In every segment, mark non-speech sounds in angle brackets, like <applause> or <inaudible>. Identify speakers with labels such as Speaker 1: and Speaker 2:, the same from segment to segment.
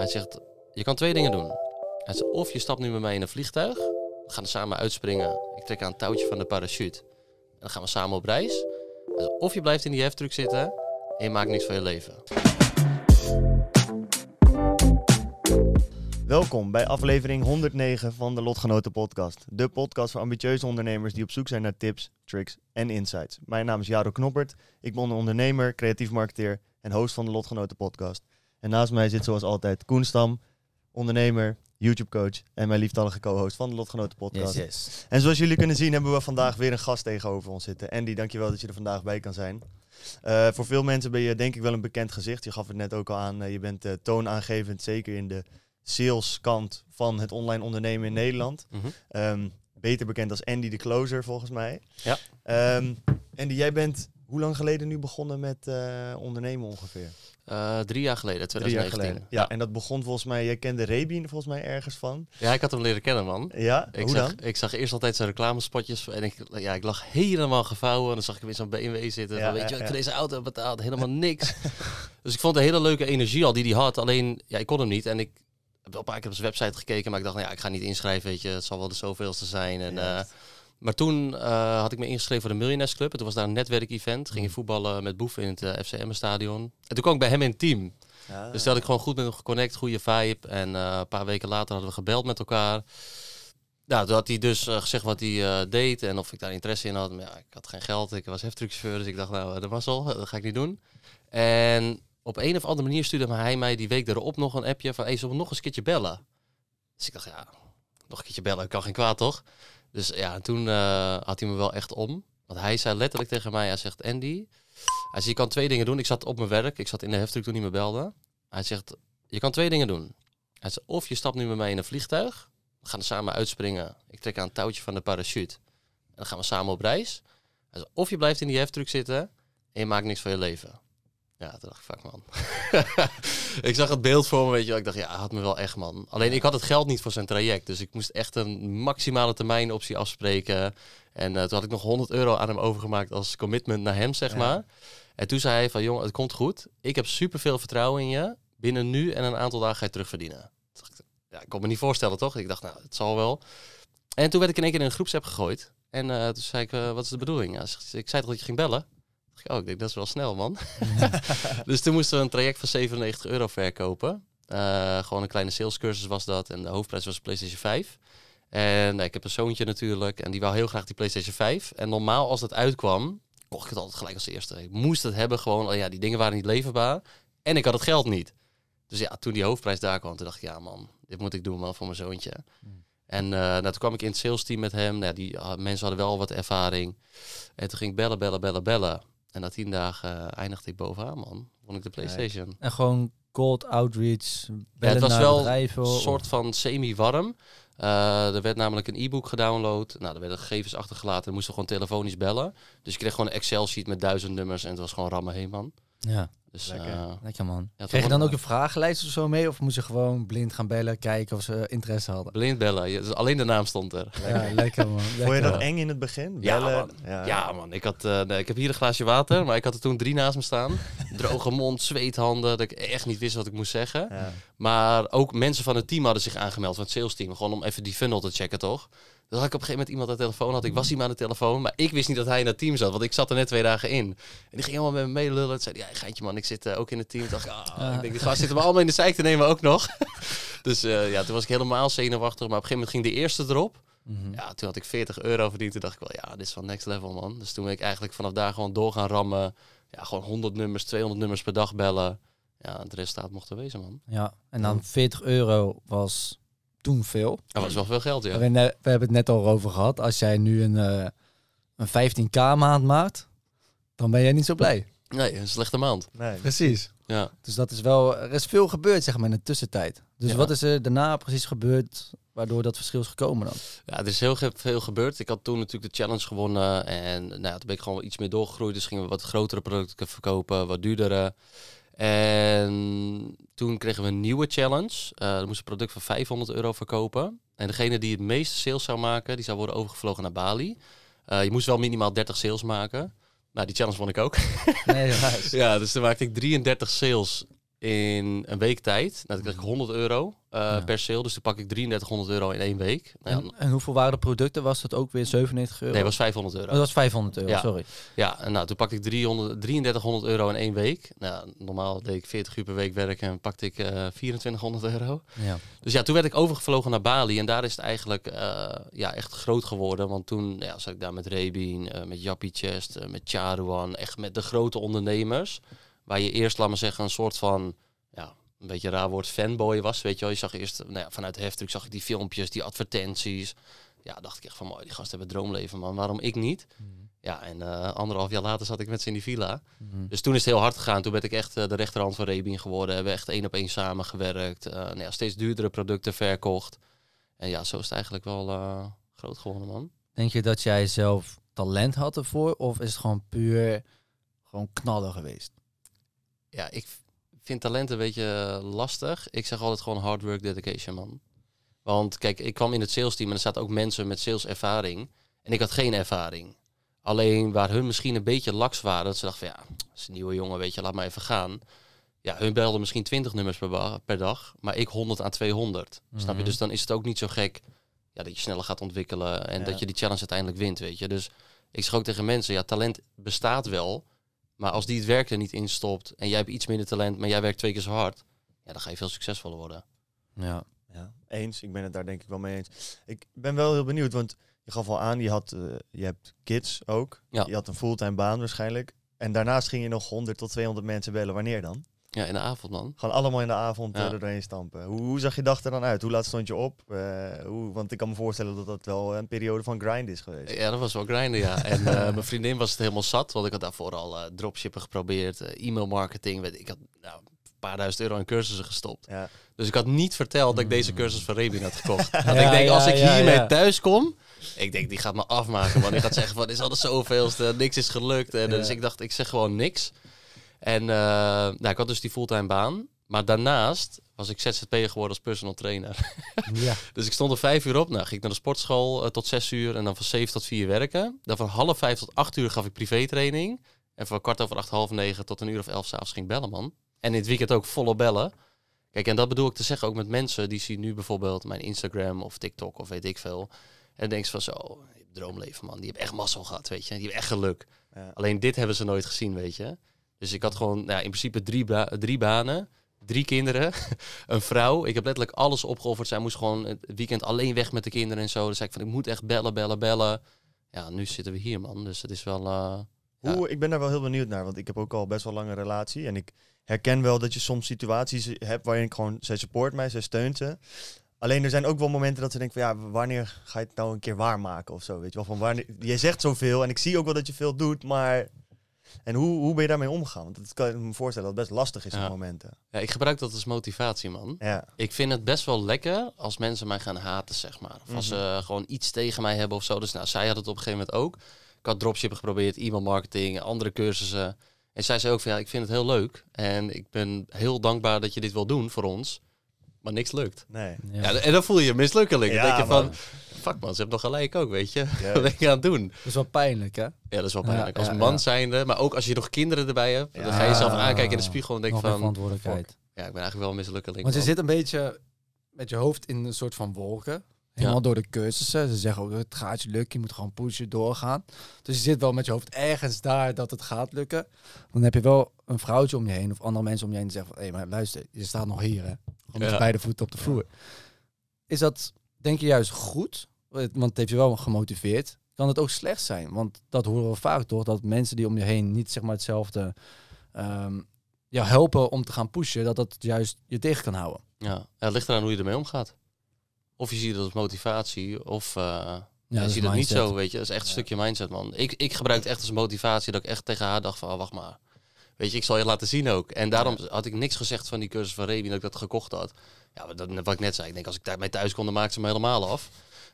Speaker 1: Hij zegt, je kan twee dingen doen. Hij zegt, of je stapt nu met mij in een vliegtuig. We gaan samen uitspringen. Ik trek aan een touwtje van de parachute. En dan gaan we samen op reis. Zegt, of je blijft in die heftruck zitten en je maakt niks van je leven.
Speaker 2: Welkom bij aflevering 109 van de Lotgenoten Podcast. De podcast voor ambitieuze ondernemers die op zoek zijn naar tips, tricks en insights. Mijn naam is Jaro Knoppert. Ik ben een ondernemer, creatief marketeer en host van de Lotgenoten Podcast. En naast mij zit zoals altijd Koen Stam, ondernemer, YouTube-coach en mijn lieftallige co-host van de Lotgenoten Podcast.
Speaker 3: Yes, yes.
Speaker 2: En zoals jullie kunnen zien hebben we vandaag weer een gast tegenover ons zitten. Andy, dankjewel dat je er vandaag bij kan zijn. Uh, voor veel mensen ben je denk ik wel een bekend gezicht. Je gaf het net ook al aan. Uh, je bent uh, toonaangevend, zeker in de saleskant van het online ondernemen in Nederland.
Speaker 1: Mhm.
Speaker 2: Um, beter bekend als Andy de Closer, volgens mij.
Speaker 1: Ja.
Speaker 2: Um, Andy, jij bent hoe lang geleden nu begonnen met ondernemen ongeveer?
Speaker 1: Uh, drie jaar geleden, 2019.
Speaker 2: Drie jaar geleden. Ja, ja, en dat begon volgens mij, jij kende Rebi volgens mij ergens van.
Speaker 1: Ja, ik had hem leren kennen, man.
Speaker 2: Ja,
Speaker 1: ik
Speaker 2: hoe
Speaker 1: zag,
Speaker 2: dan?
Speaker 1: Ik zag eerst altijd zijn reclamespotjes en ik, ja, ik lag helemaal gevouwen. En dan zag ik weer zo'n BMW zitten.
Speaker 2: Ja,
Speaker 1: van, weet
Speaker 2: ja,
Speaker 1: je, ik voor deze auto betaald helemaal <laughs> niks. dus ik vond een hele leuke energie al die hij had. Alleen, ja, ik kon hem niet. En ik heb wel een paar keer op zijn website gekeken, maar ik dacht, nou ja, ik ga niet inschrijven, weet je. Het zal wel de zoveelste zijn. En, eh, maar toen uh, had ik me ingeschreven voor de Millionaires Club. En toen was daar een netwerkevent. Ging je voetballen met Boef in het uh, FCM-stadion. En toen kwam ik bij hem in het team.
Speaker 2: Ja,
Speaker 1: Dus had ik gewoon goed met hem geconnect, goede vibe. En uh, een paar weken later hadden we gebeld met elkaar. Nou, toen had hij dus gezegd wat hij deed en of ik daar interesse in had. Maar ja, ik had geen geld, ik was heftruckchauffeur, dus ik dacht, nou, dat was al, <laughs> dat ga ik niet doen. En op een of andere manier stuurde hij mij die week erop nog een appje van, hey, zullen we nog eens een keertje bellen? Dus ik dacht, ja, nog een keertje bellen, kan geen kwaad, toch? Dus ja, en toen uh, had hij me wel echt om. Want hij zei letterlijk tegen mij, hij zegt, Andy, hij je kan twee dingen doen. Ik zat op mijn werk, ik zat in de heftruck toen hij me belde. Hij zegt, je kan twee dingen doen. Hij zegt, of je stapt nu met mij in een vliegtuig. We gaan er samen uitspringen. Ik trek aan een touwtje van de parachute. En dan gaan we samen op reis. Hij zegt, of je blijft in die heftruck zitten en je maakt niks van je leven. Ja, toen dacht ik, fuck man. <laughs> ik zag het beeld voor me, weet je wel. Ik dacht, ja, had me wel echt, man. Alleen, ik had het geld niet voor zijn traject. Dus ik moest echt een maximale termijn optie afspreken. En uh, toen had ik nog 100 euro aan hem overgemaakt als commitment naar hem, zeg
Speaker 2: Ja.
Speaker 1: maar. En toen zei hij van, jongen, het komt goed. Ik heb superveel vertrouwen in je. Binnen nu en een aantal dagen ga je terugverdienen. Ik, Ja, ik kon me niet voorstellen, toch? Ik dacht, nou, het zal wel. En toen werd ik in één keer in een groepsapp gegooid. En uh, toen zei ik, uh, wat is de bedoeling? Ja, ik zei toch dat je ging bellen? Oh, ik denk, dat is wel snel, man. <laughs> dus toen moesten we een traject van 97 euro verkopen. Uh, gewoon een kleine salescursus was dat. En de hoofdprijs was PlayStation 5. En nou, ik heb een zoontje natuurlijk. En die wou heel graag die PlayStation 5. En normaal als dat uitkwam, kocht ik het altijd gelijk als eerste. Ik moest het hebben gewoon. Oh ja, die dingen waren niet leverbaar. En ik had het geld niet. Dus ja, toen die hoofdprijs daar kwam, toen dacht ik, ja man, dit moet ik doen man voor mijn zoontje. Mm. En uh, nou, toen kwam ik in het sales team met hem. Nou, die uh, mensen hadden wel wat ervaring. En toen ging ik bellen, bellen, bellen, bellen. En na tien dagen uh, eindigde ik bovenaan, man. Vond ik de PlayStation.
Speaker 3: En gewoon cold outreach,
Speaker 1: ja, het was
Speaker 3: naar
Speaker 1: wel
Speaker 3: bedrijven.
Speaker 1: een soort van semi-warm. Uh, er werd namelijk een e-book gedownload. Nou, er werden gegevens achtergelaten. We moesten gewoon telefonisch bellen. Dus je kreeg gewoon een Excel-sheet met duizend nummers. En het was gewoon rammen heen, man.
Speaker 3: Ja,
Speaker 1: Dus,
Speaker 2: Lekker.
Speaker 1: uh,
Speaker 3: lekker man.
Speaker 1: Ja,
Speaker 3: Kreeg je dan ook een vragenlijst of zo mee? Of moest je gewoon blind gaan bellen, kijken of ze interesse hadden?
Speaker 1: blind bellen. Je- dus alleen de naam stond er.
Speaker 3: Ja, <laughs> lekker man.
Speaker 2: Vond je dat eng in het begin?
Speaker 1: Ja,
Speaker 2: Bellen?
Speaker 1: man.
Speaker 2: Ja.
Speaker 1: Ja, man. Ik, had, uh, nee, ik heb hier een glaasje water, maar ik had er toen drie naast me staan. <laughs> Droge mond, zweethanden, dat ik echt niet wist wat ik moest zeggen.
Speaker 2: Ja.
Speaker 1: Maar ook mensen van het team hadden zich aangemeld, van het sales team. Gewoon om even die funnel te checken, toch? Dus had ik op een gegeven moment iemand aan de telefoon had. Ik was iemand aan de telefoon, maar ik wist niet dat hij in dat team zat. Want ik zat er net twee dagen in. En die ging allemaal met me meelullen. Toen zei ja, geintje man, ik zit uh, ook in het team. Toen dacht ik,
Speaker 3: Ja.
Speaker 1: ik denk, die gast zitten we allemaal in de zeik te nemen ook nog. <laughs> dus uh, ja, toen was ik helemaal zenuwachtig. Maar op een gegeven moment ging de eerste erop.
Speaker 3: Mhm.
Speaker 1: Ja, toen had ik 40 euro verdiend. Toen dacht ik wel, ja, dit is van next level, man. Dus toen ben ik eigenlijk vanaf daar gewoon door gaan rammen. Ja, gewoon 100 nummers, 200 nummers per dag bellen. Ja, het resultaat mocht er wezen, man.
Speaker 3: Ja, en dan 40 euro was toen veel.
Speaker 1: Dat was wel veel geld, ja.
Speaker 3: We, we hebben het net al over gehad. Als jij nu een, eh, een 15k maand maakt, dan ben jij niet zo blij.
Speaker 1: Nee, een slechte maand.
Speaker 2: Nee.
Speaker 3: Precies.
Speaker 1: Ja.
Speaker 3: Dus dat is wel, er is veel gebeurd zeg maar in de tussentijd. Dus
Speaker 1: Ja.
Speaker 3: wat is er daarna precies gebeurd waardoor dat verschil is gekomen dan?
Speaker 1: Ja, er is heel veel gebeurd. Ik had toen natuurlijk de challenge gewonnen. En nou, ja, toen ben ik gewoon wel iets meer doorgegroeid. Dus gingen we wat grotere producten verkopen, wat duurdere. En toen kregen we een nieuwe challenge. Eh er moest een product van 500 euro verkopen. En degene die het meeste sales zou maken, die zou worden overgevlogen naar Bali. Eh, je moest wel minimaal 30 sales maken. Nou, die challenge won ik ook.
Speaker 3: Nee. <laughs>
Speaker 1: Ja, dus toen maakte ik 33 sales in een week tijd. Nou, dan kreeg ik 100 euro eh,
Speaker 3: Ja.
Speaker 1: per sale. Dus toen pak ik 3300 euro in één week. Nou,
Speaker 3: En, en hoeveel waren de producten? Was dat ook weer 97 euro?
Speaker 1: nee, was 500 euro.
Speaker 3: Oh, dat was 500 euro,
Speaker 1: Ja.
Speaker 3: sorry.
Speaker 1: Ja, en nou, toen pakte ik 300, 3300 euro in één week. Nou, normaal deed ik 40 uur per week werken en pakte ik eh 2400 euro.
Speaker 3: Ja.
Speaker 1: Dus ja, toen werd ik overgevlogen naar Bali en daar is het eigenlijk eh, ja, echt groot geworden. Want toen ja, zat ik daar met Rebien, met Jappie Chest, met Charuan, echt met de grote ondernemers. Waar je eerst, laat maar zeggen, een soort van, ja, een beetje een raar woord, fanboy was. Weet je wel, je zag eerst, nou ja, vanuit de heftruck zag ik die filmpjes, die advertenties. Ja, dacht ik echt van, mooi, die gasten hebben droomleven, man. Waarom ik niet? Ja, en eh, anderhalf jaar later zat ik met ze in die villa.
Speaker 3: Mhm.
Speaker 1: Dus toen is het heel hard gegaan. Toen ben ik echt eh, de rechterhand van Rebien geworden. Hebben we echt één op één samengewerkt. Eh nou ja, steeds duurdere producten verkocht. En ja, zo is het eigenlijk wel groot geworden, man.
Speaker 3: Denk je dat jij zelf talent had ervoor? Of is het gewoon puur gewoon knallen geweest?
Speaker 1: Ja, ik vind talent een beetje eh, lastig. Ik zeg altijd gewoon hard work, dedication, man. Want kijk, ik kwam in het sales team en er zaten ook mensen met saleservaring. En ik had geen ervaring. Alleen waar hun misschien een beetje laks waren, dat ze dachten van ja, dat is een nieuwe jongen, weet je, laat maar even gaan. Ja, hun belden misschien 20 nummers per, dag, maar ik 100 aan 200. Snap je?
Speaker 3: Mhm.
Speaker 1: Dus dan is het ook niet zo gek ja, dat je sneller gaat ontwikkelen en
Speaker 2: Ja.
Speaker 1: dat je die challenge uiteindelijk wint, weet je. Dus ik zeg ook tegen mensen, ja, talent bestaat wel, maar als die het werk er niet in stopt en jij hebt iets minder talent, maar jij werkt twee keer zo hard, ja, dan ga je veel succesvoller worden.
Speaker 3: Ja.
Speaker 2: Ja, eens. Ik ben het daar denk ik wel mee eens. Ik ben wel heel benieuwd, want je gaf al aan, je, had, eh, je hebt kids ook.
Speaker 1: Ja.
Speaker 2: Je had een fulltime baan waarschijnlijk. En daarnaast ging je nog 100 tot 200 mensen bellen. Wanneer dan?
Speaker 1: Ja, in de avond, man.
Speaker 2: Gewoon allemaal in de avond
Speaker 1: Ja.
Speaker 2: eh, er doorheen stampen. Hoe, hoe zag je dag er dan uit? Hoe laat stond je op? Eh, hoe, want ik kan me voorstellen dat dat wel een periode van grind is geweest.
Speaker 1: Ja, dat was wel grinden, ja. <laughs> En eh, mijn vriendin was het helemaal zat, want ik had daarvoor al eh, dropshippen geprobeerd, e-mail marketing. Weet, ik had nou, een paar duizend euro in cursussen gestopt.
Speaker 2: Ja.
Speaker 1: Dus ik had niet verteld dat ik deze cursus van Rebien had gekocht. Want <laughs>
Speaker 3: Ja,
Speaker 1: ik denk,
Speaker 3: ja,
Speaker 1: als ik
Speaker 3: ja,
Speaker 1: hiermee
Speaker 3: ja.
Speaker 1: thuis kom, ik denk, die gaat me afmaken, man. Die gaat zeggen van, is al de zoveelste, niks is gelukt. En,
Speaker 3: Ja.
Speaker 1: Dus ik dacht, ik zeg gewoon niks. En eh, nou, ik had dus die fulltime baan. Maar daarnaast was ik ZZP'er geworden als personal trainer. <laughs>
Speaker 3: ja.
Speaker 1: Dus ik stond er vijf uur op. Nou, ging ik naar de sportschool eh, tot zes uur. En dan van zeven tot vier werken. Dan van half vijf tot acht uur gaf ik privétraining. En van kwart over acht, half negen tot een uur of elf s'avonds ging ik bellen, man. En in het weekend ook volop bellen. Kijk, en dat bedoel ik te zeggen ook met mensen die zien nu bijvoorbeeld mijn Instagram of TikTok of weet ik veel. En dan denk van zo, droomleven, man. Die hebben echt mazzel gehad, weet je. Die hebben echt geluk.
Speaker 2: Ja.
Speaker 1: Alleen dit hebben ze nooit gezien, weet je. Dus ik had gewoon nou, in principe drie, ba- drie banen, drie kinderen, <laughs> een vrouw. Ik heb letterlijk alles opgeofferd. Zij moest gewoon het weekend alleen weg met de kinderen en zo. Dus zei ik van, ik moet echt bellen, bellen, bellen. Ja, nu zitten we hier, man. Dus het is wel... eh.
Speaker 2: Hoe, ik ben daar wel heel benieuwd naar, want ik heb ook al best wel lange relatie. En ik herken wel dat je soms situaties hebt waarin ik gewoon, zij support mij, zij steunt ze. Alleen er zijn ook wel momenten dat ze denken van ja, wanneer ga je het nou een keer waarmaken of zo, weet je wel. Van wanneer, jij zegt zoveel en ik zie ook wel dat je veel doet, maar... En hoe, hoe ben je daarmee omgegaan? Want dat kan ik me voorstellen dat het best lastig is
Speaker 1: Ja.
Speaker 2: op momenten.
Speaker 1: ja, ik gebruik dat als motivatie, man.
Speaker 2: Ja,
Speaker 1: Ik vind het best wel lekker als mensen mij gaan haten, zeg maar. Of als ze gewoon iets tegen mij hebben of zo. Dus nou, zij had het op een gegeven moment ook. Ik had dropshippen geprobeerd, e-mail marketing, andere cursussen. En zij zei ook van ja, ik vind het heel leuk. En ik ben heel dankbaar dat je dit wil doen voor ons. Maar niks lukt.
Speaker 2: nee.
Speaker 1: Ja. en dan voel je je mislukkeling.
Speaker 2: Ja,
Speaker 1: denk je
Speaker 2: man.
Speaker 1: Fuck man, ze hebben nog gelijk ook, weet je.
Speaker 2: Ja. <laughs>
Speaker 1: Wat ben je aan het doen?
Speaker 3: Dat is wel pijnlijk, hè?
Speaker 1: Ja, dat is wel
Speaker 3: Ja,
Speaker 1: pijnlijk. Als
Speaker 3: ja,
Speaker 1: man
Speaker 3: ja.
Speaker 1: zijnde, maar ook als je nog kinderen erbij hebt. Dan
Speaker 2: Ja.
Speaker 1: ga je jezelf aankijken in de spiegel en denk
Speaker 3: Nog meer
Speaker 1: van,
Speaker 3: verantwoordelijkheid.
Speaker 1: ja, ik ben eigenlijk wel een mislukkeling.
Speaker 3: Want je
Speaker 1: man.
Speaker 3: zit een beetje met je hoofd in een soort van wolken. Helemaal door de cursussen. Ze zeggen ook, het gaat je lukken, je moet gewoon pushen, doorgaan. Dus je zit wel met je hoofd ergens daar dat het gaat lukken. Dan heb je wel een vrouwtje om je heen of andere mensen om je heen die zeggen van... hé, maar luister, je staat nog hier, hè. Gewoon met
Speaker 1: Ja.
Speaker 3: beide voeten op de vloer. Is dat, denk je, juist goed? Want het heeft je wel gemotiveerd. Kan het ook slecht zijn? Want dat horen we vaak toch, dat mensen die om je heen niet zeg maar hetzelfde... ehm, ja, helpen om te gaan pushen, dat dat juist je tegen kan houden.
Speaker 1: Ja, het ligt eraan hoe je ermee omgaat. Of je ziet het als motivatie, of eh
Speaker 3: Ja,
Speaker 1: je
Speaker 3: dat
Speaker 1: ziet het niet zo, weet je. Dat is echt een
Speaker 2: Ja.
Speaker 1: stukje mindset, man. Ik, ik gebruik het echt als motivatie, dat ik echt tegen haar dacht van, oh, wacht maar. Weet je, ik zal je laten zien ook. En daarom had ik niks gezegd van die cursus van Rebi dat ik dat gekocht had. Ja, wat- dat, wat ik net zei. Ik denk, als ik daarmee thuis kon, dan maakte ze me helemaal af.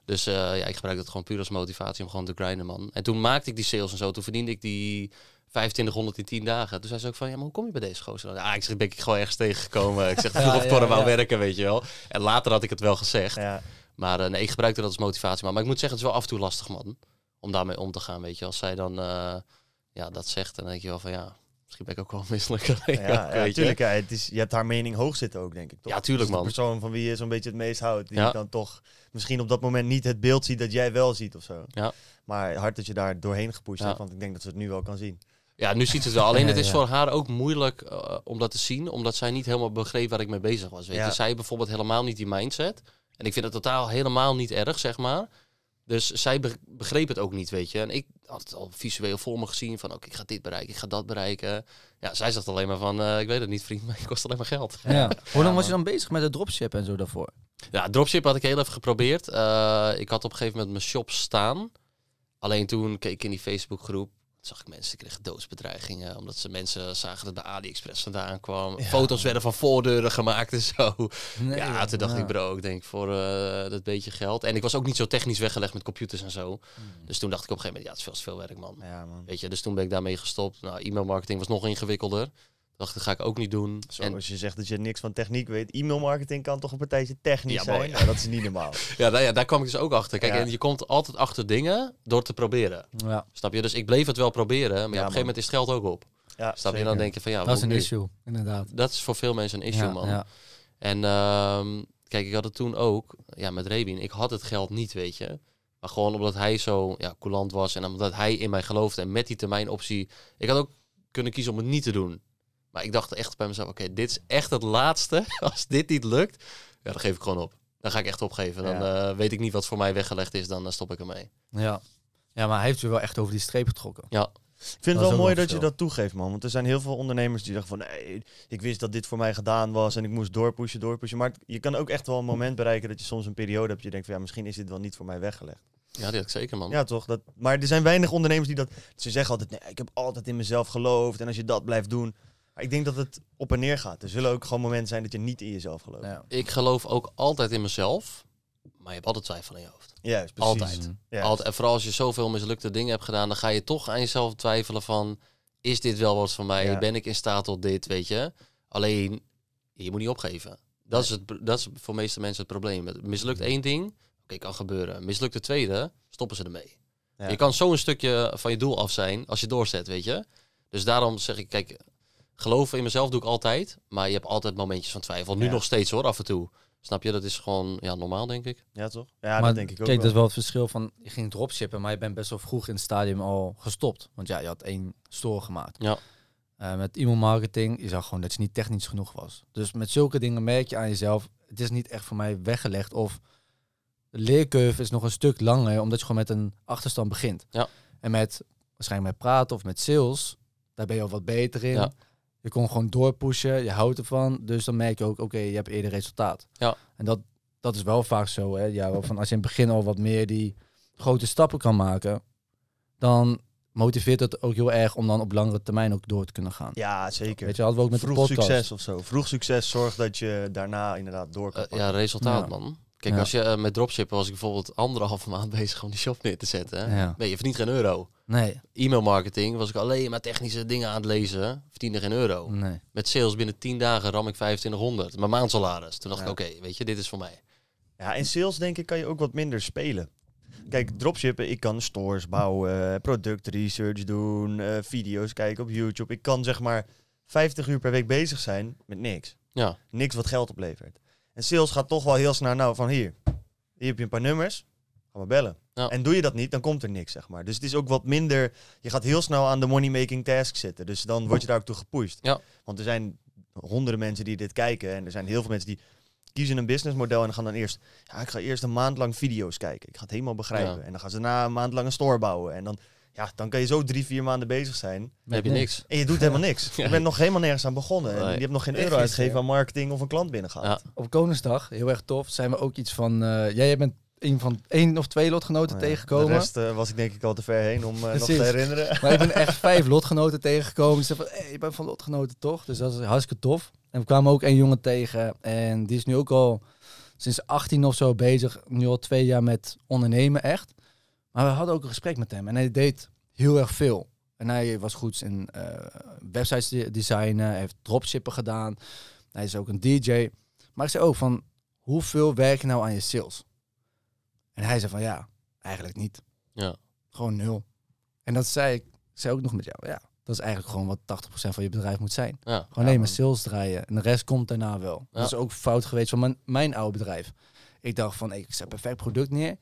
Speaker 1: Dus eh, ja, ik gebruik dat gewoon puur als motivatie om gewoon te grinden, man. En toen maakte ik die sales en zo. Toen verdiende ik die 2500 in 10 dagen. Toen zei ze ook van, ja, maar hoe kom je bij deze gozer? Ja, ik zeg, ben ik gewoon ergens tegengekomen. Ik zeg, <laughs> vroeg
Speaker 3: Ja,
Speaker 1: of
Speaker 3: ja,
Speaker 1: Torre wou
Speaker 3: ja.
Speaker 1: werken, weet je wel. En later had ik het wel gezegd.
Speaker 2: Ja,
Speaker 1: Maar eh, nee, ik gebruikte dat als motivatie. Maar, maar ik moet zeggen, het is wel af en toe lastig, man. Om daarmee om te gaan, weet je. Als zij dan eh, ja, dat zegt, dan denk je wel van, ja, misschien ben ik ook wel misselijk. <laughs>
Speaker 2: ja, ja, tuurlijk. Ja, het is, je hebt haar mening hoog zitten ook, denk ik. Toch?
Speaker 1: Ja, tuurlijk,
Speaker 2: Dus
Speaker 1: man.
Speaker 2: De persoon van wie je zo'n beetje het meest houdt. Die
Speaker 1: Ja.
Speaker 2: dan toch misschien op dat moment niet het beeld ziet dat jij wel ziet of zo.
Speaker 1: Ja.
Speaker 2: Maar hard dat je daar doorheen gepusht hebt. Want ik denk dat ze het nu wel kan zien.
Speaker 1: Ja, nu ziet ze het wel. Alleen het is voor haar ook moeilijk eh, om dat te zien, omdat zij niet helemaal begreep waar ik mee bezig was. Weet je, zij bijvoorbeeld helemaal niet die mindset. En ik vind het totaal helemaal niet erg, zeg maar. Dus zij be- begreep het ook niet, weet je. En ik had het al visueel voor me gezien van, oké, ik ga dit bereiken, ik ga dat bereiken. Ja, zij zegt alleen maar van, eh, ik weet het niet, vriend, <laughs> maar het kost alleen maar geld.
Speaker 3: Ja. Hoe lang was je dan bezig met het dropship en zo daarvoor?
Speaker 1: Ja, dropship had ik heel even geprobeerd. Eh, ik had op een gegeven moment mijn shop staan. Alleen toen keek ik in die Facebookgroep. Zag ik mensen kregen doodsbedreigingen. Omdat ze mensen zagen dat bij AliExpress vandaan kwam.
Speaker 2: Ja.
Speaker 1: Foto's werden van voordeuren gemaakt en zo.
Speaker 3: Nee,
Speaker 1: ja, toen dacht
Speaker 3: Ja.
Speaker 1: ik, bro, ik denk voor eh, dat beetje geld. En ik was ook niet zo technisch weggelegd met computers en zo. Dus toen dacht ik op een gegeven moment, ja, het is veel veel werk, man.
Speaker 2: Ja, man.
Speaker 1: Weet je, dus toen ben ik daarmee gestopt. Nou, e-mailmarketing was nog ingewikkelder. Dacht, dat ga ik ook niet doen.
Speaker 2: Zo,
Speaker 1: En
Speaker 2: als je zegt dat je niks van techniek weet. E-mailmarketing kan toch een partijtje technisch
Speaker 1: Ja,
Speaker 2: zijn?
Speaker 1: mooi.
Speaker 2: Nou, dat is niet normaal. <laughs>
Speaker 1: ja, nou ja, daar kwam ik dus ook achter. Kijk,
Speaker 2: Ja.
Speaker 1: en je komt altijd achter dingen door te proberen.
Speaker 3: Ja,
Speaker 1: Snap je? Dus ik bleef het wel proberen. Maar ja, op een
Speaker 2: man.
Speaker 1: gegeven moment is het geld ook op.
Speaker 2: Ja,
Speaker 1: Snap je? Dan denk je van ja,
Speaker 3: dat is een
Speaker 1: nu?
Speaker 3: issue, inderdaad.
Speaker 1: Dat is voor veel mensen een issue,
Speaker 3: ja,
Speaker 1: man.
Speaker 3: Ja.
Speaker 1: En ehm, kijk, ik had het toen ook, ja, met Rebin. Ik had het geld niet, weet je. Maar gewoon omdat hij zo ja, coulant was en omdat hij in mij geloofde. En met die termijnoptie, ik had ook kunnen kiezen om het niet te doen. Maar ik dacht echt bij mezelf, oké, dit is echt het laatste. <laughs> Als dit niet lukt, ja, dan geef ik gewoon op. Dan ga ik echt opgeven. Dan
Speaker 2: Ja.
Speaker 1: eh, weet ik niet wat voor mij weggelegd is, dan eh, stop ik ermee.
Speaker 3: Ja. ja, maar hij heeft je wel echt over die streep getrokken.
Speaker 1: Ja,
Speaker 2: Ik vind
Speaker 3: Dat
Speaker 2: het wel mooi
Speaker 3: wel
Speaker 2: dat je dat toegeeft, man. Want er zijn heel veel ondernemers die zeggen van... Nee, ik wist dat dit voor mij gedaan was en ik moest doorpushen, doorpushen. Maar je kan ook echt wel een moment bereiken dat je soms een periode hebt... dat je denkt van ja, misschien is dit wel niet voor mij weggelegd.
Speaker 1: ja ik zeker, man.
Speaker 2: Ja, toch? Dat, maar er zijn weinig ondernemers die dat... Ze zeggen altijd, nee, ik heb altijd in mezelf geloofd. En als je dat blijft doen... Maar ik denk dat het op en neer gaat. Er zullen ook gewoon momenten zijn dat je niet in jezelf gelooft.
Speaker 3: Ja.
Speaker 1: Ik geloof ook altijd in mezelf. Maar je hebt altijd twijfel in je hoofd.
Speaker 2: Juist, precies.
Speaker 1: Altijd.
Speaker 2: Ja.
Speaker 1: Altijd. En vooral als je zoveel mislukte dingen hebt gedaan, dan ga je toch aan jezelf twijfelen van... Is dit wel wat voor mij?
Speaker 2: Ja.
Speaker 1: Ben ik in staat tot dit, weet je? Alleen, je moet niet opgeven. Dat, is, het, dat is voor de meeste mensen het probleem. Het Mislukt één ding, oké, kan gebeuren. Mislukt de tweede, stoppen ze ermee.
Speaker 2: Ja.
Speaker 1: Je kan zo een stukje van je doel af zijn als je doorzet, weet je? Dus daarom zeg ik, kijk, geloven in mezelf doe ik altijd. Maar je hebt altijd momentjes van twijfel. Nu
Speaker 2: Ja.
Speaker 1: nog steeds hoor, af en toe. Snap je? Dat is gewoon ja, normaal, denk ik.
Speaker 2: Ja, toch? Ja,
Speaker 3: maar
Speaker 2: dat denk ik ook
Speaker 3: kijk,
Speaker 2: wel.
Speaker 3: dat is wel het verschil van... Je ging dropshippen, maar je bent best wel vroeg in het stadium al gestopt. Want ja, je had één store gemaakt.
Speaker 1: Ja.
Speaker 3: Eh, met e-mailmarketing, je zag gewoon dat je niet technisch genoeg was. Dus met zulke dingen merk je aan jezelf... Het is niet echt voor mij weggelegd of... De leercurve is nog een stuk langer, omdat je gewoon met een achterstand begint.
Speaker 1: Ja.
Speaker 3: En met, waarschijnlijk met praten of met sales, daar ben je al wat beter in.
Speaker 1: Ja.
Speaker 3: Je kon gewoon doorpushen, je houdt ervan. Dus dan merk je ook, oké, je hebt eerder resultaat.
Speaker 1: Ja.
Speaker 3: En dat, dat is wel vaak zo, hè. Ja, van als je in het begin al wat meer die grote stappen kan maken, dan motiveert het ook heel erg om dan op langere termijn ook door te kunnen gaan.
Speaker 2: Ja, zeker.
Speaker 3: Weet je, hadden we ook met
Speaker 2: Vroeg
Speaker 3: de podcast.
Speaker 2: succes of zo. Vroeg succes zorgt dat je daarna inderdaad door kan
Speaker 1: Eh, ja, resultaat,
Speaker 3: Ja.
Speaker 1: man. Kijk,
Speaker 3: Ja.
Speaker 1: als je eh, met dropshippen was ik bijvoorbeeld anderhalve <laughs> maand bezig om die shop neer te zetten.
Speaker 3: Ja.
Speaker 1: Nee, je verdient geen euro.
Speaker 3: Nee,
Speaker 1: E-mailmarketing was ik alleen maar technische dingen aan het lezen. Verdiende geen euro.
Speaker 3: nee.
Speaker 1: Met sales binnen 10 dagen ram ik 2500. Mijn maandsalaris. Toen dacht
Speaker 2: Ja.
Speaker 1: ik, oké, weet je, dit is voor mij.
Speaker 2: Ja, in sales denk ik kan je ook wat minder spelen. Kijk, dropshippen, ik kan stores bouwen, product research doen, eh, video's kijken op YouTube. Ik kan zeg maar 50 uur per week bezig zijn met niks.
Speaker 1: Ja,
Speaker 2: Niks wat geld oplevert. En sales gaat toch wel heel snel nou van hier. Hier heb je een paar nummers, ga maar bellen.
Speaker 1: Ja.
Speaker 2: En doe je dat niet, dan komt er niks, zeg maar. Dus het is ook wat minder... Je gaat heel snel aan de money-making task zitten. Dus dan word je daar ook toe gepusht.
Speaker 1: Ja.
Speaker 2: Want er zijn honderden mensen die dit kijken. En er zijn heel veel mensen die kiezen een businessmodel en gaan dan eerst... Ja, ik ga eerst een maand lang video's kijken. Ik ga het helemaal begrijpen.
Speaker 1: Ja.
Speaker 2: En dan gaan ze daarna een maand lang een store bouwen. En dan, ja, dan kan je zo drie, vier maanden bezig zijn.
Speaker 1: dan heb je niks.
Speaker 2: En je doet helemaal niks. <laughs> Je bent nog helemaal nergens aan begonnen. En je hebt nog geen euro uitgegeven aan marketing of een klant binnengehaald.
Speaker 1: Ja.
Speaker 3: Op Koningsdag, heel erg tof, zijn we ook iets van... eh, jij bent een, van, één of twee lotgenoten
Speaker 2: Oh ja,
Speaker 3: tegengekomen.
Speaker 2: De rest eh, was ik denk ik al te ver heen om eh, nog te herinneren.
Speaker 3: Maar ik ben <laughs> echt vijf lotgenoten tegengekomen. Zeiden van, hey, je bent van lotgenoten toch? Dus dat is hartstikke tof. En we kwamen ook een jongen tegen. En die is nu ook al sinds 18 of zo bezig. Nu al twee jaar met ondernemen echt. Maar we hadden ook een gesprek met hem. En hij deed heel erg veel. En hij was goed in eh, websites de- designen. Hij heeft dropshippen gedaan. Hij is ook een DJ. Maar ik zei ook van, hoeveel werk je nou aan je sales? En hij zei van, ja, eigenlijk niet.
Speaker 1: Ja.
Speaker 3: Gewoon nul. En dat zei ik zei ook nog met jou. Ja, dat is eigenlijk gewoon wat 80% van je bedrijf moet zijn.
Speaker 1: Ja.
Speaker 3: Gewoon alleen maar sales draaien. En de rest komt daarna wel.
Speaker 1: Ja.
Speaker 3: Dat is ook fout geweest van mijn, mijn oude bedrijf. Ik dacht van, ik zet perfect product neer.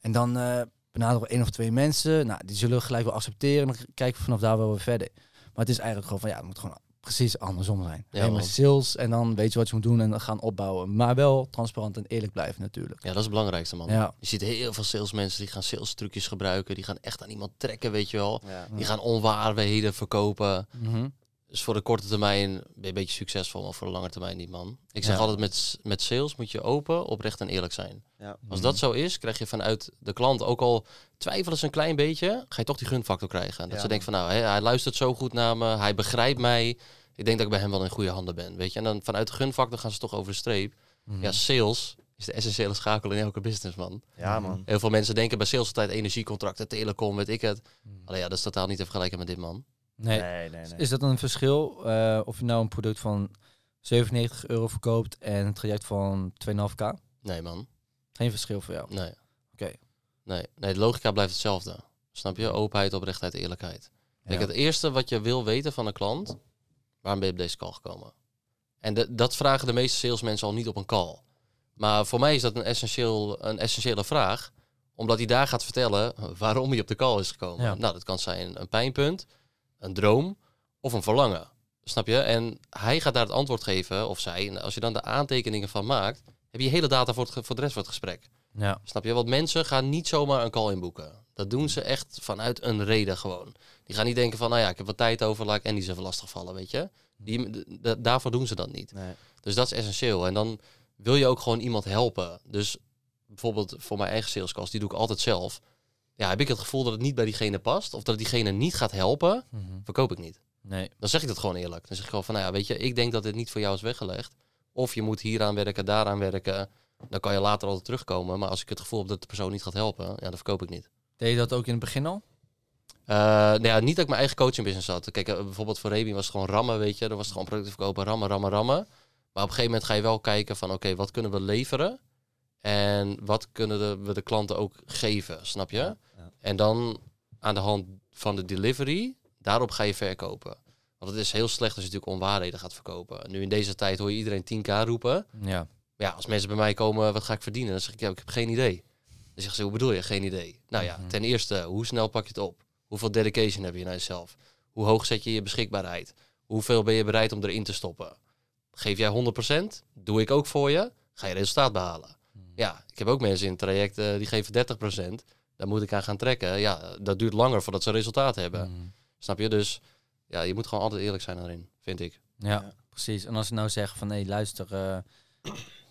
Speaker 3: En dan eh benaderen we één of twee mensen. Nou, die zullen gelijk wel accepteren. En dan kijken we vanaf daar wel weer verder. Maar het is eigenlijk gewoon van, ja, het moet gewoon precies andersom zijn.
Speaker 1: Ja, man.
Speaker 3: sales en dan weet je wat je moet doen en dan gaan opbouwen. Maar wel transparant en eerlijk blijven natuurlijk.
Speaker 1: ja, dat is het belangrijkste, man.
Speaker 3: Ja.
Speaker 1: Je ziet heel veel salesmensen die gaan sales trucjes gebruiken. Die gaan echt aan iemand trekken, weet je wel.
Speaker 2: Ja.
Speaker 1: Die gaan onwaarheden verkopen.
Speaker 3: Mhm.
Speaker 1: Dus voor de korte termijn ben je een beetje succesvol, maar voor de lange termijn niet, man. Ik zeg
Speaker 3: Ja.
Speaker 1: altijd, met, met sales moet je open, oprecht en eerlijk zijn.
Speaker 2: Ja.
Speaker 1: Als dat zo is, krijg je vanuit de klant, ook al twijfelen ze een klein beetje, ga je toch die gunfactor krijgen. Dat
Speaker 2: Ja,
Speaker 1: ze denken van, nou, hè, hij luistert zo goed naar me, hij begrijpt mij. Ik denk dat ik bij hem wel in goede handen ben, weet je. En dan vanuit de gunfactor gaan ze toch over de streep.
Speaker 3: Mhm.
Speaker 1: Ja, sales is de essentiële schakel in elke business, man.
Speaker 2: ja, man.
Speaker 1: Heel veel mensen denken bij sales altijd energiecontracten, telecom, weet ik het.
Speaker 3: Mhm.
Speaker 1: Alleen ja, dat is totaal niet te vergelijken met dit, man.
Speaker 3: Nee.
Speaker 2: Nee, nee, nee.
Speaker 3: Is dat een verschil eh, of je nou een product van 97 euro verkoopt en een traject van 2,5k?
Speaker 1: Nee, man.
Speaker 3: Geen verschil voor jou.
Speaker 1: Nee.
Speaker 3: Oké.
Speaker 1: Nee, nee, de logica blijft hetzelfde. Snap je? Openheid, oprechtheid, eerlijkheid. Kijk, het eerste wat je wil weten van een klant, waarom ben je op deze call gekomen? En de- dat vragen de meeste salesmensen al niet op een call. Maar voor mij is dat een, essentieel, een essentiële vraag, omdat hij daar gaat vertellen waarom hij op de call is gekomen.
Speaker 3: Ja.
Speaker 1: Nou, dat kan zijn een pijnpunt, een droom of een verlangen. Snap je? En hij gaat daar het antwoord geven, of zij. En als je dan de aantekeningen van maakt, heb je hele data voor, het, voor de rest van het gesprek.
Speaker 3: Ja.
Speaker 1: Snap je? Want mensen gaan niet zomaar een call inboeken. Dat doen ze echt vanuit een reden gewoon. Die gaan niet denken van, nou ja, ik heb wat tijd over, laat ik en die ze even lastig vallen, weet je? Die, d- daarvoor doen ze dat niet.
Speaker 2: Nee.
Speaker 1: Dus dat is essentieel. En dan wil je ook gewoon iemand helpen. Dus bijvoorbeeld voor mijn eigen salescast, die doe ik altijd zelf. Ja, heb ik het gevoel dat het niet bij diegene past, of dat het diegene niet gaat helpen,
Speaker 3: Mhm.
Speaker 1: verkoop ik niet.
Speaker 3: Nee.
Speaker 1: Dan zeg ik dat gewoon eerlijk. Dan zeg ik gewoon van, nou ja, weet je, ik denk dat dit niet voor jou is weggelegd. Of je moet hieraan werken, daaraan werken. Dan kan je later altijd terugkomen. Maar als ik het gevoel heb dat de persoon niet gaat helpen, ja, dan verkoop ik niet.
Speaker 3: Deed je dat ook in het begin al?
Speaker 1: Eh, nou ja, niet dat ik mijn eigen coaching business had. Kijk, eh, bijvoorbeeld voor Rebi was het gewoon rammen, weet je. Dan was het gewoon producten verkopen, rammen, rammen, rammen. Maar op een gegeven moment ga je wel kijken van, oké, wat kunnen we leveren? En wat kunnen de, we de klanten ook geven, snap je? En dan aan de hand van de delivery, daarop ga je verkopen. Want het is heel slecht als je natuurlijk onwaarheden gaat verkopen. Nu in deze tijd hoor je iedereen 10k roepen.
Speaker 3: Ja.
Speaker 1: Ja, als mensen bij mij komen, wat ga ik verdienen? Dan zeg ik, ja, ik heb geen idee. Dan zeggen ze, hoe bedoel je? Geen idee. Nou ja,
Speaker 3: Mhm.
Speaker 1: ten eerste, hoe snel pak je het op? Hoeveel dedication heb je naar jezelf? Hoe hoog zet je je beschikbaarheid? Hoeveel ben je bereid om erin te stoppen? Geef jij 100%? Doe ik ook voor je? Ga je resultaat behalen? Ja, ik heb ook mensen in het traject eh, die geven 30%. Daar moet ik aan gaan trekken. Ja, dat duurt langer voordat ze resultaat hebben.
Speaker 3: Mhm.
Speaker 1: Snap je? Dus ja, je moet gewoon altijd eerlijk zijn daarin, vind ik.
Speaker 3: Ja,
Speaker 2: Ja.
Speaker 3: precies. En als ze nou zeggen van, hé, luister, eh,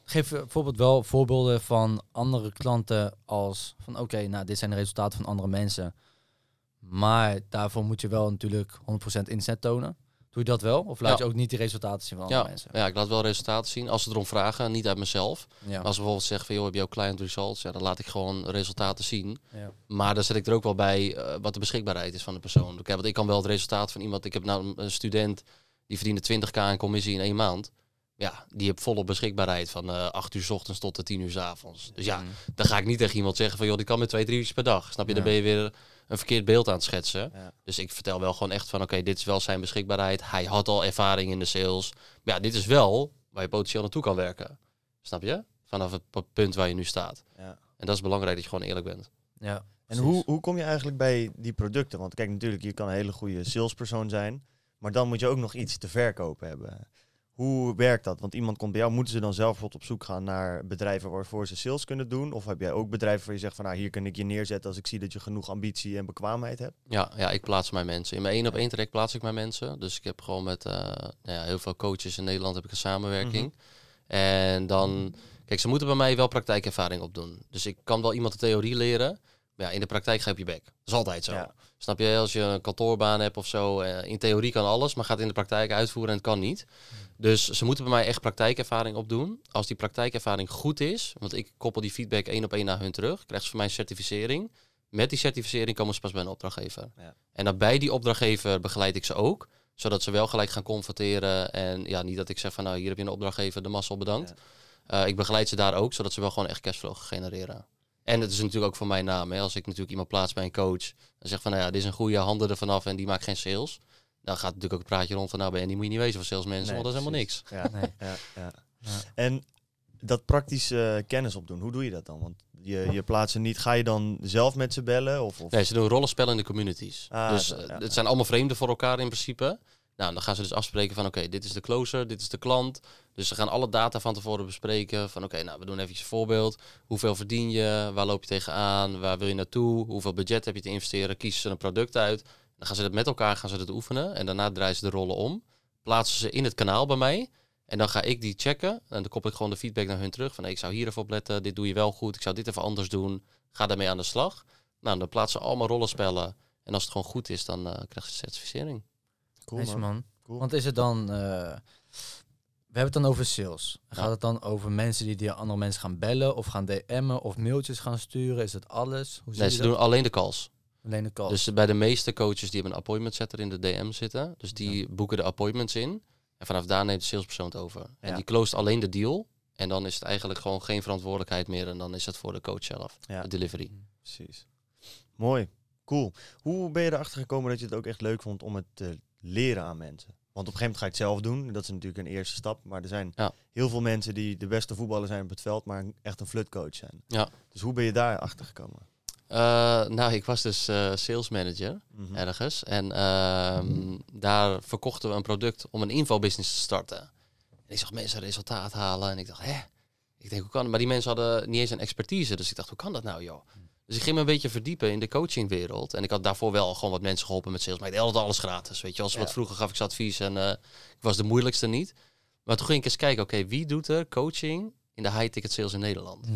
Speaker 3: geef bijvoorbeeld wel voorbeelden van andere klanten als van, oké, nou, dit zijn de resultaten van andere mensen. Maar daarvoor moet je wel natuurlijk 100% inzet tonen. Doe je dat wel? Of laat
Speaker 1: Ja.
Speaker 3: je ook niet die resultaten zien van andere
Speaker 1: Ja,
Speaker 3: mensen?
Speaker 1: ja, ik laat wel resultaten zien als ze erom vragen, niet uit mezelf.
Speaker 3: Ja.
Speaker 1: Maar als ze bijvoorbeeld zeggen van, joh, heb je ook client results? Ja, dan laat ik gewoon resultaten zien. Maar dan zet ik er ook wel bij eh, wat de beschikbaarheid is van de persoon. Kijk, want ik kan wel het resultaat van iemand... Ik heb nou een- student die verdiende 20k in commissie in één maand. Ja, die heeft volop beschikbaarheid van eh 8 uur s ochtends tot de 10 uur s avonds. Dus ja,
Speaker 3: Mhm.
Speaker 1: dan ga ik niet tegen iemand zeggen van... joh, die kan met twee, drie uur per dag. Snap je? Dan ben je weer een verkeerd beeld aan het schetsen.
Speaker 2: Ja.
Speaker 1: Dus ik vertel wel gewoon echt van... oké, dit is wel zijn beschikbaarheid. Hij had al ervaring in de sales. Maar ja, dit is wel waar je potentieel naartoe kan werken. Snap je? Vanaf het punt waar je nu staat.
Speaker 2: Ja.
Speaker 1: En dat is belangrijk dat je gewoon eerlijk bent.
Speaker 3: Ja,
Speaker 2: En hoe, hoe kom je eigenlijk bij die producten? Want kijk, natuurlijk, je kan een hele goede salespersoon zijn. Maar dan moet je ook nog iets te verkopen hebben. Hoe werkt dat? Want iemand komt bij jou, moeten ze dan zelf op zoek gaan naar bedrijven waarvoor ze sales kunnen doen? Of heb jij ook bedrijven waar je zegt van nou, hier kan ik je neerzetten als ik zie dat je genoeg ambitie en bekwaamheid hebt?
Speaker 1: Ja, ja, ik plaats mijn mensen. In mijn één op één traject plaats ik mijn mensen. Dus ik heb gewoon met eh, nou ja, heel veel coaches in Nederland heb ik een samenwerking. En dan Kijk, ze moeten bij mij wel praktijkervaring opdoen. Dus ik kan wel iemand de theorie leren. Maar ja, in de praktijk ga je bek. Dat is altijd zo.
Speaker 2: Ja.
Speaker 1: Snap je? Als je een kantoorbaan hebt of zo. eh, in theorie kan alles, maar gaat in de praktijk uitvoeren en het kan niet. Dus ze moeten bij mij echt praktijkervaring opdoen. Als die praktijkervaring goed is, want ik koppel die feedback één op één naar hun terug, krijgen ze van mij een certificering. Met die certificering komen ze pas bij een opdrachtgever.
Speaker 2: Ja.
Speaker 1: En dan bij die opdrachtgever begeleid ik ze ook, zodat ze wel gelijk gaan confronteren. En ja, niet dat ik zeg van nou hier heb je een opdrachtgever, de massa bedankt. Eh, ik begeleid ze daar ook, zodat ze wel gewoon echt cashflow genereren. En het is natuurlijk ook voor mijn naam. Hè. Als ik natuurlijk iemand plaats bij een coach en zeg van nou ja, dit is een goede handen er vanaf en die maakt geen sales. Dan gaat natuurlijk ook het praatje rond van nou ben die moet je niet wezen voor salesmensen,
Speaker 2: Nee,
Speaker 1: want dat is helemaal niks.
Speaker 2: Ja,
Speaker 3: Nee.
Speaker 2: ja, ja.
Speaker 3: Ja.
Speaker 2: En dat praktische eh, kennis opdoen, hoe doe je dat dan? Want je, je plaatst ze niet, ga je dan zelf met ze bellen? Of, of...
Speaker 1: Nee, ze doen rollenspellen in de communities.
Speaker 2: Ah,
Speaker 1: dus eh,
Speaker 2: ja.
Speaker 1: het zijn allemaal vreemden voor elkaar in principe. Nou, dan gaan ze dus afspreken van oké, dit is de closer, dit is de klant. Dus ze gaan alle data van tevoren bespreken. Van oké, nou we doen even een voorbeeld. Hoeveel verdien je? Waar loop je tegenaan? Waar wil je naartoe? Hoeveel budget heb je te investeren? Kiezen ze een product uit. Dan gaan ze dat met elkaar gaan ze dat oefenen. En daarna draaien ze de rollen om. Plaatsen ze in het kanaal bij mij. En dan ga ik die checken. En dan koppel ik gewoon de feedback naar hun terug. Van hey, ik zou hier even op letten. Dit doe je wel goed. Ik zou dit even anders doen. Ga daarmee aan de slag. Nou, dan plaatsen ze allemaal rollenspellen. En als het gewoon goed is, dan eh krijg je certificering.
Speaker 2: Cool,
Speaker 3: Nice,
Speaker 2: man.
Speaker 3: man.
Speaker 2: Cool.
Speaker 3: Want is het dan... eh, we hebben het dan over sales.
Speaker 1: Ja.
Speaker 3: Gaat het dan over mensen die, die andere mensen gaan bellen of gaan DM'en of mailtjes gaan sturen? Is dat alles? Hoe
Speaker 1: Nee, ze
Speaker 3: dat?
Speaker 1: doen alleen de calls.
Speaker 3: Alleen de call.
Speaker 1: Dus bij de meeste coaches die hebben een appointment setter in de DM zitten. Dus die boeken de appointments in. En vanaf daar neemt de salespersoon het over. En die closed alleen de deal. En dan is het eigenlijk gewoon geen verantwoordelijkheid meer. En dan is het voor de coach zelf.
Speaker 2: Ja.
Speaker 1: De delivery.
Speaker 2: Precies. Mooi. Cool. Hoe ben je erachter gekomen dat je het ook echt leuk vond om het te leren aan mensen? Want op een gegeven moment ga je het zelf doen. Dat is natuurlijk een eerste stap. Maar er zijn
Speaker 1: Ja.
Speaker 2: heel veel mensen die de beste voetballer zijn op het veld, maar echt een flutcoach zijn.
Speaker 1: Ja.
Speaker 2: Dus hoe ben je daar achter gekomen?
Speaker 1: Eh, nou, ik was dus eh sales manager
Speaker 2: Mhm.
Speaker 1: ergens. En ehm, daar verkochten we een product om een infobusiness te starten. En ik zag mensen resultaat halen. En ik dacht, hè? Ik denk, hoe kan het? Maar die mensen hadden niet eens een expertise. Dus ik dacht, hoe kan dat nou, joh? Dus ik ging me een beetje verdiepen in de coachingwereld. En ik had daarvoor wel gewoon wat mensen geholpen met sales. Maar ik deed altijd alles gratis. Weet je, als
Speaker 2: Ja.
Speaker 1: wat vroeger gaf ik ze advies en eh, ik was de moeilijkste niet. Maar toen ging ik eens kijken, oké, wie doet er coaching in de high-ticket sales in Nederland?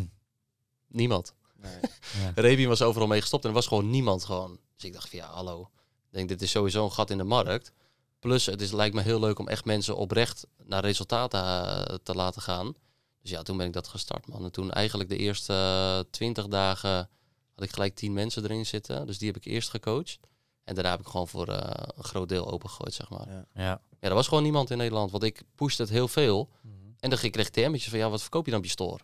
Speaker 1: Niemand.
Speaker 2: Nee. <laughs>
Speaker 3: Ja.
Speaker 1: Was overal mee gestopt en er was gewoon niemand gewoon. Dus ik dacht van ja, hallo. Ik denk, dit is sowieso een gat in de markt. Plus, het is, lijkt me heel leuk om echt mensen oprecht naar resultaten eh, te laten gaan. Dus ja, toen ben ik dat gestart, man. En toen eigenlijk de eerste twintig dagen had ik gelijk tien mensen erin zitten. Dus die heb ik eerst gecoacht. En daarna heb ik gewoon voor eh, een groot deel opengegooid, zeg maar.
Speaker 2: Ja.
Speaker 3: Ja.
Speaker 1: Ja, er was gewoon niemand in Nederland, want ik pushte het heel veel.
Speaker 3: Mhm.
Speaker 1: En dan kreeg ik TM'tjes van, ja, wat verkoop je dan op je store?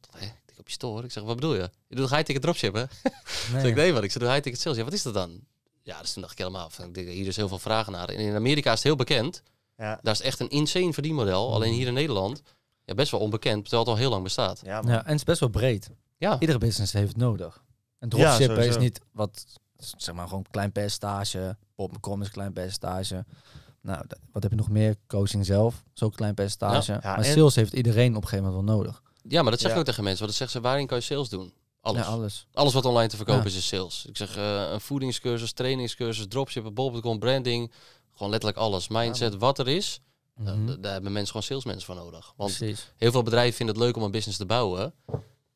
Speaker 1: Dacht, op je store? Ik zeg, wat bedoel je? Je doet high-ticket dropshippen?
Speaker 3: Nee.
Speaker 1: Dus <laughs> ik nee, wat ik zei, doe high-ticket sales. Ja, wat is dat dan? Ja, dus toen dacht ik helemaal van, hier is heel veel vragen naar. En in Amerika is het heel bekend.
Speaker 2: Ja.
Speaker 1: Daar is echt een insane verdienmodel. Alleen hier in Nederland, ja, best wel onbekend, terwijl het al heel lang bestaat.
Speaker 2: Ja.
Speaker 3: Ja, en het is best wel breed.
Speaker 1: Ja,
Speaker 3: Iedere business heeft het nodig. En
Speaker 2: Ja,
Speaker 3: dropshippen is niet wat, zeg maar, gewoon een klein percentage. Pop.com is een klein percentage. Nou, wat heb je nog meer? Coaching zelf, een klein percentage.
Speaker 2: Ja,
Speaker 3: maar
Speaker 2: en-
Speaker 3: sales heeft iedereen op een gegeven moment wel nodig.
Speaker 1: Ja maar dat zeg ik ook tegen mensen. Want dan zeggen ze, waarin kan je sales doen? Alles.
Speaker 3: Ja, alles.
Speaker 1: Alles wat online te verkopen is, is sales. Ik zeg eh, een voedingscursus, trainingscursus, dropshippen, bol.com, branding. Gewoon letterlijk alles. Mindset, wat er is.
Speaker 3: Mhm.
Speaker 1: daar hebben mensen gewoon salesmensen voor nodig. Want
Speaker 3: Precies.
Speaker 1: heel veel bedrijven vinden het leuk om een business te bouwen.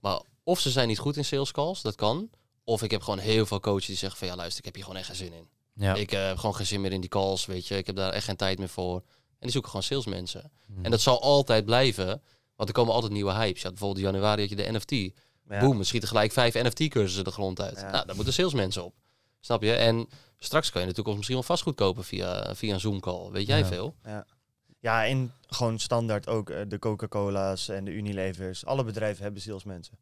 Speaker 1: Maar of ze zijn niet goed in sales calls, dat kan. Of ik heb gewoon heel veel coaches die zeggen van ja luister, ik heb hier gewoon echt geen zin in.
Speaker 3: Ja.
Speaker 1: Ik eh, heb gewoon geen zin meer in die calls, weet je. Ik heb daar echt geen tijd meer voor. En die zoeken gewoon salesmensen.
Speaker 3: Mhm.
Speaker 1: En dat zal altijd blijven. Want er komen altijd nieuwe hypes. Ja, bijvoorbeeld in januari had je de NFT.
Speaker 2: Ja.
Speaker 1: Boom, er schieten gelijk vijf NFT-cursussen de grond uit.
Speaker 2: Ja.
Speaker 1: Nou, daar moeten salesmensen op. Snap je? En straks kan je in de toekomst misschien wel vastgoed kopen via, via een Zoom-call. Weet jij
Speaker 3: Ja.
Speaker 1: veel?
Speaker 2: Ja, en gewoon standaard ook eh, de Coca-Cola's en de Unilevers. Alle bedrijven hebben salesmensen.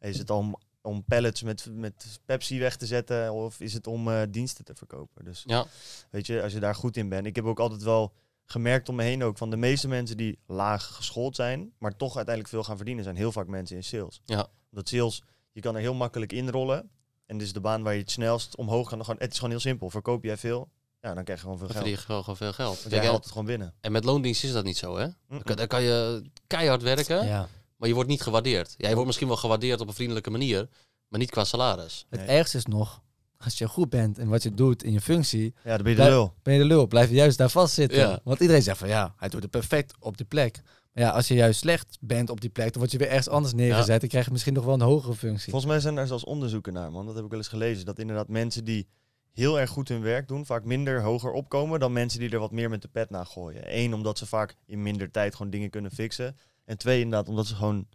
Speaker 2: Is het om, om pallets met, met Pepsi weg te zetten of is het om eh, diensten te verkopen? Dus
Speaker 1: Ja.
Speaker 2: weet je, als je daar goed in bent. Ik heb ook altijd wel gemerkt om me heen ook van de meeste mensen die laag geschoold zijn, maar toch uiteindelijk veel gaan verdienen, zijn heel vaak mensen in sales.
Speaker 1: Ja.
Speaker 2: Dat sales, je kan er heel makkelijk inrollen. En dit is de baan waar je het snelst omhoog kan. Gewoon, het is gewoon heel simpel. Verkoop jij veel, ja, dan krijg je gewoon veel
Speaker 1: Dan
Speaker 2: geld.
Speaker 1: verdien je gewoon, gewoon veel geld.
Speaker 2: Jij
Speaker 1: en,
Speaker 2: haalt het gewoon binnen.
Speaker 1: en met loondienst is dat niet zo, hè?
Speaker 2: Mm-mm.
Speaker 1: Dan, dan kan je keihard werken,
Speaker 3: Ja.
Speaker 1: maar je wordt niet gewaardeerd. Ja, je wordt misschien wel gewaardeerd op een vriendelijke manier, maar niet qua salaris.
Speaker 3: Het
Speaker 2: Nee.
Speaker 3: ergste is nog, als je goed bent in wat je doet in je functie,
Speaker 2: Ja, dan ben je de lul.
Speaker 3: ben je de lul. Blijf je juist daar vastzitten.
Speaker 1: Ja.
Speaker 3: Want iedereen zegt van ja, hij doet het perfect op de plek. Ja, als je juist slecht bent op die plek, dan word je weer ergens anders neergezet. Dan krijg je misschien nog wel een hogere functie.
Speaker 2: Volgens mij zijn er zelfs onderzoeken naar, man. Dat heb ik wel eens gelezen. Dat inderdaad mensen die heel erg goed hun werk doen, vaak minder hoger opkomen dan mensen die er wat meer met de pet naar gooien. Eén, omdat ze vaak in minder tijd gewoon dingen kunnen fixen. En twee, inderdaad, omdat ze gewoon...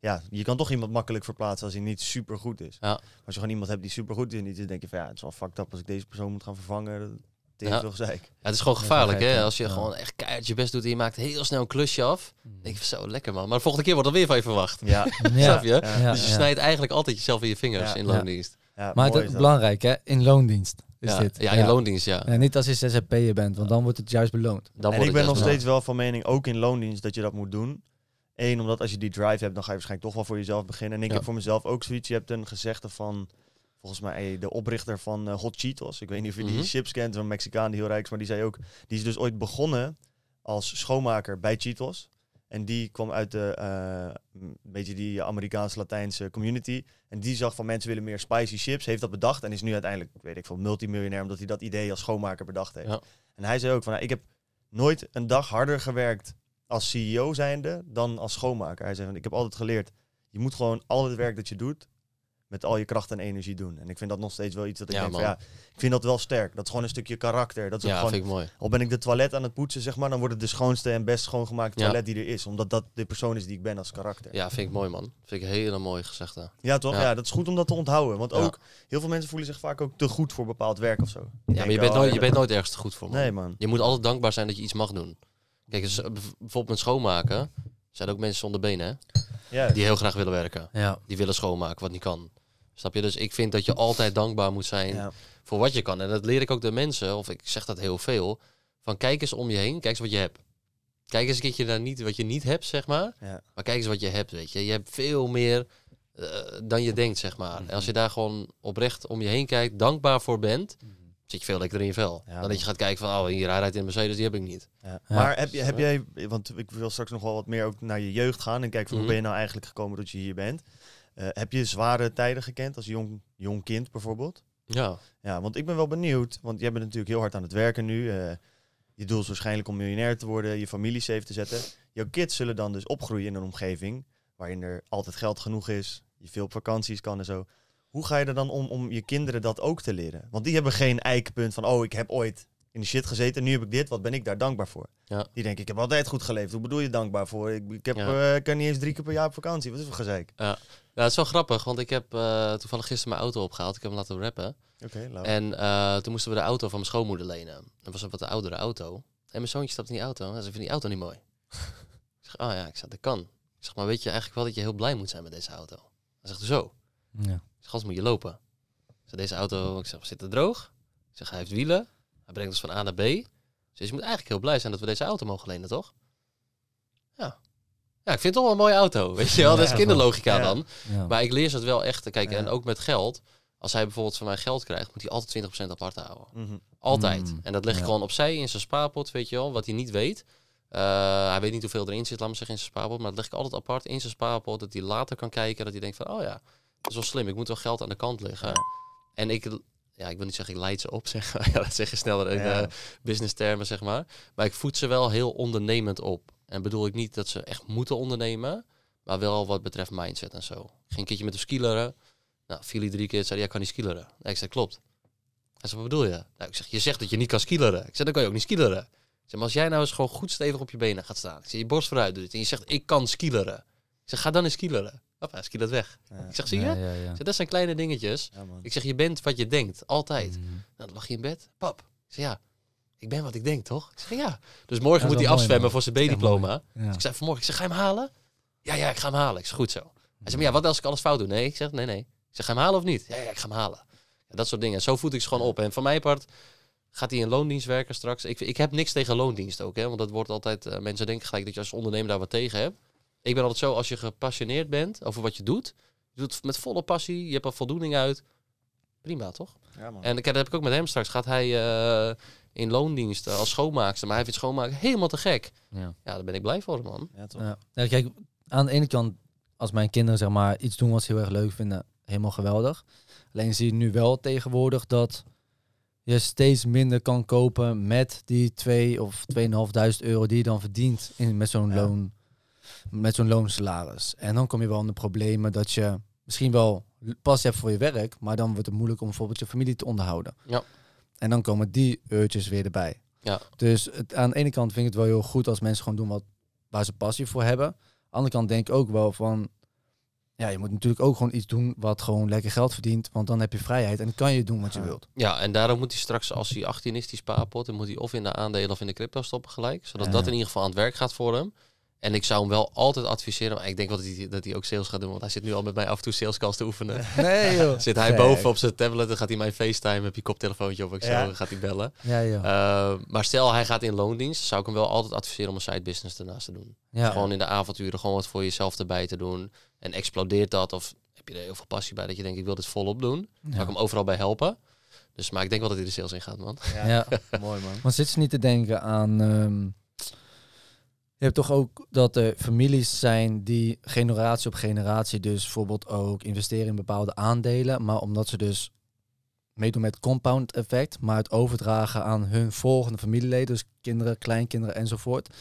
Speaker 2: Ja, je kan toch iemand makkelijk verplaatsen als hij niet super goed is.
Speaker 1: Ja.
Speaker 2: Maar als je gewoon iemand hebt die super goed is en niet is, denk je van ja, het is wel fucked up als ik deze persoon moet gaan vervangen. Dat
Speaker 1: Ja.
Speaker 2: toch zeik.
Speaker 1: Ja, het is gewoon gevaarlijk, hè? Als je
Speaker 3: Ja.
Speaker 1: gewoon echt keihard je best doet en je maakt heel snel een klusje af. Dan denk je van, zo, lekker man. Maar de volgende keer wordt er weer van je verwacht.
Speaker 2: Ja, <laughs>
Speaker 1: Snap je?
Speaker 2: Ja,
Speaker 3: ja,
Speaker 1: dus je snijdt eigenlijk altijd jezelf in je vingers
Speaker 2: Ja.
Speaker 1: in loondienst.
Speaker 2: ja
Speaker 3: Maar het
Speaker 2: is
Speaker 3: belangrijk, hè? In loondienst is
Speaker 1: Ja,
Speaker 3: dit.
Speaker 1: ja, in loondienst, ja.
Speaker 3: Ja, niet als je zzp'er bent, want dan wordt het juist beloond.
Speaker 1: Dan
Speaker 2: En ik ben nog steeds wel van mening, ook in loondienst, dat je dat moet doen. Eén, omdat als je die drive hebt, dan ga je waarschijnlijk toch wel voor jezelf beginnen. En ik
Speaker 1: Ja.
Speaker 2: heb voor mezelf ook zoiets. Je hebt een gezegde van, volgens mij, de oprichter van eh, Hot Cheetos. Ik weet niet of je die
Speaker 1: Mhm.
Speaker 2: chips kent, een Mexicaan die heel rijk is. Maar die zei ook, die is dus ooit begonnen als schoonmaker bij Cheetos. En die kwam uit de, een beetje die Amerikaans-Latijnse community. En die zag van mensen willen meer spicy chips, heeft dat bedacht. En is nu uiteindelijk, weet ik veel, multimiljonair, omdat hij dat idee als schoonmaker bedacht heeft.
Speaker 1: Ja.
Speaker 2: En hij zei ook van, nou, ik heb nooit een dag harder gewerkt als CEO zijnde dan als schoonmaker. Hij zei ik heb altijd geleerd, je moet gewoon al het werk dat je doet, met al je kracht en energie doen. En ik vind dat nog steeds wel iets dat ik
Speaker 1: Ja,
Speaker 2: denk van, ja, ik vind dat wel sterk. Dat is gewoon een stukje karakter. Dat is
Speaker 1: Ja,
Speaker 2: gewoon,
Speaker 1: vind ik mooi.
Speaker 2: al ben ik de toilet aan het poetsen, zeg maar, dan wordt het de schoonste en best schoongemaakte
Speaker 1: Ja.
Speaker 2: toilet die er is. Omdat dat de persoon is die ik ben als karakter.
Speaker 1: Ja, vind ik mooi, man. Vind ik hele mooie gezegde.
Speaker 2: Ja, toch? Ja. Dat is goed om dat te onthouden. Want ook, heel veel mensen voelen zich vaak ook te goed voor bepaald werk of zo.
Speaker 1: Ja, maar je bent,
Speaker 2: oh,
Speaker 1: nooit, je bent nooit ergens te goed voor, man.
Speaker 2: Nee, man.
Speaker 1: Je moet altijd dankbaar zijn dat je iets mag doen. Kijk, dus, eh, bijvoorbeeld met schoonmaken zijn er ook mensen zonder benen, hè?
Speaker 2: Ja,
Speaker 1: Die heel graag willen werken.
Speaker 3: Ja.
Speaker 1: Die willen schoonmaken, wat niet kan. Snap je? Dus ik vind dat je altijd dankbaar moet zijn
Speaker 2: ja.
Speaker 1: voor wat je kan. En dat leer ik ook de mensen, of ik zeg dat heel veel, van kijk eens om je heen, kijk eens wat je hebt. Kijk eens een keertje naar niet wat je niet hebt, zeg maar.
Speaker 2: Ja.
Speaker 1: Maar kijk eens wat je hebt, weet je. Je hebt veel meer eh, dan je denkt, zeg maar. En als je daar gewoon oprecht om je heen kijkt, dankbaar voor bent, zit je veel lekkerder in je vel.
Speaker 2: Ja,
Speaker 1: dan dat je gaat kijken van, oh, hier hij rijdt in Mercedes, die heb ik niet.
Speaker 2: Ja.
Speaker 3: Ja.
Speaker 2: Maar heb, je, heb jij, want ik wil straks nog wel wat meer ook naar je jeugd gaan en kijken van hoe
Speaker 1: Mhm.
Speaker 2: ben je nou eigenlijk gekomen tot je hier bent. Eh, heb je zware tijden gekend als jong, jong kind bijvoorbeeld?
Speaker 1: Ja,
Speaker 2: Ja, want ik ben wel benieuwd, want jij bent natuurlijk heel hard aan het werken nu. eh, je doel is waarschijnlijk om miljonair te worden, je familie safe te zetten. Jouw kids zullen dan dus opgroeien in een omgeving waarin er altijd geld genoeg is, je veel op vakanties kan en zo. Hoe ga je er dan om om je kinderen dat ook te leren? Want die hebben geen eikpunt van, oh, ik heb ooit in de shit gezeten, nu heb ik dit, wat ben ik daar dankbaar voor?
Speaker 1: Ja.
Speaker 2: Die denken, ik heb altijd goed geleefd. Hoe bedoel je dankbaar voor? Ik, ik, heb,
Speaker 1: Ja.
Speaker 2: eh, ik kan niet eens drie keer per jaar op vakantie. Wat is voor gezeik?
Speaker 1: ja. ja, het is wel grappig, want ik heb eh, toevallig gisteren mijn auto opgehaald. Ik heb hem laten rappen.
Speaker 2: Oké.
Speaker 1: En eh, toen moesten we de auto van mijn schoonmoeder lenen. Dat was een wat oudere auto. En mijn zoontje stapt in die auto. Hij zei, ik vind die auto niet mooi. <laughs> ik zeg, oh ja, ik zeg, dat kan. Ik zeg, maar weet je eigenlijk wel dat je heel blij moet zijn met deze auto? Hij zegt, zo.
Speaker 3: Ja.
Speaker 1: Zeg, anders moet je lopen. Zeg, deze auto, ik zeg, zit er droog? Ik zeg, hij heeft wielen. Hij brengt ons van A naar B. Dus je moet eigenlijk heel blij zijn dat we deze auto mogen lenen, toch? Ja. Ja, ik vind het toch wel een mooie auto. Weet je wel, dat is kinderlogica
Speaker 2: ja.
Speaker 1: dan.
Speaker 3: Ja.
Speaker 1: Maar ik leer ze het wel echt te kijken.
Speaker 2: Ja.
Speaker 1: En ook met geld. Als hij bijvoorbeeld van mij geld krijgt, moet hij altijd 20% apart houden.
Speaker 2: Mhm.
Speaker 1: Altijd.
Speaker 3: Mm,
Speaker 1: En dat leg ik gewoon opzij in zijn spaarpot, weet je wel, wat hij niet weet. Eh, hij weet niet hoeveel erin zit, laat me zeggen, in zijn spaarpot. Maar dat leg ik altijd apart in zijn spaarpot, dat hij later kan kijken. Dat hij denkt van, oh ja, dat is wel slim. Ik moet wel geld aan de kant leggen.
Speaker 2: Ja.
Speaker 1: En ik, ja, ik wil niet zeggen, ik leid ze op, <laughs> zeg maar. ja, dat zeg je sneller in
Speaker 2: Ja.
Speaker 1: eh, business termen, zeg maar. Maar ik voed ze wel heel ondernemend op. En bedoel ik niet dat ze echt moeten ondernemen, maar wel wat betreft mindset en zo. Ik ging een keertje met hem skileren. Nou, viel hij drie keer, zei hij, ja, kan niet skileren. Nee, ik zei, klopt. Hij zei, wat bedoel je? Nou, ik zeg, je zegt dat je niet kan skileren. Ik zeg, dan kan je ook niet skileren. Ik zeg, maar als jij nou eens gewoon goed stevig op je benen gaat staan. Ik zeg, je borst vooruit doet en je zegt, ik kan skileren. Ik zeg, ga dan eens skileren. Hoppa, hij skilert weg.
Speaker 2: Ja.
Speaker 1: Ik zeg, zie je?
Speaker 3: Ja, ja, ja.
Speaker 1: Ik zeg, dat zijn kleine dingetjes. Ik zeg, je bent wat je denkt. Altijd.
Speaker 3: Mhm.
Speaker 1: Nou, dan lag je in bed. Pap. Ik zeg, ja, ik ben wat ik denk, toch? Ik zeg, ja. Dus morgen
Speaker 3: Ja,
Speaker 1: moet
Speaker 3: dat
Speaker 1: hij afzwemmen
Speaker 3: man.
Speaker 1: voor zijn B-diploma.
Speaker 3: Ja.
Speaker 1: Ik zei vanmorgen, ik zeg, ga je hem halen? Ja, ja, ik ga hem halen. Ik zeg, goed zo. Hij zei, maar ja, wat als ik alles fout doe? Nee, ik zeg, nee, nee. Ik zeg, ga je hem halen of niet? Ja, ja, ik ga hem halen. Ja, dat soort dingen. Zo voed ik ze gewoon op. En van mijn part gaat hij in loondienst werken straks. Ik, ik heb niks tegen loondienst ook, hè. Want dat wordt altijd, eh, mensen denken gelijk dat je als ondernemer daar wat tegen hebt. Ik ben altijd zo, als je gepassioneerd bent over wat je doet, je doet het met volle passie, je hebt er voldoening uit. Prima, toch?
Speaker 2: Ja, man.
Speaker 1: En ik- dat heb ik ook met hem straks. Gaat hij eh, in loondienst eh, als schoonmaakster, maar hij vindt schoonmaken helemaal te gek.
Speaker 3: Ja.
Speaker 1: Ja, daar ben ik blij voor, man.
Speaker 2: Ja, toch?
Speaker 3: Ja. Ja, kijk, aan de ene kant, als mijn kinderen zeg maar iets doen wat ze heel erg leuk vinden, helemaal geweldig. Alleen zie je nu wel tegenwoordig dat je steeds minder kan kopen met die 2 of 2.500 euro die je dan verdient in, met zo'n
Speaker 2: Ja.
Speaker 3: loon. Met zo'n loonsalaris. En dan kom je wel in de problemen dat je misschien wel passie hebt voor je werk, maar dan wordt het moeilijk om bijvoorbeeld je familie te onderhouden.
Speaker 1: Ja.
Speaker 3: En dan komen die uurtjes weer erbij.
Speaker 1: Ja.
Speaker 3: Dus het, aan de ene kant vind ik het wel heel goed als mensen gewoon doen wat, waar ze passie voor hebben. Aan de andere kant denk ik ook wel van, ja, je moet natuurlijk ook gewoon iets doen wat gewoon lekker geld verdient, want dan heb je vrijheid en dan kan je doen wat je wilt.
Speaker 1: Ja, en daarom moet hij straks, als hij 18 is, die spaarpot, dan moet hij of in de aandelen of in de crypto stoppen gelijk. Zodat
Speaker 3: Ja.
Speaker 1: dat in ieder geval aan het werk gaat voor hem. En ik zou hem wel altijd adviseren, maar ik denk wel dat hij, dat hij ook sales gaat doen, want hij zit nu al met mij af en toe salescalls te oefenen. <laughs>
Speaker 3: Nee joh. <laughs>
Speaker 1: Zit hij boven op zijn tablet, dan gaat hij mij FaceTime, heb je koptelefoontje op, ik zo,
Speaker 2: Ja.
Speaker 1: gaat hij bellen.
Speaker 3: Ja joh.
Speaker 1: Uh, maar stel hij gaat in loondienst, zou ik hem wel altijd adviseren om een side business ernaast te doen.
Speaker 3: ja.
Speaker 1: Gewoon in de avonturen gewoon wat voor jezelf erbij te doen. En explodeert dat of heb je er heel veel passie bij dat je denkt ik wil dit volop doen. Zou
Speaker 3: Ja.
Speaker 1: ik hem overal bij helpen. Dus maar ik denk wel dat hij de sales in gaat man.
Speaker 2: Ja,
Speaker 3: Ja. <laughs>
Speaker 2: mooi man.
Speaker 3: Maar zit ze niet te denken aan. ehm, je hebt toch ook dat er families zijn die generatie op generatie dus bijvoorbeeld ook investeren in bepaalde aandelen. Maar omdat ze dus meedoen met compound effect, maar het overdragen aan hun volgende familieleden, dus kinderen, kleinkinderen enzovoort,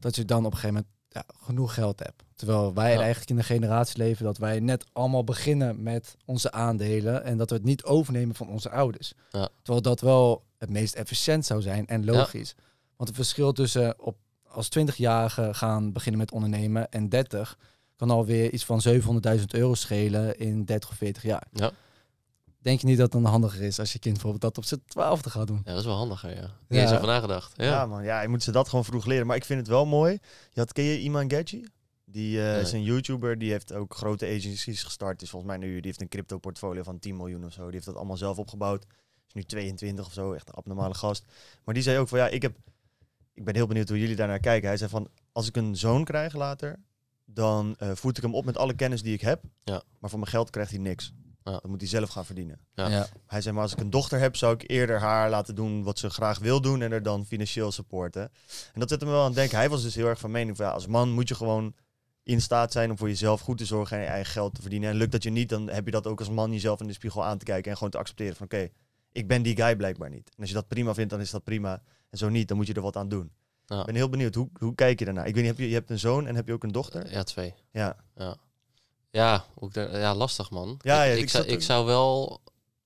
Speaker 3: dat je dan op een gegeven moment ja, genoeg geld hebt. Terwijl wij
Speaker 1: Ja.
Speaker 3: eigenlijk in de generatie leven dat wij net allemaal beginnen met onze aandelen en dat we het niet overnemen van onze ouders.
Speaker 1: Ja.
Speaker 3: Terwijl dat wel het meest efficiënt zou zijn en logisch. Want het verschil tussen op als 20-jarige gaan beginnen met ondernemen en 30 kan alweer iets van 700.000 euro schelen in 30 of 40 jaar.
Speaker 1: Ja.
Speaker 3: Denk je niet dat het dan handiger is als je kind bijvoorbeeld dat op zijn twaalfde gaat doen?
Speaker 1: Ja, dat is wel handiger ja. Niet
Speaker 3: Ja.
Speaker 1: over nagedacht. Ja.
Speaker 2: Ja. man, ja, je moet ze dat gewoon vroeg leren. Maar ik vind het wel mooi. Je had, ken je Iman Gadji? Die eh,
Speaker 1: Nee.
Speaker 2: is een YouTuber, die heeft ook grote agencies gestart. Is volgens mij nu, die heeft een crypto portfolio van 10 miljoen of zo. Die heeft dat allemaal zelf opgebouwd. Is nu 22 of zo, echt een abnormale gast. Maar die zei ook van ja, ik heb, ik ben heel benieuwd hoe jullie daarnaar kijken. Hij zei van, als ik een zoon krijg later, dan eh voed ik hem op met alle kennis die ik heb.
Speaker 1: Ja.
Speaker 2: Maar voor mijn geld krijgt hij niks.
Speaker 1: Ja.
Speaker 2: Dat moet hij zelf gaan verdienen.
Speaker 1: Ja.
Speaker 2: Hij zei, maar als ik een dochter heb, zou ik eerder haar laten doen wat ze graag wil doen en er dan financieel supporten. En dat zet hem wel aan het denken. Hij was dus heel erg van mening van, ja, als man moet je gewoon in staat zijn om voor jezelf goed te zorgen en je eigen geld te verdienen. En lukt dat je niet, dan heb je dat ook als man jezelf in de spiegel aan te kijken en gewoon te accepteren van, oké, ik ben die guy blijkbaar niet. En als je dat prima vindt, dan is dat prima. En zo niet, dan moet je er wat aan doen.
Speaker 1: Ja.
Speaker 2: Ik ben heel benieuwd, hoe, hoe kijk je daarnaar? Ik weet niet, heb je, je hebt een zoon en heb je ook een dochter?
Speaker 1: Ja, twee.
Speaker 2: Ja.
Speaker 1: Ja, ja, daar- ja lastig man.
Speaker 2: Ja,
Speaker 1: ik,
Speaker 2: ja,
Speaker 1: ik,
Speaker 2: ik
Speaker 1: zou, ik zou wel...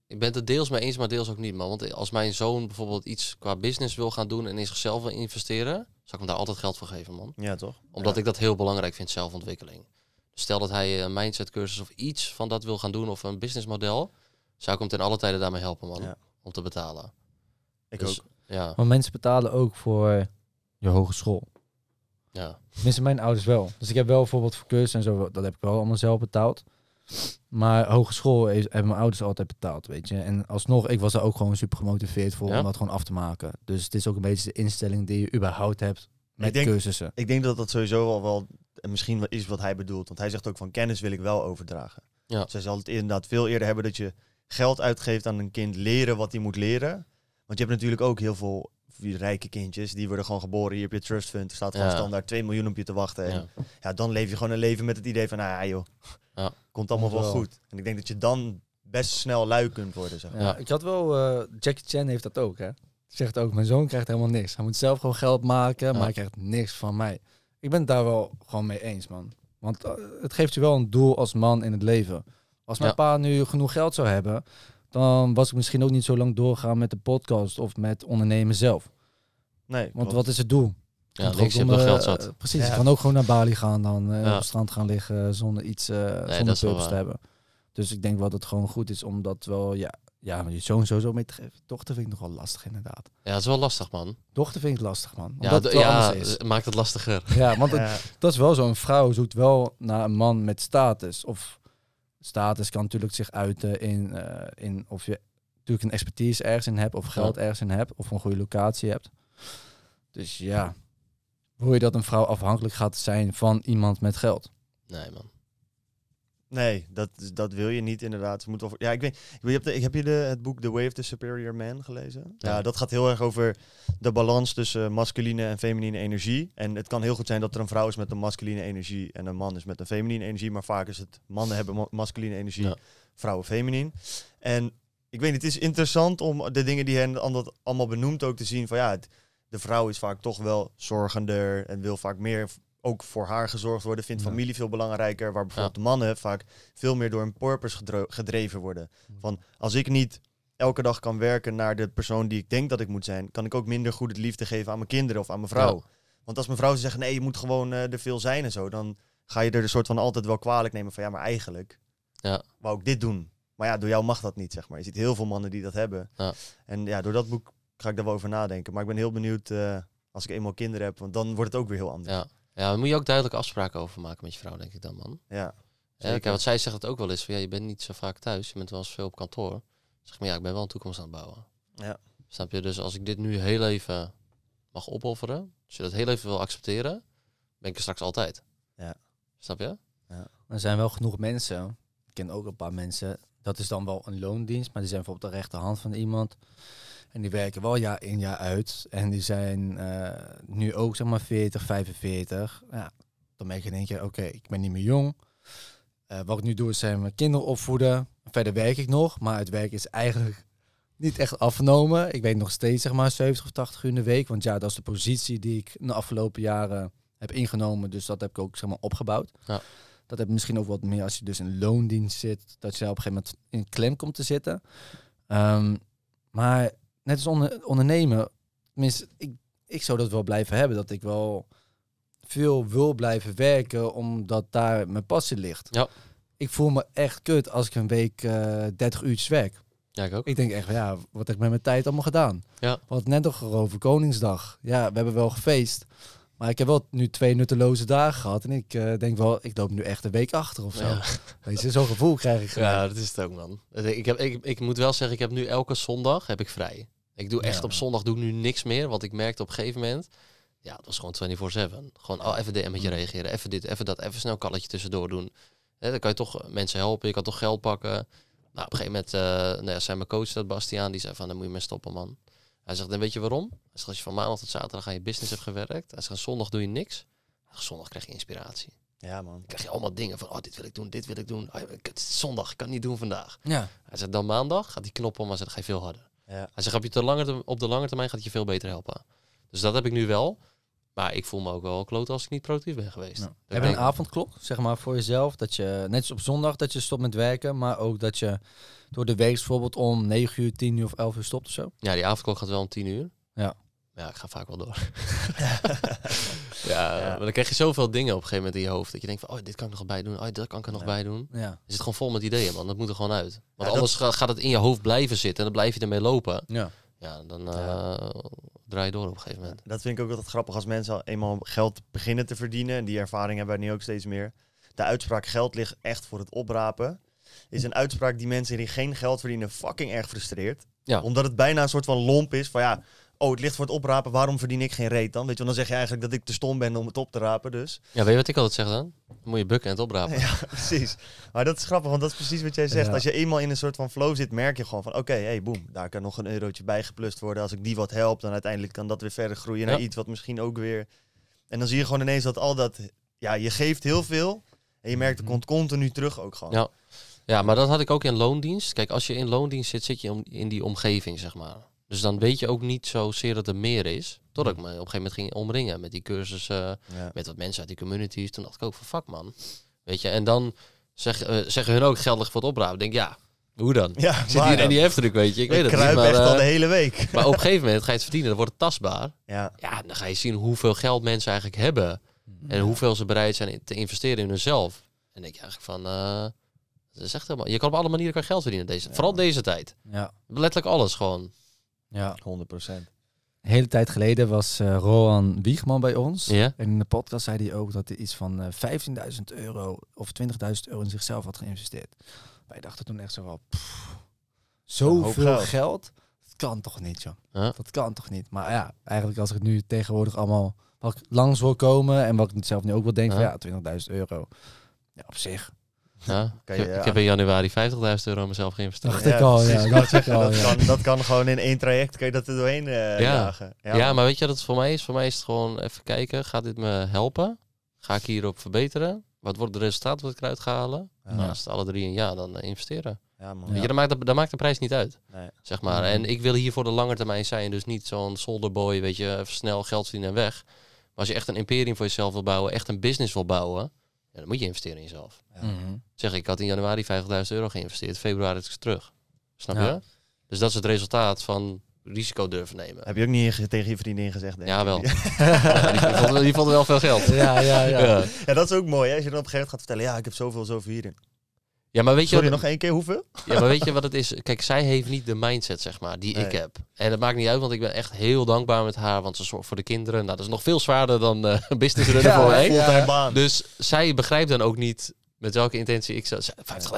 Speaker 1: Ik ben het deels mee eens, maar deels ook niet. Man. Want als mijn zoon bijvoorbeeld iets qua business wil gaan doen en in zichzelf wil investeren, zou ik hem daar altijd geld voor geven, man.
Speaker 2: Ja, toch?
Speaker 1: Omdat
Speaker 2: Ja.
Speaker 1: ik dat heel belangrijk vind, zelfontwikkeling. Stel dat hij een mindset cursus of iets van dat wil gaan doen of een businessmodel, zou ik hem ten alle tijde daarmee helpen, man.
Speaker 2: Ja.
Speaker 1: Om te betalen.
Speaker 2: Ik
Speaker 1: Dus,
Speaker 2: ook.
Speaker 1: Ja,
Speaker 3: Maar mensen betalen ook voor je hogeschool.
Speaker 1: ja.
Speaker 3: Tenminste, mijn ouders wel. Dus ik heb wel bijvoorbeeld voor cursus en zo, dat heb ik wel allemaal zelf betaald. Maar hogeschool heeft- hebben mijn ouders altijd betaald, weet je. En alsnog, ik was er ook gewoon super gemotiveerd voor
Speaker 1: Ja?
Speaker 3: om dat gewoon af te maken. Dus het is ook een beetje de instelling die je überhaupt hebt met
Speaker 2: Ik denk-
Speaker 3: cursussen.
Speaker 2: Ik denk dat dat sowieso wel, wel en misschien wel is wat hij bedoelt. Want hij zegt ook van kennis wil ik wel overdragen.
Speaker 1: Ja.
Speaker 2: Dus hij zal het inderdaad veel eerder hebben dat je geld uitgeeft aan een kind leren wat hij moet leren. Want je hebt natuurlijk ook heel veel rijke kindjes, die worden gewoon geboren. Hier heb je trust fund, er staat gewoon
Speaker 1: Ja.
Speaker 2: standaard 2 miljoen op je te wachten. En
Speaker 1: ja.
Speaker 2: ja, dan leef je gewoon een leven met het idee van, nou ja joh,
Speaker 1: Ja.
Speaker 2: komt allemaal wel
Speaker 3: Wel.
Speaker 2: goed. En ik denk dat je dan best snel lui kunt worden. Zeg. maar.
Speaker 3: Ja, ik had wel, eh, Jackie Chan heeft dat ook, hè. Die zegt ook, mijn zoon krijgt helemaal niks. Hij moet zelf gewoon geld maken,
Speaker 1: Ja.
Speaker 3: maar hij krijgt niks van mij. Ik ben het daar wel gewoon mee eens, man. Want eh, het geeft je wel een doel als man in het leven. Als mijn
Speaker 1: Ja.
Speaker 3: pa nu genoeg geld zou hebben, dan was ik misschien ook niet zo lang doorgaan met de podcast of met ondernemen zelf.
Speaker 2: Nee,
Speaker 3: Want
Speaker 2: klopt.
Speaker 3: wat is het doel?
Speaker 1: Ja, niks, je
Speaker 3: zonder,
Speaker 1: geld zat.
Speaker 3: eh, precies,
Speaker 2: Ja.
Speaker 3: je kan ook gewoon naar Bali gaan dan, eh,
Speaker 1: Ja.
Speaker 3: op het strand gaan liggen zonder iets, eh zonder purpose te hebben. Dus ik denk wel dat het gewoon goed is om dat wel, ja, ja, maar je zoon sowieso mee te geven. Dochter vind ik nog wel lastig inderdaad.
Speaker 1: Ja, dat is wel lastig, man.
Speaker 3: Dochter vind ik lastig, man. Omdat
Speaker 1: Ja,
Speaker 3: het
Speaker 1: d-
Speaker 3: wel
Speaker 1: ja
Speaker 3: anders is.
Speaker 1: maakt het lastiger.
Speaker 3: Ja, want het- dat is wel zo. Een vrouw zoekt wel naar een man met status. Of status kan natuurlijk zich uiten in, eh, in of je natuurlijk een expertise ergens in hebt, of geld ergens in hebt, of een goede locatie hebt. Dus ja, wil je dat een vrouw afhankelijk gaat zijn van iemand met geld?
Speaker 1: Nee, man.
Speaker 2: Nee, dat, dat wil je niet inderdaad. Ze moet wel, ja, ik weet, je hebt de- heb je de, het boek The Way of the Superior Man gelezen? Ja.
Speaker 1: Ja.
Speaker 2: dat gaat heel erg over de balans tussen masculine en feminine energie. En het kan heel goed zijn dat er een vrouw is met een masculine energie en een man is met een feminine energie. Maar vaak is het mannen hebben ma- masculine energie,
Speaker 1: Ja.
Speaker 2: vrouwen feminine. En ik weet het is interessant om de dingen die hij ander- allemaal benoemt ook te zien van ja, het- de vrouw is vaak toch wel zorgender en wil vaak meer ook voor haar gezorgd worden. Vindt
Speaker 3: Ja.
Speaker 2: familie veel belangrijker. Waar bijvoorbeeld mannen vaak veel meer door een purpose gedreven worden. Van als ik niet elke dag kan werken naar de persoon die ik denk dat ik moet zijn, kan ik ook minder goed het liefde geven aan mijn kinderen of aan mijn vrouw.
Speaker 1: Ja.
Speaker 2: Want als mijn vrouw zou zeggen, nee, je moet gewoon eh, er veel zijn en zo, dan ga je er een soort van altijd wel kwalijk nemen van ja, maar eigenlijk
Speaker 1: Ja.
Speaker 2: wou ik dit doen. Maar ja, door jou mag dat niet, zeg maar. Je ziet heel veel mannen die dat hebben.
Speaker 1: Ja.
Speaker 2: En ja, door dat boek ga ik daar wel over nadenken. Maar ik ben heel benieuwd eh, als ik eenmaal kinderen heb, want dan wordt het ook weer heel anders.
Speaker 1: Ja. Ja, daar moet je ook duidelijke afspraken over maken met je vrouw, denk ik dan, man.
Speaker 2: Ja,
Speaker 1: Ja, kijk, wat zij zegt het ook wel eens. Van, ja, je bent niet zo vaak thuis. Je bent wel eens veel op kantoor. Zeg maar, ja, ik ben wel een toekomst aan het bouwen.
Speaker 2: Ja.
Speaker 1: Snap je? Dus als ik dit nu heel even mag opofferen, als je dat heel even wil accepteren, ben ik er straks altijd.
Speaker 2: Ja.
Speaker 1: Snap je?
Speaker 3: Er zijn wel genoeg mensen, ik ken ook een paar mensen, dat is dan wel een loondienst, maar die zijn bijvoorbeeld de rechterhand van iemand. En die werken wel jaar in jaar uit. En die zijn eh, nu ook zeg maar 40, 45. Ja, dan merk je in één keer, oké, ik ben niet meer jong. Eh, wat ik nu doe is zijn mijn kinderen opvoeden. Verder werk ik nog, maar het werk is eigenlijk niet echt afgenomen. Ik weet nog steeds zeg maar 70 of 80 uur in de week. Want ja, dat is de positie die ik de afgelopen jaren heb ingenomen. Dus dat heb ik ook zeg maar opgebouwd.
Speaker 1: Ja.
Speaker 3: Dat heb misschien ook wat meer als je dus in loondienst zit. Dat je op een gegeven moment in klem komt te zitten. Ehm, maar net als onder, ondernemen, tenminste, ik, ik zou dat wel blijven hebben. Dat ik wel veel wil blijven werken, omdat daar mijn passie ligt.
Speaker 1: Ja.
Speaker 3: Ik voel me echt kut als ik een week eh 30 uurtjes werk.
Speaker 1: Ja, ik ook.
Speaker 3: Ik denk echt, van, ja, wat heb ik met mijn tijd allemaal gedaan?
Speaker 1: Ja.
Speaker 3: Het net nog over Koningsdag. Ja, we hebben wel gefeest. Maar ik heb wel nu twee nutteloze dagen gehad. En ik eh, denk wel, ik loop nu echt een week achter of zo.
Speaker 1: Ja.
Speaker 3: Weet je, zo'n gevoel krijg ik. gewoon.
Speaker 1: Ja, dat is het ook, man. Ik, heb, ik, ik moet wel zeggen, ik heb nu elke zondag heb ik vrij. Ik doe echt
Speaker 3: Ja.
Speaker 1: op zondag doe ik nu niks meer, want ik merkte op een gegeven moment, ja, het was gewoon 24/7. Gewoon oh, even DM'tje reageren, even dit, even dat, even snel een kalletje tussendoor doen. Dan kan je toch eh, mensen helpen, je kan toch geld pakken. Nou, op een gegeven moment uh, nou ja, zei mijn coach, dat Bastiaan, die zei van, dan moet je mee stoppen, man. Hij zegt, dan weet je waarom? Hij zegt, als je van maandag tot zaterdag aan je business hebt gewerkt, hij zegt, zondag doe je niks. Zegt, zondag krijg je inspiratie.
Speaker 2: Ja, man.
Speaker 1: Dan krijg je allemaal dingen van, oh, dit wil ik doen, dit wil ik doen. Oh, ik- het is zondag, ik kan het niet doen vandaag.
Speaker 3: Ja.
Speaker 1: Hij zegt dan maandag gaat die knop om, maar dan ga je veel harder.
Speaker 2: Ja.
Speaker 1: Hij zegt op, je te lange, op de lange termijn gaat het je veel beter helpen. Dus dat heb ik nu wel. Maar ik voel me ook wel kloot als ik niet productief ben geweest. Ik
Speaker 3: Heb je een avondklok, zeg maar, voor jezelf? Dat je, net als op zondag, dat je stopt met werken. Maar ook dat je door de week bijvoorbeeld om 9 uur, 10 uur of 11 uur stopt of zo?
Speaker 1: ja, die avondklok gaat wel om tien uur.
Speaker 3: Ja.
Speaker 1: Ja, ik ga vaak wel door. <laughs> ja,
Speaker 2: Ja.
Speaker 1: maar dan krijg je zoveel dingen op een gegeven moment in je hoofd. Dat je denkt van, oh, dit kan ik nog bij doen. Oh, dat kan ik er nog
Speaker 2: Ja.
Speaker 1: bij doen.
Speaker 3: Ja.
Speaker 1: Je zit gewoon vol met ideeën, man. Dat moet er gewoon uit. Want
Speaker 2: Ja,
Speaker 1: anders ga- gaat het in je hoofd blijven zitten. En dan blijf je ermee lopen.
Speaker 3: Ja.
Speaker 1: Ja, dan eh, draai je door op een gegeven moment.
Speaker 2: Dat vind ik ook altijd grappig als mensen al eenmaal geld beginnen te verdienen. En die ervaring hebben wij nu ook steeds meer. De uitspraak geld ligt echt voor het oprapen. Is een uitspraak die mensen die geen geld verdienen fucking erg frustreert.
Speaker 1: Ja.
Speaker 2: Omdat het bijna een soort van lomp is van ja, oh het ligt voor het oprapen, waarom verdien ik geen reet dan? Weet je, want dan zeg je eigenlijk dat ik te stom ben om het op te rapen dus.
Speaker 1: Ja, weet je wat ik altijd zeg dan? Dan moet je bukken en het oprapen.
Speaker 2: Ja, <laughs> precies. Maar dat is grappig, want dat is precies wat jij zegt.
Speaker 3: Ja.
Speaker 2: Als je eenmaal in een soort van flow zit, merk je gewoon van... oké, hey, boem, daar kan nog een eurotje bij geplust worden. Als ik die wat help, dan uiteindelijk kan dat weer verder groeien naar iets wat misschien ook weer... En dan zie je gewoon ineens dat al dat... Ja, je geeft heel veel en je merkt het
Speaker 3: Mhm.
Speaker 2: komt continu terug ook gewoon.
Speaker 1: Ja. Ja, maar dat had ik ook in loondienst. Kijk, als je in loondienst zit, zit je om- in die omgeving, zeg maar. Dus dan weet je ook niet zozeer dat er meer is. Totdat ik me op een gegeven moment ging omringen met die cursussen,
Speaker 2: Ja.
Speaker 1: met wat mensen uit die communities. Toen dacht ik ook van, fuck man. Weet je, en dan zeg, eh, zeggen hun ook geldig voor het. Ik denk, ja, hoe dan?
Speaker 2: Ja,
Speaker 1: Ik zit hier in
Speaker 2: dan?
Speaker 1: die heftruck, weet je. Ik, weet
Speaker 2: ik
Speaker 1: het niet, maar,
Speaker 2: echt al
Speaker 1: eh,
Speaker 2: de hele week. <laughs>
Speaker 1: maar op een gegeven moment ga je het verdienen, dan wordt het tastbaar.
Speaker 2: Ja,
Speaker 1: Ja, dan ga je zien hoeveel geld mensen eigenlijk hebben. En hoeveel ze bereid zijn in- te investeren in hunzelf. En denk je eigenlijk van, eh, dat is echt helemaal... Je kan op alle manieren kan geld verdienen, deze,
Speaker 2: Ja.
Speaker 1: vooral deze tijd.
Speaker 3: Ja.
Speaker 1: Letterlijk alles gewoon.
Speaker 3: Ja.
Speaker 2: 100 procent.
Speaker 3: Een hele tijd geleden was eh Roan Wiegman bij ons.
Speaker 1: Ja?
Speaker 3: En in de podcast zei hij ook dat hij iets van eh 15.000 euro of 20.000 euro in zichzelf had geïnvesteerd. Wij dachten toen echt zo
Speaker 2: hoop
Speaker 3: zoveel
Speaker 2: geld.
Speaker 3: geld. Dat kan toch niet, joh.
Speaker 1: Ja.
Speaker 3: Dat kan toch niet. Maar ja, eigenlijk als ik het nu tegenwoordig allemaal wat ik langs wil komen en wat ik zelf nu ook wel denk, van
Speaker 1: Ja.
Speaker 3: ja, 20.000 euro. Ja, op zich.
Speaker 1: Ja? Ik,
Speaker 2: je,
Speaker 1: heb-
Speaker 2: ja.
Speaker 1: ik heb in januari 50.000 euro aan mezelf geïnvesteerd.
Speaker 3: Dacht ik al, ja. al,
Speaker 2: dat,
Speaker 3: ja.
Speaker 2: kan, dat kan gewoon in één traject, kan je dat er doorheen eh
Speaker 1: Ja.
Speaker 2: jagen.
Speaker 1: Ja, maar weet je wat het voor mij is? Voor mij is het gewoon even kijken, gaat dit me helpen? Ga ik hierop verbeteren? Wat wordt het resultaat wat ik eruit ga halen?
Speaker 2: Ja.
Speaker 1: Nou, als het alle drie een ja, dan eh, investeren.
Speaker 2: Ja, man.
Speaker 3: Ja.
Speaker 1: Weet je, dan maakt, de, dan maakt de prijs niet uit.
Speaker 2: Nee.
Speaker 1: Zeg maar. En ik wil hier voor de lange termijn zijn. Dus niet zo'n solderboy, weet je, even snel geld verdienen en weg. als je echt een imperium voor jezelf wil bouwen, echt een business wil bouwen, ja, dan moet je investeren in jezelf.
Speaker 3: Mhm.
Speaker 1: Zeg, ik had in januari 50.000 euro geïnvesteerd, februari is het terug. Snap
Speaker 3: Ja.
Speaker 1: je? Dus dat is het resultaat van risico durven nemen.
Speaker 2: Heb je ook niet ge- tegen je vriendin gezegd? denk
Speaker 1: Ja, wel. <laughs> Ja, die, vond, die vond wel veel geld.
Speaker 3: Ja, ja, ja.
Speaker 1: Ja.
Speaker 2: Ja, dat is ook mooi. Hè? Als je dan op een gegeven moment gaat vertellen, ja, ik heb zoveel, zoveel hierin.
Speaker 1: Ja, maar weet je,
Speaker 2: Sorry,
Speaker 1: wat,
Speaker 2: nog één keer hoeveel?
Speaker 1: ja, maar weet je wat het is? Kijk, zij heeft niet de mindset, zeg maar, die ik heb. En dat maakt niet uit, want ik ben echt heel dankbaar met haar, want ze zorgt voor de kinderen. Nou, dat is nog veel zwaarder dan eh <laughs> business runnen
Speaker 3: Ja,
Speaker 1: voor mij.
Speaker 3: ja.
Speaker 1: Dus zij begrijpt dan ook niet met welke intentie ik zou... 50.000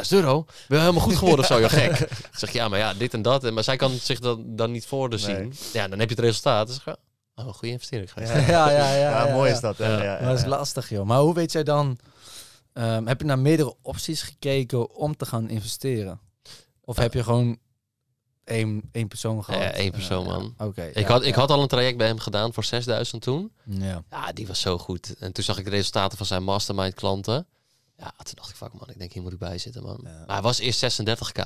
Speaker 1: euro? Ben je helemaal goed geworden of zo, joh, gek. Ik <laughs> zeg, ja, maar ja, dit en dat. En, maar zij kan zich dan, dan niet voor de zien.
Speaker 2: Nee.
Speaker 1: Ja, dan heb je het resultaat. Dus ik ga, oh, een goede investering.
Speaker 2: Ja. <laughs>
Speaker 3: Ja, ja, ja.
Speaker 2: Ja,
Speaker 3: ja,
Speaker 2: mooi
Speaker 3: ja.
Speaker 2: is dat.
Speaker 1: Ja.
Speaker 2: Ja, ja,
Speaker 3: Maar dat is lastig, joh. Maar hoe weet jij dan... ehm, heb je naar meerdere opties gekeken om te gaan investeren? Of heb je gewoon één, één persoon gehad?
Speaker 1: Ja, één persoon,
Speaker 3: ja.
Speaker 1: man.
Speaker 3: Oké.
Speaker 1: Ik,
Speaker 3: ja,
Speaker 1: had, ik had al een traject bij hem gedaan voor 6000 toen.
Speaker 3: Ja.
Speaker 1: Ja, die was zo goed. En toen zag ik de resultaten van zijn mastermind klanten. Ja, toen dacht ik, fuck man, ik denk hier moet ik bij zitten man. Maar hij was eerst 36k.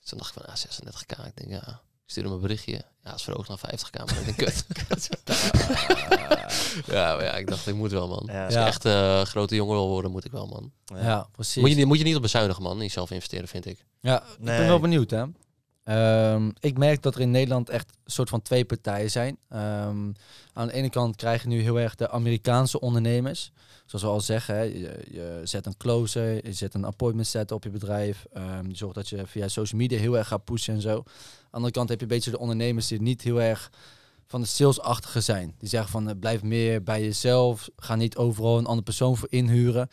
Speaker 1: Dus toen dacht ik van, ah, 36k. Ik denk, ja, ik stuurde hem een berichtje. Ja, het is verhoogd naar 50k, maar ik denk, kut. ja, maar ja, ik dacht, ik moet wel man.
Speaker 2: Ja.
Speaker 1: Als ik echt eh, grote jongen wil worden, moet ik wel man.
Speaker 3: Ja, precies.
Speaker 1: Moet je, niet- moet je niet op bezuinigen man, in jezelf investeren vind ik.
Speaker 3: Ja, ik ben wel benieuwd, hè. Ehm, ik merk dat er in Nederland echt een soort van twee partijen zijn. Ehm, aan de ene kant krijg je nu heel erg de Amerikaanse ondernemers. Zoals we al zeggen, je, zet een closer, je zet een appointment set op je bedrijf. Ehm je zorgt dat je via social media heel erg gaat pushen en zo. Aan de andere kant heb je een beetje de ondernemers die niet heel erg van de salesachtige zijn. Die zeggen van eh, blijf meer bij jezelf, ga niet overal een andere persoon voor inhuren.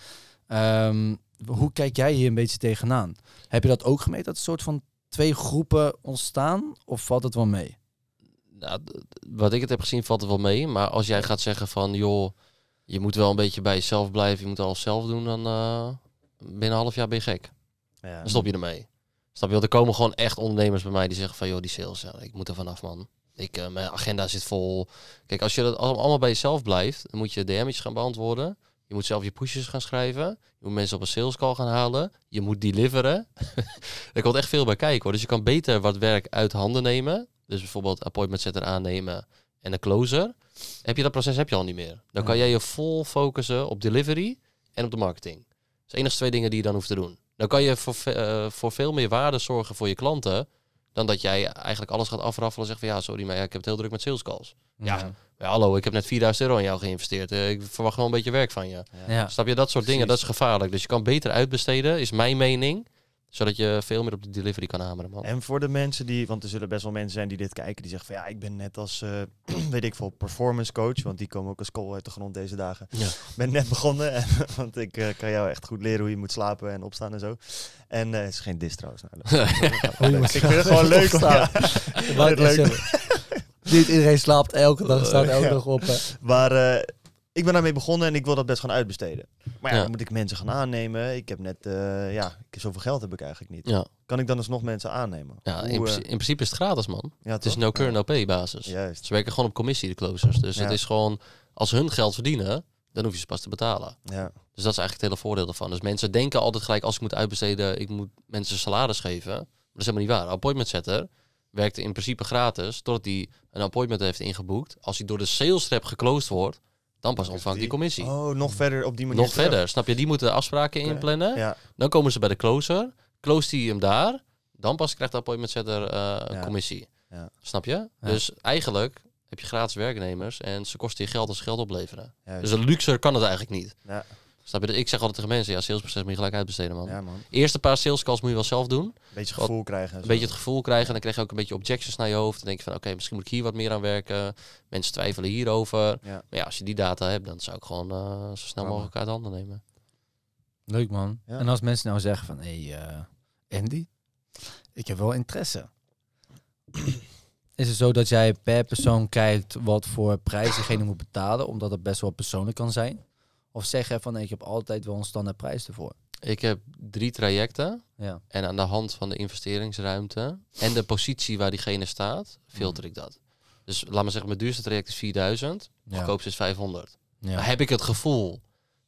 Speaker 3: Ehm, hoe kijk jij hier een beetje tegenaan? Heb je dat ook gemerkt, dat een soort van twee groepen ontstaan? Of valt het wel mee?
Speaker 1: Nou, wat ik het heb gezien valt er wel mee. Maar als jij gaat zeggen van, joh, je moet wel een beetje bij jezelf blijven. Je moet alles zelf doen. Dan eh, binnen een half jaar ben je gek.
Speaker 2: Ja.
Speaker 1: Dan stop je ermee. Snap je? Want er komen gewoon echt ondernemers bij mij die zeggen van, joh, die sales, ja, ik moet er vanaf, man. Ik, eh, mijn agenda zit vol. Kijk, als je dat al- allemaal bij jezelf blijft, dan moet je DM'tjes gaan beantwoorden. Je moet zelf je pushes gaan schrijven. Je moet mensen op een sales call gaan halen. Je moet deliveren. <laughs> er komt echt veel bij kijken hoor. Dus je kan beter wat werk uit handen nemen. Dus bijvoorbeeld appointment setter aannemen en een closer. Heb je dat proces heb je al niet meer. Dan kan jij je vol focussen op delivery en op de marketing. Dat is de enige twee dingen die je dan hoeft te doen. Dan kan je voor, eh, voor veel meer waarde zorgen voor je klanten. Dan dat jij eigenlijk alles gaat afraffelen en zegt van ja, sorry, maar ja, ik heb het heel druk met sales calls. Ja. Ja, hallo, ik heb net 4000 euro in jou geïnvesteerd. Eh, ik verwacht wel een beetje werk van je.
Speaker 3: Ja.
Speaker 1: Snap je, dat soort dingen, dat is gevaarlijk. Dus je kan beter uitbesteden, is mijn mening. Zodat je veel meer op de delivery kan hameren, man.
Speaker 2: En voor de mensen die, want er zullen best wel mensen zijn die dit kijken, die zeggen van ja, ik ben net als, eh, <clears throat> weet ik veel, performance coach, want die komen ook als kool uit de grond deze dagen.
Speaker 1: Ja.
Speaker 2: Ben net begonnen, en, <laughs> want ik eh, kan jou echt goed leren hoe je moet slapen en opstaan en zo. En eh, het is geen dis trouwens. Nou,
Speaker 3: moet <laughs>
Speaker 2: ik vind het gewoon leuk.
Speaker 3: opstaan.
Speaker 2: ja. <laughs>
Speaker 3: Niet iedereen slaapt elke dag, staat elke
Speaker 2: Ja.
Speaker 3: dag op. hè.
Speaker 2: Maar eh, ik ben daarmee begonnen en ik wil dat best gewoon uitbesteden. Maar ja,
Speaker 1: Ja.
Speaker 2: dan moet ik mensen gaan aannemen. Ik heb net, eh, ja, ik zoveel geld heb ik eigenlijk niet.
Speaker 1: Ja,
Speaker 2: Kan ik dan alsnog mensen aannemen?
Speaker 1: ja
Speaker 2: Hoe,
Speaker 1: in,
Speaker 2: eh,
Speaker 1: principe, in principe is het gratis, man.
Speaker 2: ja,
Speaker 1: Het is no cure, no pay basis.
Speaker 2: Juist.
Speaker 1: Ze werken gewoon op commissie, de closers. Dus het is gewoon, als hun geld verdienen, dan hoef je ze pas te betalen.
Speaker 2: Ja.
Speaker 1: Dus dat is eigenlijk het hele voordeel daarvan. Dus mensen denken altijd gelijk, als ik moet uitbesteden, ik moet mensen salaris geven. Maar dat is helemaal niet waar. Appointment setter werkt in principe gratis, totdat hij een appointment heeft ingeboekt. Als hij door de sales rep geclosed wordt, dan pas ontvangt hij commissie.
Speaker 2: Oh, nog verder op die manier.
Speaker 1: Nog
Speaker 2: terug.
Speaker 1: verder, snap je? Die moeten afspraken inplannen.
Speaker 2: Ja.
Speaker 1: Dan komen ze bij de closer. Close hij hem daar. Dan pas krijgt de appointment setter eh,
Speaker 2: Ja.
Speaker 1: commissie.
Speaker 2: Ja.
Speaker 1: Snap je? Dus eigenlijk heb je gratis werknemers en ze kosten je geld als ze geld opleveren.
Speaker 2: Juist.
Speaker 1: Dus een luxer kan het eigenlijk niet.
Speaker 2: Ja.
Speaker 1: Snap je? Ik zeg altijd tegen mensen, ja, salesproces moet je gelijk uitbesteden, man.
Speaker 2: ja, man.
Speaker 1: Eerste paar sales calls moet je wel zelf doen.
Speaker 2: Een beetje
Speaker 1: Wat-
Speaker 2: gevoel krijgen. en
Speaker 1: Een
Speaker 2: zo.
Speaker 1: beetje het gevoel krijgen. En dan krijg je ook een beetje objections naar je hoofd. Dan denk je van, oké, misschien moet ik hier wat meer aan werken. Mensen twijfelen hierover.
Speaker 2: Ja.
Speaker 1: Maar ja, als je die data hebt, dan zou ik gewoon eh, zo snel mogelijk uit handen nemen.
Speaker 3: Leuk man.
Speaker 2: Ja.
Speaker 3: En als mensen nou zeggen van, hé hey, eh, Andy, ik heb wel interesse. Is het zo dat jij per persoon kijkt wat voor prijs diegene moet betalen, omdat het best wel persoonlijk kan zijn? Of zeg je van, nee, ik heb altijd wel een standaard prijs ervoor?
Speaker 1: Ik heb drie trajecten.
Speaker 3: Ja.
Speaker 1: En aan de hand van de investeringsruimte en de positie waar diegene staat, filter
Speaker 2: Mhm.
Speaker 1: ik dat. Dus laat maar zeggen, mijn duurste traject is 4000,
Speaker 3: Ja.
Speaker 1: goedkoopste is 500.
Speaker 3: Ja.
Speaker 1: Maar heb ik het gevoel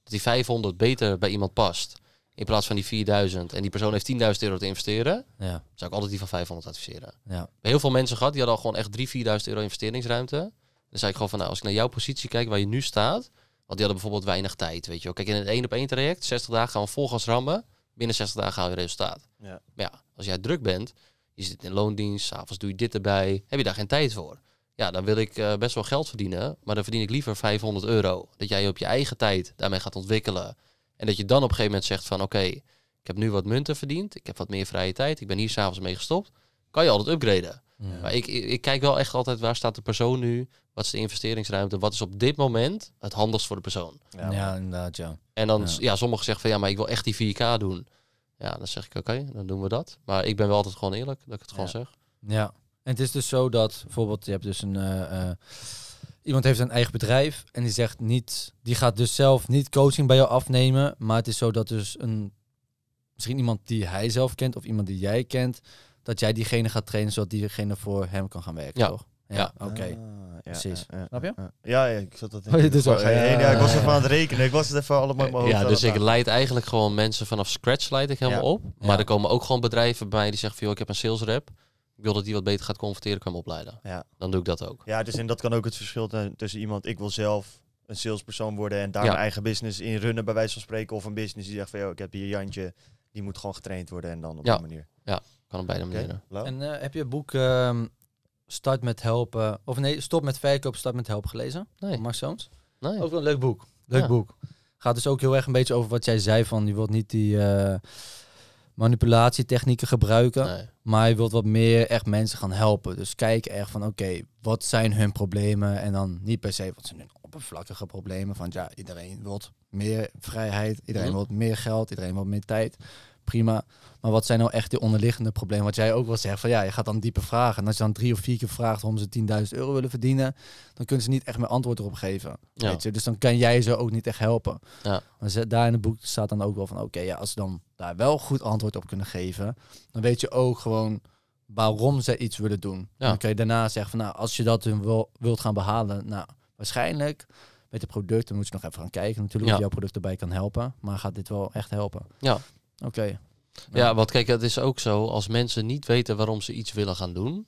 Speaker 1: dat die 500 beter bij iemand past, in plaats van die 4000 en die persoon heeft 10.000 euro te investeren,
Speaker 3: Ja.
Speaker 1: zou ik altijd die van 500 adviseren.
Speaker 3: Ja.
Speaker 1: Heel veel mensen gehad, die hadden al gewoon echt 3.000, 4.000 euro investeringsruimte. Dan Dan zei ik gewoon van, nou, als ik naar jouw positie kijk waar je nu staat. Want die hadden bijvoorbeeld weinig tijd, weet je wel. Kijk, in het één op één traject, 60 dagen gaan we vol gas rammen. Binnen 60 dagen haal je resultaat.
Speaker 2: Ja.
Speaker 1: Maar ja, als jij druk bent, je zit in loondienst, s'avonds doe je dit erbij, heb je daar geen tijd voor. Ja, dan wil ik eh, best wel geld verdienen, maar dan verdien ik liever 500 euro. Dat jij je op je eigen tijd daarmee gaat ontwikkelen. En dat je dan op een gegeven moment zegt van, oké, ik heb nu wat munten verdiend, ik heb wat meer vrije tijd, ik ben hier s'avonds mee gestopt. Kan je altijd upgraden. Maar ik, ik, ik kijk wel echt altijd waar staat de persoon nu, wat is de investeringsruimte, wat is op dit moment het handigst voor de persoon.
Speaker 2: Ja,
Speaker 3: inderdaad, ja.
Speaker 1: En dan,
Speaker 3: Ja.
Speaker 1: ja, sommigen zeggen van ja, maar ik wil echt die 4K doen. Ja, dan zeg ik oké, dan doen we dat. Maar ik ben wel altijd gewoon eerlijk dat ik het gewoon zeg.
Speaker 3: Ja, en het is dus zo dat bijvoorbeeld je hebt dus een eh, eh, iemand heeft een eigen bedrijf en die zegt niet, die gaat dus zelf niet coaching bij jou afnemen, maar het is zo dat dus een misschien iemand die hij zelf kent of iemand die jij kent, dat jij diegene gaat trainen zodat diegene voor hem kan gaan werken,
Speaker 1: Ja.
Speaker 3: toch? Ja,
Speaker 1: Ja.
Speaker 3: oké.
Speaker 2: Ah, ja,
Speaker 3: precies.
Speaker 2: ja, ja,
Speaker 3: Snap je?
Speaker 2: Ja, ja, ja, ik zat dat
Speaker 3: Oh, doet zo,
Speaker 2: ja, ja,
Speaker 3: ja.
Speaker 2: ja, ik was even aan het rekenen. Ik was het even allemaal in mijn hoofd.
Speaker 1: Ja, dus ik leid eigenlijk gewoon mensen vanaf scratch leid ik helemaal
Speaker 2: Ja.
Speaker 1: op. Maar
Speaker 3: Ja.
Speaker 1: er komen ook gewoon bedrijven bij die zeggen van joh, ik heb een sales rep. Ik wil dat die wat beter gaat converteren, kan hem opleiden.
Speaker 2: Ja.
Speaker 1: Dan doe ik dat ook.
Speaker 2: Ja, dus en dat kan ook het verschil zijn tussen iemand, ik wil zelf een salespersoon worden en daar
Speaker 1: Ja.
Speaker 2: mijn eigen business in runnen, bij wijze van spreken. Of een business die zegt van, joh, ik heb hier Jantje, die moet gewoon getraind worden en dan op
Speaker 1: Ja.
Speaker 2: die manier.
Speaker 1: Kan op beide manieren.
Speaker 3: En eh, heb je het boek ehm, Start met helpen, of nee, stop met verkoop, start met helpen gelezen?
Speaker 1: Nee.
Speaker 3: Mark Soons?
Speaker 1: Nee.
Speaker 3: Ook wel een leuk boek. Leuk
Speaker 1: Ja.
Speaker 3: boek. Gaat dus ook heel erg een beetje over wat jij zei van je wilt niet die eh, manipulatietechnieken gebruiken,
Speaker 1: Nee.
Speaker 3: maar je wilt wat meer echt mensen gaan helpen. Dus kijk echt van oké, wat zijn hun problemen en dan niet per se wat zijn hun oppervlakkige problemen van ja, iedereen wil meer vrijheid, iedereen
Speaker 1: Mhm.
Speaker 3: wil meer geld, iedereen wil meer tijd. Prima. Maar wat zijn nou echt de onderliggende problemen? Wat jij ook wel zegt van ja, je gaat dan diepe vragen. En als je dan drie of vier keer vraagt waarom ze 10.000 euro willen verdienen, dan kunnen ze niet echt meer antwoord erop geven.
Speaker 1: Ja.
Speaker 3: Weet je? Dus dan kan jij ze ook niet echt helpen.
Speaker 1: Ja.
Speaker 3: Maar ze- daar in het boek staat dan ook wel van oké, ja, als ze dan daar wel goed antwoord op kunnen geven, dan weet je ook gewoon waarom ze iets willen doen.
Speaker 1: Ja.
Speaker 3: Dan kun je daarna zeggen van nou, als je dat hun wil, wilt gaan behalen, nou, waarschijnlijk met de producten moet je nog even gaan kijken natuurlijk
Speaker 1: Ja.
Speaker 3: of jouw product erbij kan helpen. Maar gaat dit wel echt helpen?
Speaker 1: Ja.
Speaker 3: Oké.
Speaker 1: Ja, want kijk, het is ook zo, als mensen niet weten waarom ze iets willen gaan doen,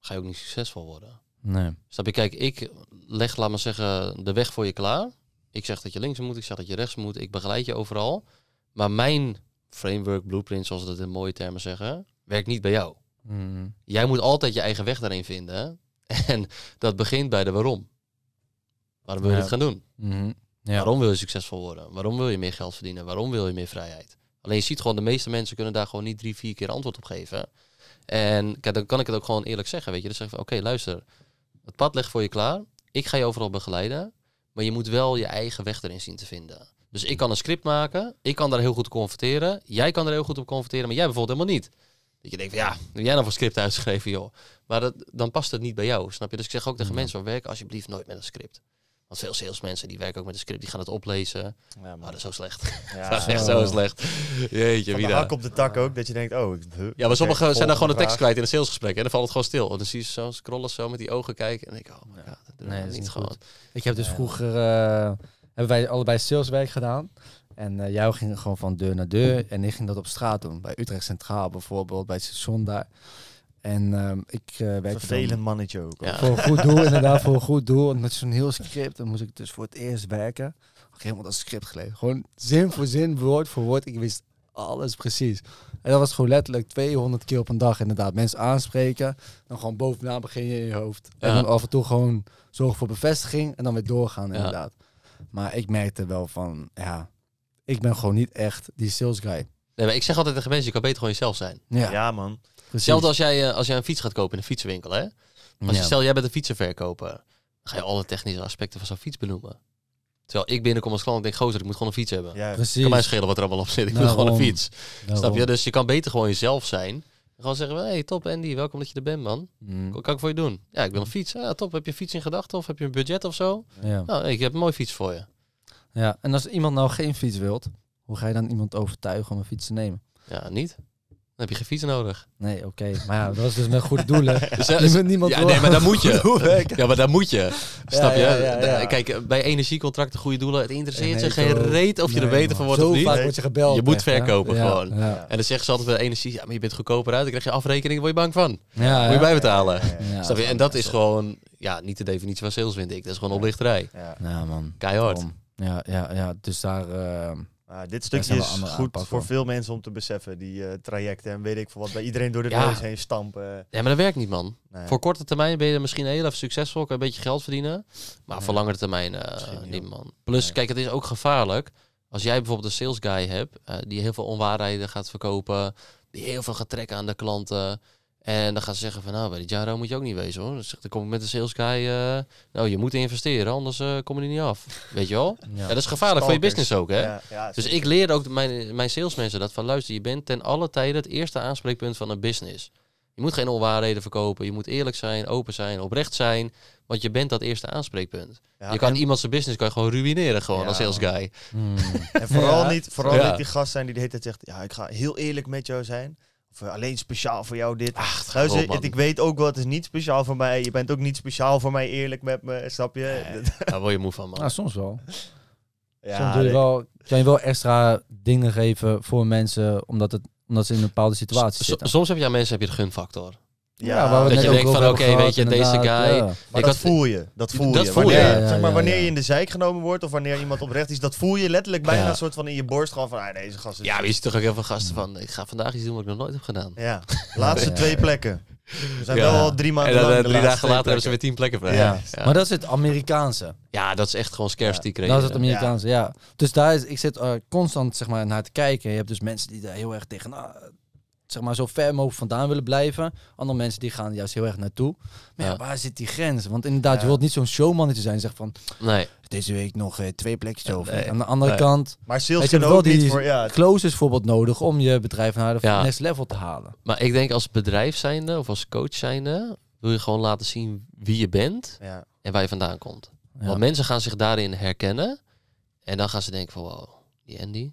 Speaker 1: ga je ook niet succesvol worden.
Speaker 3: Nee.
Speaker 1: Snap je? Kijk, ik leg, laat maar zeggen, de weg voor je klaar. Ik zeg dat je links moet, ik zeg dat je rechts moet. Ik begeleid je overal. Maar mijn framework, blueprint, zoals we dat in mooie termen zeggen, werkt niet bij jou.
Speaker 3: Mm.
Speaker 1: Jij moet altijd je eigen weg daarin vinden. <laughs> En dat begint bij de waarom. Waarom wil je
Speaker 3: Ja.
Speaker 1: dit gaan doen?
Speaker 3: Mhm. Ja.
Speaker 1: Waarom wil je succesvol worden? Waarom wil je meer geld verdienen? Waarom wil je meer vrijheid? Alleen je ziet gewoon, de meeste mensen kunnen daar gewoon niet drie, vier keer antwoord op geven. En kijk, dan kan ik het ook gewoon eerlijk zeggen, weet je. Dan zeg ik van, oké, luister. Het pad ligt voor je klaar. Ik ga je overal begeleiden. Maar je moet wel je eigen weg erin zien te vinden. Dus ik kan een script maken. Ik kan daar heel goed op converteren. Jij kan er heel goed op converteren, maar jij bijvoorbeeld helemaal niet. Dat je denkt van, ja, heb jij nou voor script uitgeschreven, joh? Maar dat, dan past het niet bij jou, snap je? Dus ik zeg ook tegen
Speaker 3: Mhm.
Speaker 1: mensen, werk alsjeblieft nooit met een script. Want veel salesmensen die werken ook met een script, die gaan het oplezen.
Speaker 2: Ja,
Speaker 1: Maar
Speaker 2: man.
Speaker 1: dat is zo slecht.
Speaker 2: Ja, <laughs>
Speaker 1: dat is echt
Speaker 3: zo.
Speaker 1: zo slecht. Jeetje,
Speaker 2: van
Speaker 1: wie
Speaker 2: de
Speaker 1: daar.
Speaker 2: hak op de tak ook, dat je denkt, oh... ik- huh,
Speaker 1: Ja, maar sommigen zijn dan gewoon de tekst kwijt in een salesgesprek. En dan valt het gewoon stil. En dan zie je ze zo scrollen zo met die ogen kijken. En dan denk ik, oh my
Speaker 3: Ja.
Speaker 1: god, dat doen
Speaker 3: Nee,
Speaker 1: we
Speaker 3: dat is
Speaker 1: niet
Speaker 3: niet
Speaker 1: gewoon.
Speaker 3: goed. Ik heb dus
Speaker 2: Ja.
Speaker 3: vroeger eh, hebben wij allebei saleswerk gedaan. En eh jou ging gewoon van deur naar deur. En ik ging dat op straat doen. Bij Utrecht Centraal bijvoorbeeld, bij het station daar. En ehm, ik eh werkte dan
Speaker 2: Vervelend mannetje ook.
Speaker 1: Ja.
Speaker 3: voor een goed doel, <laughs> inderdaad, voor een goed doel. En met zo'n heel script, dan moest ik dus voor het eerst werken. Ik helemaal dat script gelezen. Gewoon zin voor zin, woord voor woord. Ik wist alles precies. En dat was gewoon letterlijk 200 keer op een dag inderdaad. Mensen aanspreken, dan gewoon bovenaan begin je in je hoofd. En dan af en toe gewoon zorgen voor bevestiging en dan weer doorgaan
Speaker 1: Ja.
Speaker 3: inderdaad. Maar ik merkte wel van, ja, ik ben gewoon niet echt die sales guy.
Speaker 1: Nee, maar ik zeg altijd tegen mensen, je kan beter gewoon jezelf zijn.
Speaker 3: Ja,
Speaker 2: Ja, man.
Speaker 3: Precies.
Speaker 1: Hetzelfde als jij, eh, als jij een fiets gaat kopen in een fietsenwinkel. Hè? Als je
Speaker 3: Ja.
Speaker 1: stel, jij bent een fietsenverkoper. Dan ga je alle technische aspecten van zo'n fiets benoemen. Terwijl ik binnenkom als klant en denk, gozer, ik moet gewoon een fiets hebben.
Speaker 2: Ja,
Speaker 3: Precies.
Speaker 1: Kan mij schelen wat er allemaal op zit. Ik wil gewoon een fiets.
Speaker 3: Daarom.
Speaker 1: Snap je? Dus je kan beter gewoon jezelf zijn. En gewoon zeggen, hey, top Andy, welkom dat je er bent, man.
Speaker 3: Mm,
Speaker 1: Wat kan ik voor je doen? Ja, ik wil een fiets. Ja, top. Heb je een fiets in gedachten of heb je een budget of zo?
Speaker 3: ja.
Speaker 1: Nou, ik heb een mooie fiets voor je.
Speaker 3: Ja, en als iemand nou geen fiets wilt, hoe ga je dan iemand overtuigen om een fiets te nemen?
Speaker 1: Ja, niet. Dan heb je geen fiets nodig.
Speaker 3: Nee, oké. Maar ja, dat was dus met goede doelen. <laughs>
Speaker 1: Dus, eh,
Speaker 3: Niemand, niemand
Speaker 1: ja, nee, maar dan moet je. <laughs> Ja, maar daar moet je. Snap je?
Speaker 3: ja, ja.
Speaker 1: Kijk, bij energiecontracten, goede doelen, het interesseert
Speaker 3: Nee,
Speaker 1: je geen reet of je er beter van wordt
Speaker 3: Zo
Speaker 1: of niet.
Speaker 3: vaak word je gebeld.
Speaker 1: Je moet
Speaker 3: echt,
Speaker 1: verkopen gewoon. En dan zeggen ze altijd bij energie, ja, maar je bent goedkoper uit, dan krijg je afrekening, word je bang van.
Speaker 3: ja,
Speaker 1: Moet je bijbetalen. Snap je? En dat is gewoon, ja, niet de definitie van sales, vind ik. Dat is gewoon oplichterij.
Speaker 2: Ja.
Speaker 3: Ja, man.
Speaker 1: Keihard.
Speaker 3: Ja, ja, ja. Dus daar... eh,
Speaker 2: Maar dit stukje is goed
Speaker 3: aanpakken.
Speaker 2: voor veel mensen om te beseffen. Die eh, trajecten en weet ik veel wat. Bij iedereen door de
Speaker 1: Ja.
Speaker 2: neus heen stampen.
Speaker 1: Ja, maar dat werkt niet, man.
Speaker 2: Nee.
Speaker 1: Voor korte termijn ben je misschien heel even succesvol, kan je een beetje geld verdienen. Maar voor langere termijn eh,
Speaker 2: niet,
Speaker 1: man. Plus,
Speaker 2: Nee.
Speaker 1: kijk, het is ook gevaarlijk. Als jij bijvoorbeeld een sales guy hebt, eh, die heel veel onwaarheden gaat verkopen, die heel veel gaat trekken aan de klanten. En dan gaan ze zeggen van, nou, bij die Jaro moet je ook niet wezen, hoor. Dan zegt, dan kom ik met een sales guy, eh, nou, je moet investeren, anders eh kom je er niet af. Weet je wel? <laughs> Ja,
Speaker 3: ja.
Speaker 1: dat is gevaarlijk voor je business ook, hè?
Speaker 2: Ja, ja,
Speaker 1: Dus ik leer ook mijn, mijn salesmensen dat van luister, je bent ten alle tijden het eerste aanspreekpunt van een business. Je moet geen onwaarheden verkopen, je moet eerlijk zijn, open zijn, oprecht zijn, want je bent dat eerste aanspreekpunt.
Speaker 2: Ja,
Speaker 1: je kan
Speaker 2: en-
Speaker 1: iemand zijn business kan je gewoon ruïneren gewoon
Speaker 2: Ja,
Speaker 1: als sales guy.
Speaker 3: Hmm. <laughs>
Speaker 2: En vooral
Speaker 3: Ja.
Speaker 2: niet, vooral
Speaker 1: Ja.
Speaker 2: niet die gast zijn die de hele tijd zegt... Ja, ik ga heel eerlijk met jou zijn. Of alleen speciaal voor jou dit.
Speaker 1: Ach,
Speaker 2: Luister, ik weet ook wel, het is niet speciaal voor mij. Je bent ook niet speciaal voor mij eerlijk met me, snap je? <laughs>
Speaker 1: Daar word je moe van, man.
Speaker 3: Nou, soms wel.
Speaker 2: Ja,
Speaker 3: soms doe je wel, kan je wel extra dingen geven voor mensen, omdat, het, omdat ze in een bepaalde situatie
Speaker 1: S-
Speaker 3: zitten.
Speaker 1: soms heb je aan mensen heb je de gunfactor.
Speaker 2: Ja,
Speaker 3: waar we
Speaker 1: dat je denkt van, oké, weet je, deze guy-
Speaker 3: ja.
Speaker 2: Maar
Speaker 1: Ik
Speaker 2: dat
Speaker 1: had-
Speaker 2: voel je. Dat voel
Speaker 1: Dat
Speaker 2: je.
Speaker 1: voel
Speaker 2: wanneer,
Speaker 1: je.
Speaker 3: Ja, ja,
Speaker 2: zeg maar,
Speaker 3: ja,
Speaker 2: wanneer
Speaker 3: ja.
Speaker 2: je in de zijk genomen wordt of wanneer iemand oprecht is, dat voel je letterlijk bijna
Speaker 1: Ja.
Speaker 2: een soort van in je borst gewoon van, ah, deze gast is...
Speaker 1: Ja, je ziet toch ook heel veel gasten van, ik ga vandaag iets doen wat ik nog nooit heb gedaan.
Speaker 2: Ja, laatste <laughs>
Speaker 3: Ja.
Speaker 2: twee plekken. We zijn
Speaker 1: Ja.
Speaker 2: wel al drie maanden
Speaker 1: En dan
Speaker 2: lang
Speaker 1: eh,
Speaker 2: de
Speaker 1: drie dagen later hebben ze weer tien plekken vrij.
Speaker 2: Ja.
Speaker 1: Ja.
Speaker 3: Maar dat is het Amerikaanse.
Speaker 1: Ja, dat is echt gewoon scarcity creëren.
Speaker 3: Dat is het Amerikaanse, ja. Dus daar is, ik zit eh, constant zeg maar, naar te kijken. Je hebt dus mensen die daar heel erg tegen, nou, zeg maar, zo ver mogelijk vandaan willen blijven. Andere mensen die gaan juist heel erg naartoe. Maar ja,
Speaker 1: Ja.
Speaker 3: waar zit die grens? Want inderdaad,
Speaker 2: Ja.
Speaker 3: je wilt niet zo'n showmannetje zijn. Zeg van,
Speaker 1: Nee.
Speaker 3: deze week nog eh, twee plekjes over.
Speaker 1: Nee.
Speaker 3: Aan de andere
Speaker 1: Nee.
Speaker 3: kant,
Speaker 2: Maar sales
Speaker 3: je,
Speaker 2: ook
Speaker 3: wel die-
Speaker 2: niet voor... Ja,
Speaker 3: close is bijvoorbeeld nodig om je bedrijf naar de
Speaker 1: Ja.
Speaker 3: next level te halen.
Speaker 1: Maar ik denk als bedrijf zijnde of als coach zijnde, wil je gewoon laten zien wie je bent
Speaker 2: ja.
Speaker 1: en waar je vandaan komt.
Speaker 3: Ja.
Speaker 1: Want mensen gaan zich daarin herkennen. En dan gaan ze denken van, wow, die Andy,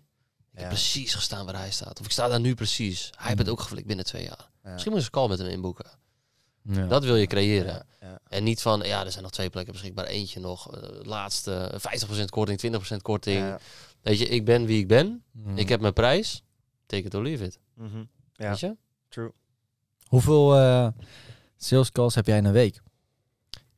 Speaker 1: ik
Speaker 2: Ja.
Speaker 1: heb precies gestaan waar hij staat. Of ik sta daar nu precies. Hij heeft het ook geflikt binnen twee jaar.
Speaker 2: Ja.
Speaker 1: Misschien moet je een call met hem inboeken.
Speaker 3: Ja.
Speaker 1: Dat wil je creëren.
Speaker 2: Ja, ja.
Speaker 1: En niet van, ja, er zijn nog twee plekken beschikbaar. Eentje nog, eh, laatste, 50% korting, 20% korting.
Speaker 2: Ja.
Speaker 1: Weet je, ik ben wie ik ben.
Speaker 3: Mm.
Speaker 1: Ik heb mijn prijs. Take it or leave it.
Speaker 2: Mhm. Ja.
Speaker 1: Weet je?
Speaker 2: True.
Speaker 3: Hoeveel eh, sales calls heb jij in een week?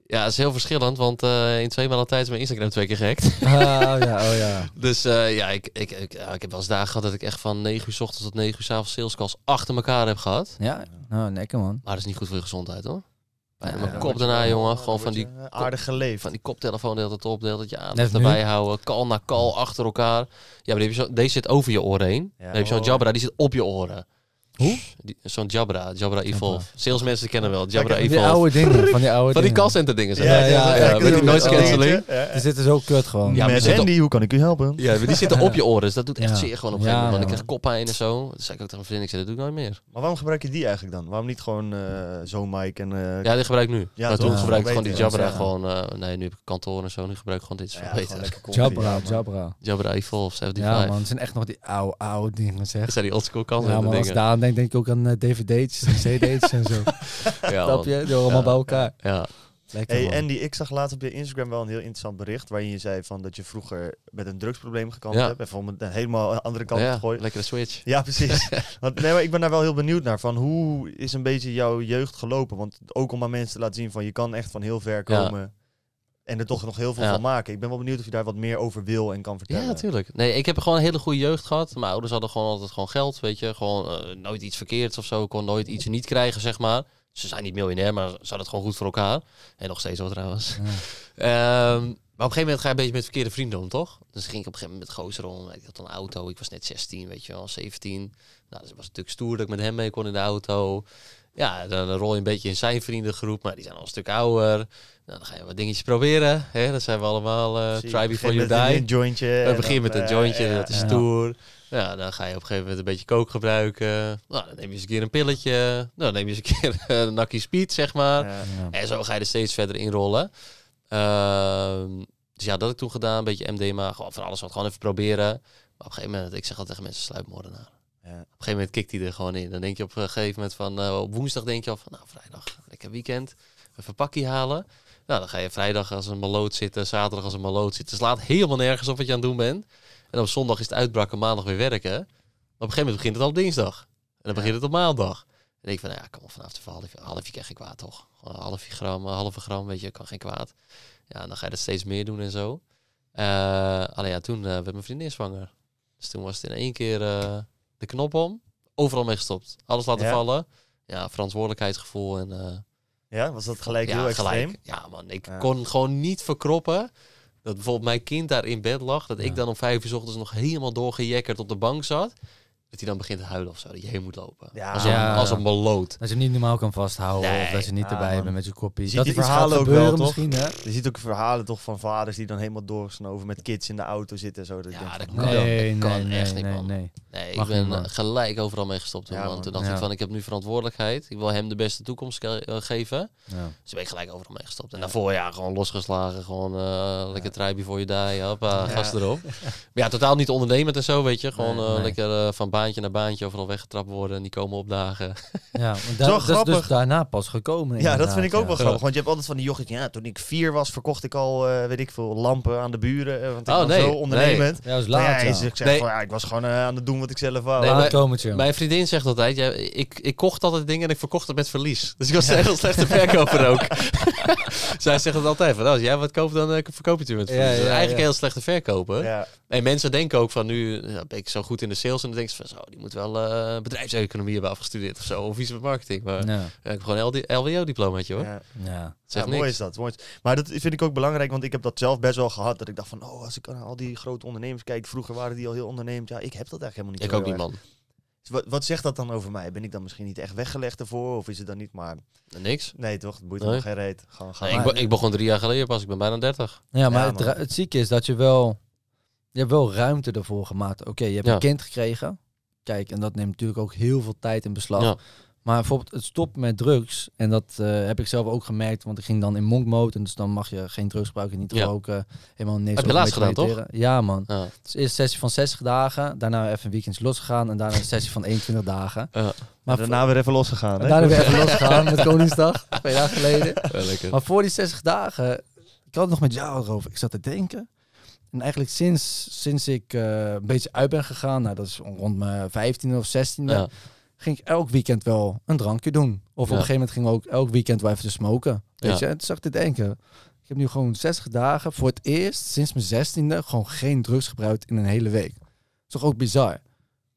Speaker 1: Ja, het is heel verschillend, want eh, in twee maanden tijd is mijn Instagram twee keer gehackt. <laughs>
Speaker 3: oh ja, oh ja. <laughs>
Speaker 1: Dus eh, ja, ik, ik, ik, ja, ik heb wel eens dagen gehad dat ik echt van 9 uur s ochtends tot 9 uur s avonds sales calls achter elkaar heb gehad.
Speaker 3: Ja, nou, lekker man.
Speaker 1: Maar dat is niet goed voor je gezondheid hoor.
Speaker 3: Ja,
Speaker 1: mijn kop daarna, jongen. Gewoon van die,
Speaker 2: eh, aardig geleefd.
Speaker 1: van die koptelefoon de hele tijd op, de hele tijd je
Speaker 3: Net
Speaker 1: aandacht
Speaker 3: nu?
Speaker 1: erbij houden. Call na call achter elkaar. Ja, maar die heb je zo, deze zit over je oren heen.
Speaker 2: Ja.
Speaker 1: Dan heb je zo'n
Speaker 2: Oh.
Speaker 1: Jabra, die zit op je oren.
Speaker 3: Hoe?
Speaker 1: Die- Zo'n Jabra, Jabra Evolve.
Speaker 3: Jabra.
Speaker 1: Salesmensen kennen wel, Jabra
Speaker 2: Kijk,
Speaker 3: Die
Speaker 1: Evolve.
Speaker 3: oude dingen, van die oude
Speaker 1: Van die
Speaker 3: dingen.
Speaker 1: callcenter dingen zijn
Speaker 2: Ja, ja,
Speaker 3: ja,
Speaker 2: ja,
Speaker 1: ja, met die noise cancelling.
Speaker 3: Die zitten zo kut gewoon.
Speaker 1: Ja,
Speaker 2: Met Andy, hoe kan ik u helpen?
Speaker 1: Ja, die zitten op je <laughs> oren, dus dat doet echt
Speaker 3: Ja.
Speaker 1: zeer gewoon op een
Speaker 3: Ja,
Speaker 1: gegeven moment. Want ik krijg koppijn en zo. Dat zei ik ook tegen mijn vriendin, ik zei, dat doe ik nooit meer.
Speaker 2: Maar waarom gebruik je die eigenlijk dan? Waarom niet gewoon eh zo'n mic en... eh,
Speaker 1: Ja, die gebruik ik nu.
Speaker 2: Ja,
Speaker 1: toen
Speaker 2: Ja,
Speaker 1: gebruik ik gewoon die Jabra
Speaker 3: ja.
Speaker 1: gewoon... eh, nee, nu heb ik kantoor en zo. Nu gebruik ik gewoon dit. Is
Speaker 3: Jabra. Jabra.
Speaker 1: Jabra Evolve 75.
Speaker 3: Ja man, het zijn echt nog die oude, oude dingen zeg.
Speaker 1: Dat zijn die oldschool
Speaker 3: ik
Speaker 1: dingen.
Speaker 3: Denk, denk ik ook aan eh, dvd'tjes en <laughs> cd'tjes en zo.
Speaker 1: Ja,
Speaker 3: Snap je? Horen allemaal
Speaker 1: Ja.
Speaker 3: bij elkaar.
Speaker 1: Ja.
Speaker 3: Lekker
Speaker 2: Hey. Andy, ik zag laatst op je Instagram wel een heel interessant bericht waarin je zei van dat je vroeger met een drugsprobleem gekant
Speaker 1: Ja.
Speaker 2: hebt. Om het een helemaal andere kant
Speaker 1: ja,
Speaker 2: te gooien.
Speaker 1: lekkere switch.
Speaker 2: Ja, precies. <laughs> Want, nee, maar ik ben daar wel heel benieuwd naar. Van hoe is een beetje jouw jeugd gelopen? Want ook om aan mensen te laten zien van je kan echt van heel ver
Speaker 1: Ja.
Speaker 2: En er toch nog heel veel
Speaker 1: Ja.
Speaker 2: van maken. Ik ben wel benieuwd of je daar wat meer over wil en kan vertellen.
Speaker 1: Ja, natuurlijk. Nee, ik heb gewoon een hele goede jeugd gehad. Mijn ouders hadden gewoon altijd gewoon geld, weet je. Gewoon eh, nooit iets verkeerds of zo. Ik kon nooit iets niet krijgen, zeg maar. Ze zijn niet miljonair, maar ze hadden het gewoon goed voor elkaar. En nog steeds zo trouwens. <laughs> Ehm, maar op een gegeven moment ga je een beetje met verkeerde vrienden om, toch? Dus ging ik op een gegeven moment met gozer om. Ik had een auto. Ik was net 16, weet je wel, 17. Nou, dus het was natuurlijk stoer dat ik met hem mee kon in de auto. Ja, dan rol je een beetje in zijn vriendengroep, maar die zijn al een stuk ouder. Nou, dan ga je wat dingetjes proberen. Hè? Dat zijn we allemaal
Speaker 2: Zie
Speaker 1: try before you
Speaker 2: een-
Speaker 1: die.
Speaker 2: Een jointje.
Speaker 1: We
Speaker 2: en
Speaker 1: beginnen met een
Speaker 2: eh,
Speaker 1: jointje, dat is stoer. Ja, dan ga je op een gegeven moment een beetje kook gebruiken. Nou, dan neem je eens een keer een pilletje. Nou, dan neem je eens een keer <laughs> een nakkie speed, zeg maar.
Speaker 2: Ja.
Speaker 3: Ja.
Speaker 1: En zo ga je er steeds verder in rollen. Ehm, dus ja, dat heb ik toen gedaan. Een beetje MDMA. Gewoon van alles wat. Gewoon even proberen. Maar op een gegeven moment, ik zeg altijd tegen mensen, sluipmoordenaar.
Speaker 2: Ja.
Speaker 1: een gegeven moment kikt hij er gewoon in. Dan denk je op een gegeven moment van, eh, op woensdag denk je al van, nou vrijdag, lekker weekend, even pakkie halen. Nou, dan ga je vrijdag als een maloot zitten, zaterdag als een maloot zitten. slaat helemaal nergens op wat je aan het doen bent. En op zondag is het uitbraken, maandag weer werken. Maar op een gegeven moment begint het al op dinsdag. En dan begint het op maandag. En ik van, nou ja, kom op, vanaf de half, halfje krijg ik kwaad toch? Gewoon een half gram, een halve gram, weet je, kan geen kwaad. Ja, en dan ga je dat steeds meer doen en zo. Eh, alleen ja, toen eh, werd mijn vriendin zwanger. Dus toen was het in één keer eh, de knop om. Overal mee gestopt. Alles laten
Speaker 2: Ja.
Speaker 1: vallen. Ja, verantwoordelijkheidsgevoel en...
Speaker 2: Ja, was dat gelijk
Speaker 1: ja,
Speaker 2: heel extreem?
Speaker 1: Ja, man. Ik
Speaker 2: Ja.
Speaker 1: kon gewoon niet verkroppen dat bijvoorbeeld mijn kind daar in bed lag. Dat
Speaker 3: Ja.
Speaker 1: ik dan om vijf uur 's ochtends nog helemaal doorgejekkerd op de bank zat. Dat hij dan begint te huilen of zo. Dat je heen moet lopen.
Speaker 2: Ja.
Speaker 1: als, een,
Speaker 3: Ja.
Speaker 1: als een.
Speaker 3: Dat je hem niet normaal kan vasthouden
Speaker 1: Nee.
Speaker 3: of dat je niet
Speaker 2: Ja,
Speaker 3: erbij
Speaker 2: man.
Speaker 3: bent met je koppie.
Speaker 2: Ziet
Speaker 3: dat
Speaker 2: die
Speaker 3: er
Speaker 2: verhalen ook wel, toch?
Speaker 3: misschien, hè?
Speaker 2: Je ziet ook verhalen toch van vaders die dan helemaal doorgesnoven met kids in de auto zitten en zo. Dat
Speaker 1: Ja,
Speaker 2: denkt
Speaker 1: dat
Speaker 2: van,
Speaker 1: kan.
Speaker 3: Nee,
Speaker 1: dat kan
Speaker 3: nee, nee,
Speaker 1: echt niet,
Speaker 3: nee,
Speaker 1: man.
Speaker 3: nee.
Speaker 1: Nee, ik ben
Speaker 3: niet,
Speaker 1: gelijk overal mee gestopt toen,
Speaker 2: Ja,
Speaker 1: man.
Speaker 2: man.
Speaker 1: Toen dacht
Speaker 3: Ja.
Speaker 1: ik van, ik heb nu verantwoordelijkheid. Ik wil hem de beste toekomst eh, geven.
Speaker 3: Ja.
Speaker 1: Dus ben ik gelijk overal mee gestopt. En daarvoor, ja, gewoon losgeslagen. Gewoon eh, lekker treibje voor je die. Hoppa,
Speaker 2: Ja.
Speaker 1: gas erop. maar ja, totaal niet ondernemend en zo, weet je. Gewoon eh, lekker van baantje naar baantje overal weggetrapt worden. En die komen opdagen.
Speaker 3: Ja, <laughs>
Speaker 2: Zo
Speaker 3: dat is dus
Speaker 2: grappig.
Speaker 3: daarna pas gekomen.
Speaker 2: Ja, dat vind ik ook wel grappig. Want je hebt altijd van die jochies. Ja, toen ik vier was, verkocht ik al, eh, weet ik veel, lampen aan de buren. eh, Want ik
Speaker 1: Oh,
Speaker 2: was
Speaker 1: nee,
Speaker 2: zo ondernemend.
Speaker 3: Ja, dat is laat,
Speaker 2: ja,
Speaker 3: ja.
Speaker 2: is- ik zeg
Speaker 1: Nee.
Speaker 2: van, ja, ik was gewoon eh, aan het doen wat ik zelf wou.
Speaker 1: Nee, maar-
Speaker 3: komen.
Speaker 1: Mijn vriendin zegt altijd, ja, ik, ik kocht altijd dingen en ik verkocht het met verlies. Dus ik was een heel slechte verkoper ook. <laughs> <laughs> Zij zegt het altijd van, als jij wat koopt, dan eh, verkoop je het weer met
Speaker 3: Ja,
Speaker 1: verlies.
Speaker 3: ja,
Speaker 1: eigenlijk heel slechte verkoper.
Speaker 2: ja.
Speaker 1: En mensen denken ook van, nu ben ik zo goed in de sales. En dan denken ze van, zo, die moet wel eh, bedrijfseconomie hebben afgestudeerd of zo. Of iets met marketing. Maar ja. Ik heb gewoon een LWO-diplomaatje hoor.
Speaker 2: ja.
Speaker 3: ja.
Speaker 2: Mooi is dat. Mooi is- Maar dat vind ik ook belangrijk, want ik heb dat zelf best wel gehad. Dat ik dacht van, oh, als ik naar al die grote ondernemers kijk, vroeger waren die al heel ondernemend. Ja, ik heb dat eigenlijk helemaal niet
Speaker 1: Ik ook niet,
Speaker 2: erg.
Speaker 1: man.
Speaker 2: Dus Wat, wat zegt dat dan over mij? Ben ik dan misschien niet echt weggelegd ervoor? Of is het dan niet maar...
Speaker 1: Niks.
Speaker 2: Nee, toch? Het boeit
Speaker 1: Nee.
Speaker 2: me geen reet. Gewoon gaan.
Speaker 1: Nee, ik, be- ik begon drie jaar geleden pas. Ik ben bijna 30.
Speaker 3: Ja, maar
Speaker 2: Ja,
Speaker 3: het, zieke is dat je wel... Je hebt wel ruimte ervoor gemaakt. Oké, je hebt
Speaker 1: Ja.
Speaker 3: een kind gekregen. Kijk, en dat neemt natuurlijk ook heel veel tijd in beslag.
Speaker 1: Ja.
Speaker 3: Maar bijvoorbeeld het stoppen met drugs. En dat eh, heb ik zelf ook gemerkt. Want ik ging dan in monk mode. En dus dan mag je geen drugs gebruiken, niet
Speaker 1: Ja.
Speaker 3: roken. Helemaal niks.
Speaker 1: Heb je laatst gedaan, toch?
Speaker 3: Ja, man.
Speaker 1: Ja.
Speaker 3: Dus eerst een sessie van 60 dagen. Daarna even een weekend losgegaan. En daarna een sessie van 21 dagen.
Speaker 1: Ja.
Speaker 3: Maar
Speaker 2: daarna weer even losgegaan. hè?
Speaker 3: daarna weer even losgegaan met Koningsdag. <laughs> Twee dagen geleden.
Speaker 1: lekker.
Speaker 3: Maar voor die 60 dagen, ik had het nog met jou erover. Ik zat te denken. En eigenlijk sinds, sinds ik eh, een beetje uit ben gegaan, nou dat is rond mijn 15e of 16e,
Speaker 1: Ja.
Speaker 3: Ging ik elk weekend wel een drankje doen. Of op een gegeven moment ging ik ook elk weekend wel even te smoken. Weet
Speaker 1: Ja.
Speaker 3: je, en toen zag ik te denken. Ik heb nu gewoon 60 dagen voor het eerst sinds mijn 16e gewoon geen drugs gebruikt in een hele week. Dat is toch ook bizar?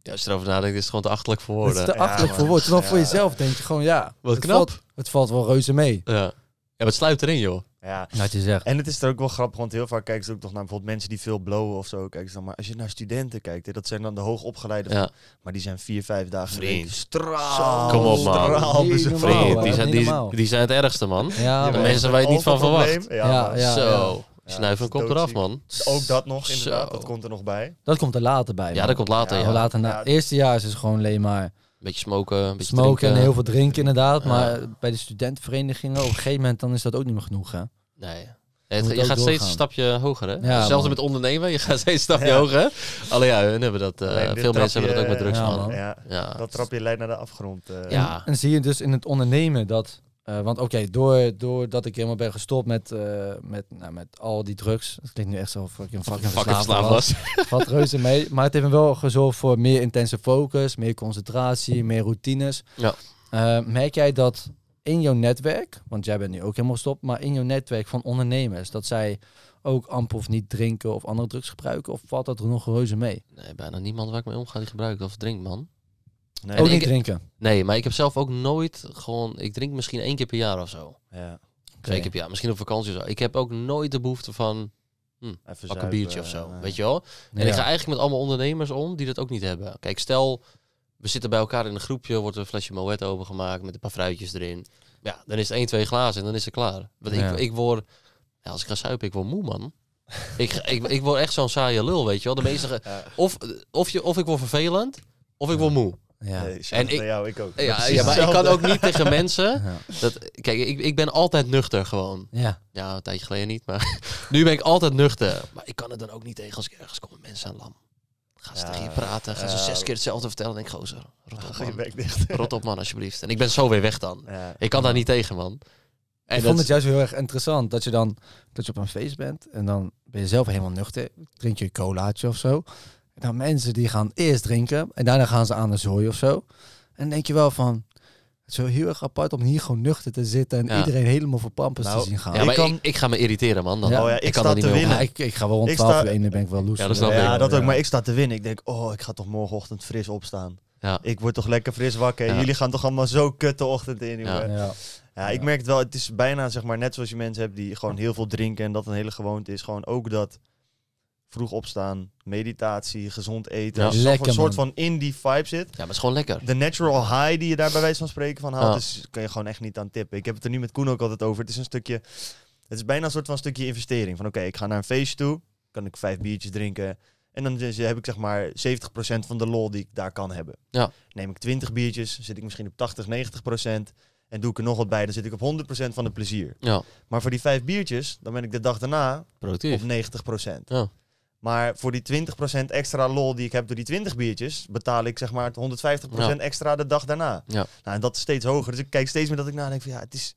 Speaker 1: Ja, als je erover nadenkt, is het gewoon te achterlijk voor
Speaker 3: Het is
Speaker 1: woorden.
Speaker 3: te achterlijk voor woord. Terwijl voor jezelf denk je gewoon, ja,
Speaker 1: Wat
Speaker 3: het
Speaker 1: knap.
Speaker 3: Valt, het valt wel reuze mee.
Speaker 1: Ja. ja, maar het sluit erin, joh.
Speaker 2: Ja.
Speaker 3: Wat je zegt.
Speaker 2: En het is er ook wel grappig, want heel vaak kijken ze ook nog naar bijvoorbeeld mensen die veel blowen of zo. Kijken ze dan maar als je naar studenten kijkt, hè, dat zijn dan de hoogopgeleiden, van,
Speaker 1: Ja.
Speaker 2: maar die zijn vier, vijf dagen
Speaker 1: Vriend.
Speaker 2: straal.
Speaker 1: Kom op, man.
Speaker 2: straal
Speaker 1: Vriend, die, zijn, die, die zijn het ergste, man.
Speaker 3: Ja,
Speaker 1: De
Speaker 3: man.
Speaker 1: mensen waar je het niet van verwacht.
Speaker 2: Ja,
Speaker 3: Ja.
Speaker 1: Zo.
Speaker 2: Dat is
Speaker 1: komt eraf, man.
Speaker 2: Ook dat nog, inderdaad.
Speaker 1: Zo.
Speaker 2: Dat komt er nog bij.
Speaker 3: Dat komt er later bij.
Speaker 1: Ja, dat komt later,
Speaker 2: Ja,
Speaker 3: later na. Het eerste jaar is het gewoon alleen maar
Speaker 1: beetje smoken, een beetje
Speaker 3: smoken
Speaker 1: drinken.
Speaker 3: en heel veel drinken inderdaad.
Speaker 1: Ja.
Speaker 3: Maar bij de studentenverenigingen op een gegeven moment dan is dat ook niet meer genoeg. Hè?
Speaker 1: Nee. Het, je gaat steeds een stapje hoger, hè?
Speaker 3: Ja, man.
Speaker 1: met ondernemen, je gaat steeds een stapje
Speaker 2: Ja.
Speaker 1: hoger. Alleen ja, hun hebben dat, eh, veel mensen hebben dat ook met drugs,
Speaker 3: ja,
Speaker 1: man.
Speaker 3: man.
Speaker 2: Ja,
Speaker 1: Ja.
Speaker 2: dat trapje leidt naar de afgrond. eh.
Speaker 1: Ja.
Speaker 3: En, en zie je dus in het ondernemen dat... eh, want oké, door, doordat ik helemaal ben gestopt met, eh, met, nou, met al die drugs. Dat klinkt nu echt zo fucking
Speaker 1: Fucking
Speaker 3: verslaafd was. <laughs> Valt reuze mee. Maar het heeft me wel gezorgd voor meer intense focus, meer concentratie, meer routines.
Speaker 1: Ja.
Speaker 3: Eh, merk jij dat in jouw netwerk, want jij bent nu ook helemaal gestopt, maar in jouw netwerk van ondernemers, dat zij ook amper of niet drinken of andere drugs gebruiken? Of valt dat er nog reuze mee?
Speaker 1: Nee, bijna niemand waar ik mee omga die gebruikt of drinkt, man.
Speaker 2: Nee,
Speaker 3: ook
Speaker 1: ik-
Speaker 3: drinken.
Speaker 1: Nee, maar ik heb zelf ook nooit gewoon... Ik drink misschien één keer per jaar of zo.
Speaker 2: ja.
Speaker 1: Twee keer per jaar. Misschien op vakantie of zo. Ik heb ook nooit de behoefte van...
Speaker 2: Even
Speaker 1: Pak een
Speaker 2: zuipen,
Speaker 1: biertje of zo.
Speaker 2: eh,
Speaker 1: Weet je wel? En ik ga eigenlijk met allemaal ondernemers om die dat ook niet hebben. Kijk, stel, we zitten bij elkaar in een groepje, wordt er een flesje Moet opengemaakt met een paar fruitjes erin. Ja, dan is het één, twee glazen en dan is het klaar. Want
Speaker 3: Ja.
Speaker 1: ik, ik word, ja, als ik ga suipen, ik word moe, man. ik, ik, ik word echt zo'n saaie lul, weet je wel. De meeste, <laughs>
Speaker 2: Ja.
Speaker 1: of, of, je, of ik word vervelend, of ik word moe.
Speaker 3: Ja.
Speaker 2: Nee,
Speaker 1: En ik-
Speaker 2: ik, jou, ik ook.
Speaker 1: Ja, maar ik kan ook niet tegen <laughs> mensen.
Speaker 3: Ja.
Speaker 1: Dat, kijk, ik, ik ben altijd nuchter gewoon.
Speaker 3: ja.
Speaker 1: Ja, een tijdje geleden niet, maar <laughs> nu ben ik altijd nuchter. Maar ik kan het dan ook niet tegen als ik ergens kom en mensen aan lam. Gaan ze
Speaker 2: Ja,
Speaker 1: tegen je praten, gaan ze zes keer hetzelfde vertellen. En ik gozer, rot op
Speaker 2: Ga je
Speaker 1: man. Rot op man, alsjeblieft. En ik ben zo weer weg dan.
Speaker 2: Ja.
Speaker 1: Ik kan daar niet tegen, man. En
Speaker 3: ik
Speaker 1: dat
Speaker 3: vond het juist heel erg interessant dat je dan dat je op een feest bent en dan ben je zelf helemaal nuchter. Drink je een colaatje of zo. En dan mensen die gaan eerst drinken en daarna gaan ze aan de zooi of zo. En dan denk je wel van, het is wel heel erg apart om hier gewoon nuchter te zitten en
Speaker 1: Ja.
Speaker 3: iedereen helemaal voor pampers
Speaker 2: Nou,
Speaker 3: te zien gaan.
Speaker 1: ja,
Speaker 2: ik kan-
Speaker 1: ik, ik ga me irriteren, man. Dan.
Speaker 3: Ja.
Speaker 2: Oh ja, ik
Speaker 1: kan
Speaker 2: sta
Speaker 1: niet
Speaker 2: te winnen.
Speaker 3: ik, ik ga wel rond
Speaker 2: Ik
Speaker 3: 12
Speaker 2: sta-
Speaker 3: uur in ben ik wel loes.
Speaker 1: Ja, dat snap
Speaker 2: Ja,
Speaker 1: ik.
Speaker 2: dat ook.
Speaker 3: Ja.
Speaker 2: Maar ik sta te winnen. Ik denk, oh, ik ga toch morgenochtend fris opstaan.
Speaker 1: Ja.
Speaker 2: Ik word toch lekker fris wakker. Jullie gaan toch allemaal zo kut de ochtend in.
Speaker 1: Ja.
Speaker 3: Ja,
Speaker 2: ik merk het wel. Het is bijna, zeg maar, net zoals je mensen hebt die gewoon heel veel drinken en dat een hele gewoonte is. Gewoon ook dat vroeg opstaan, meditatie, gezond eten.
Speaker 1: Ja.
Speaker 3: Lekker,
Speaker 2: een soort
Speaker 3: man.
Speaker 2: van in die vibe zit.
Speaker 1: Ja, maar het is gewoon lekker.
Speaker 2: De natural high die je daar bij wijze van spreken van haalt,
Speaker 1: Ja.
Speaker 2: is, kan je gewoon echt niet aan tippen. Ik heb het er nu met Koen ook altijd over. Het is een stukje, het is bijna een soort van stukje investering. Van oké, ik ga naar een feestje toe, kan ik vijf biertjes drinken. En dan heb ik zeg maar 70% van de lol die ik daar kan hebben.
Speaker 1: Ja.
Speaker 2: Neem ik 20 biertjes, zit ik misschien op 80, 90%. En doe ik er nog wat bij, dan zit ik op 100% van het plezier.
Speaker 1: Ja,
Speaker 2: Maar voor die vijf biertjes, dan ben ik de dag daarna
Speaker 1: productief.
Speaker 2: op 90%.
Speaker 1: Ja.
Speaker 2: Maar voor die 20% extra lol die ik heb door die 20 biertjes, betaal ik zeg maar het 150% extra de dag daarna.
Speaker 1: Ja.
Speaker 2: Nou, en dat is steeds hoger. Dus ik kijk steeds meer dat ik nadenk van ja, het is,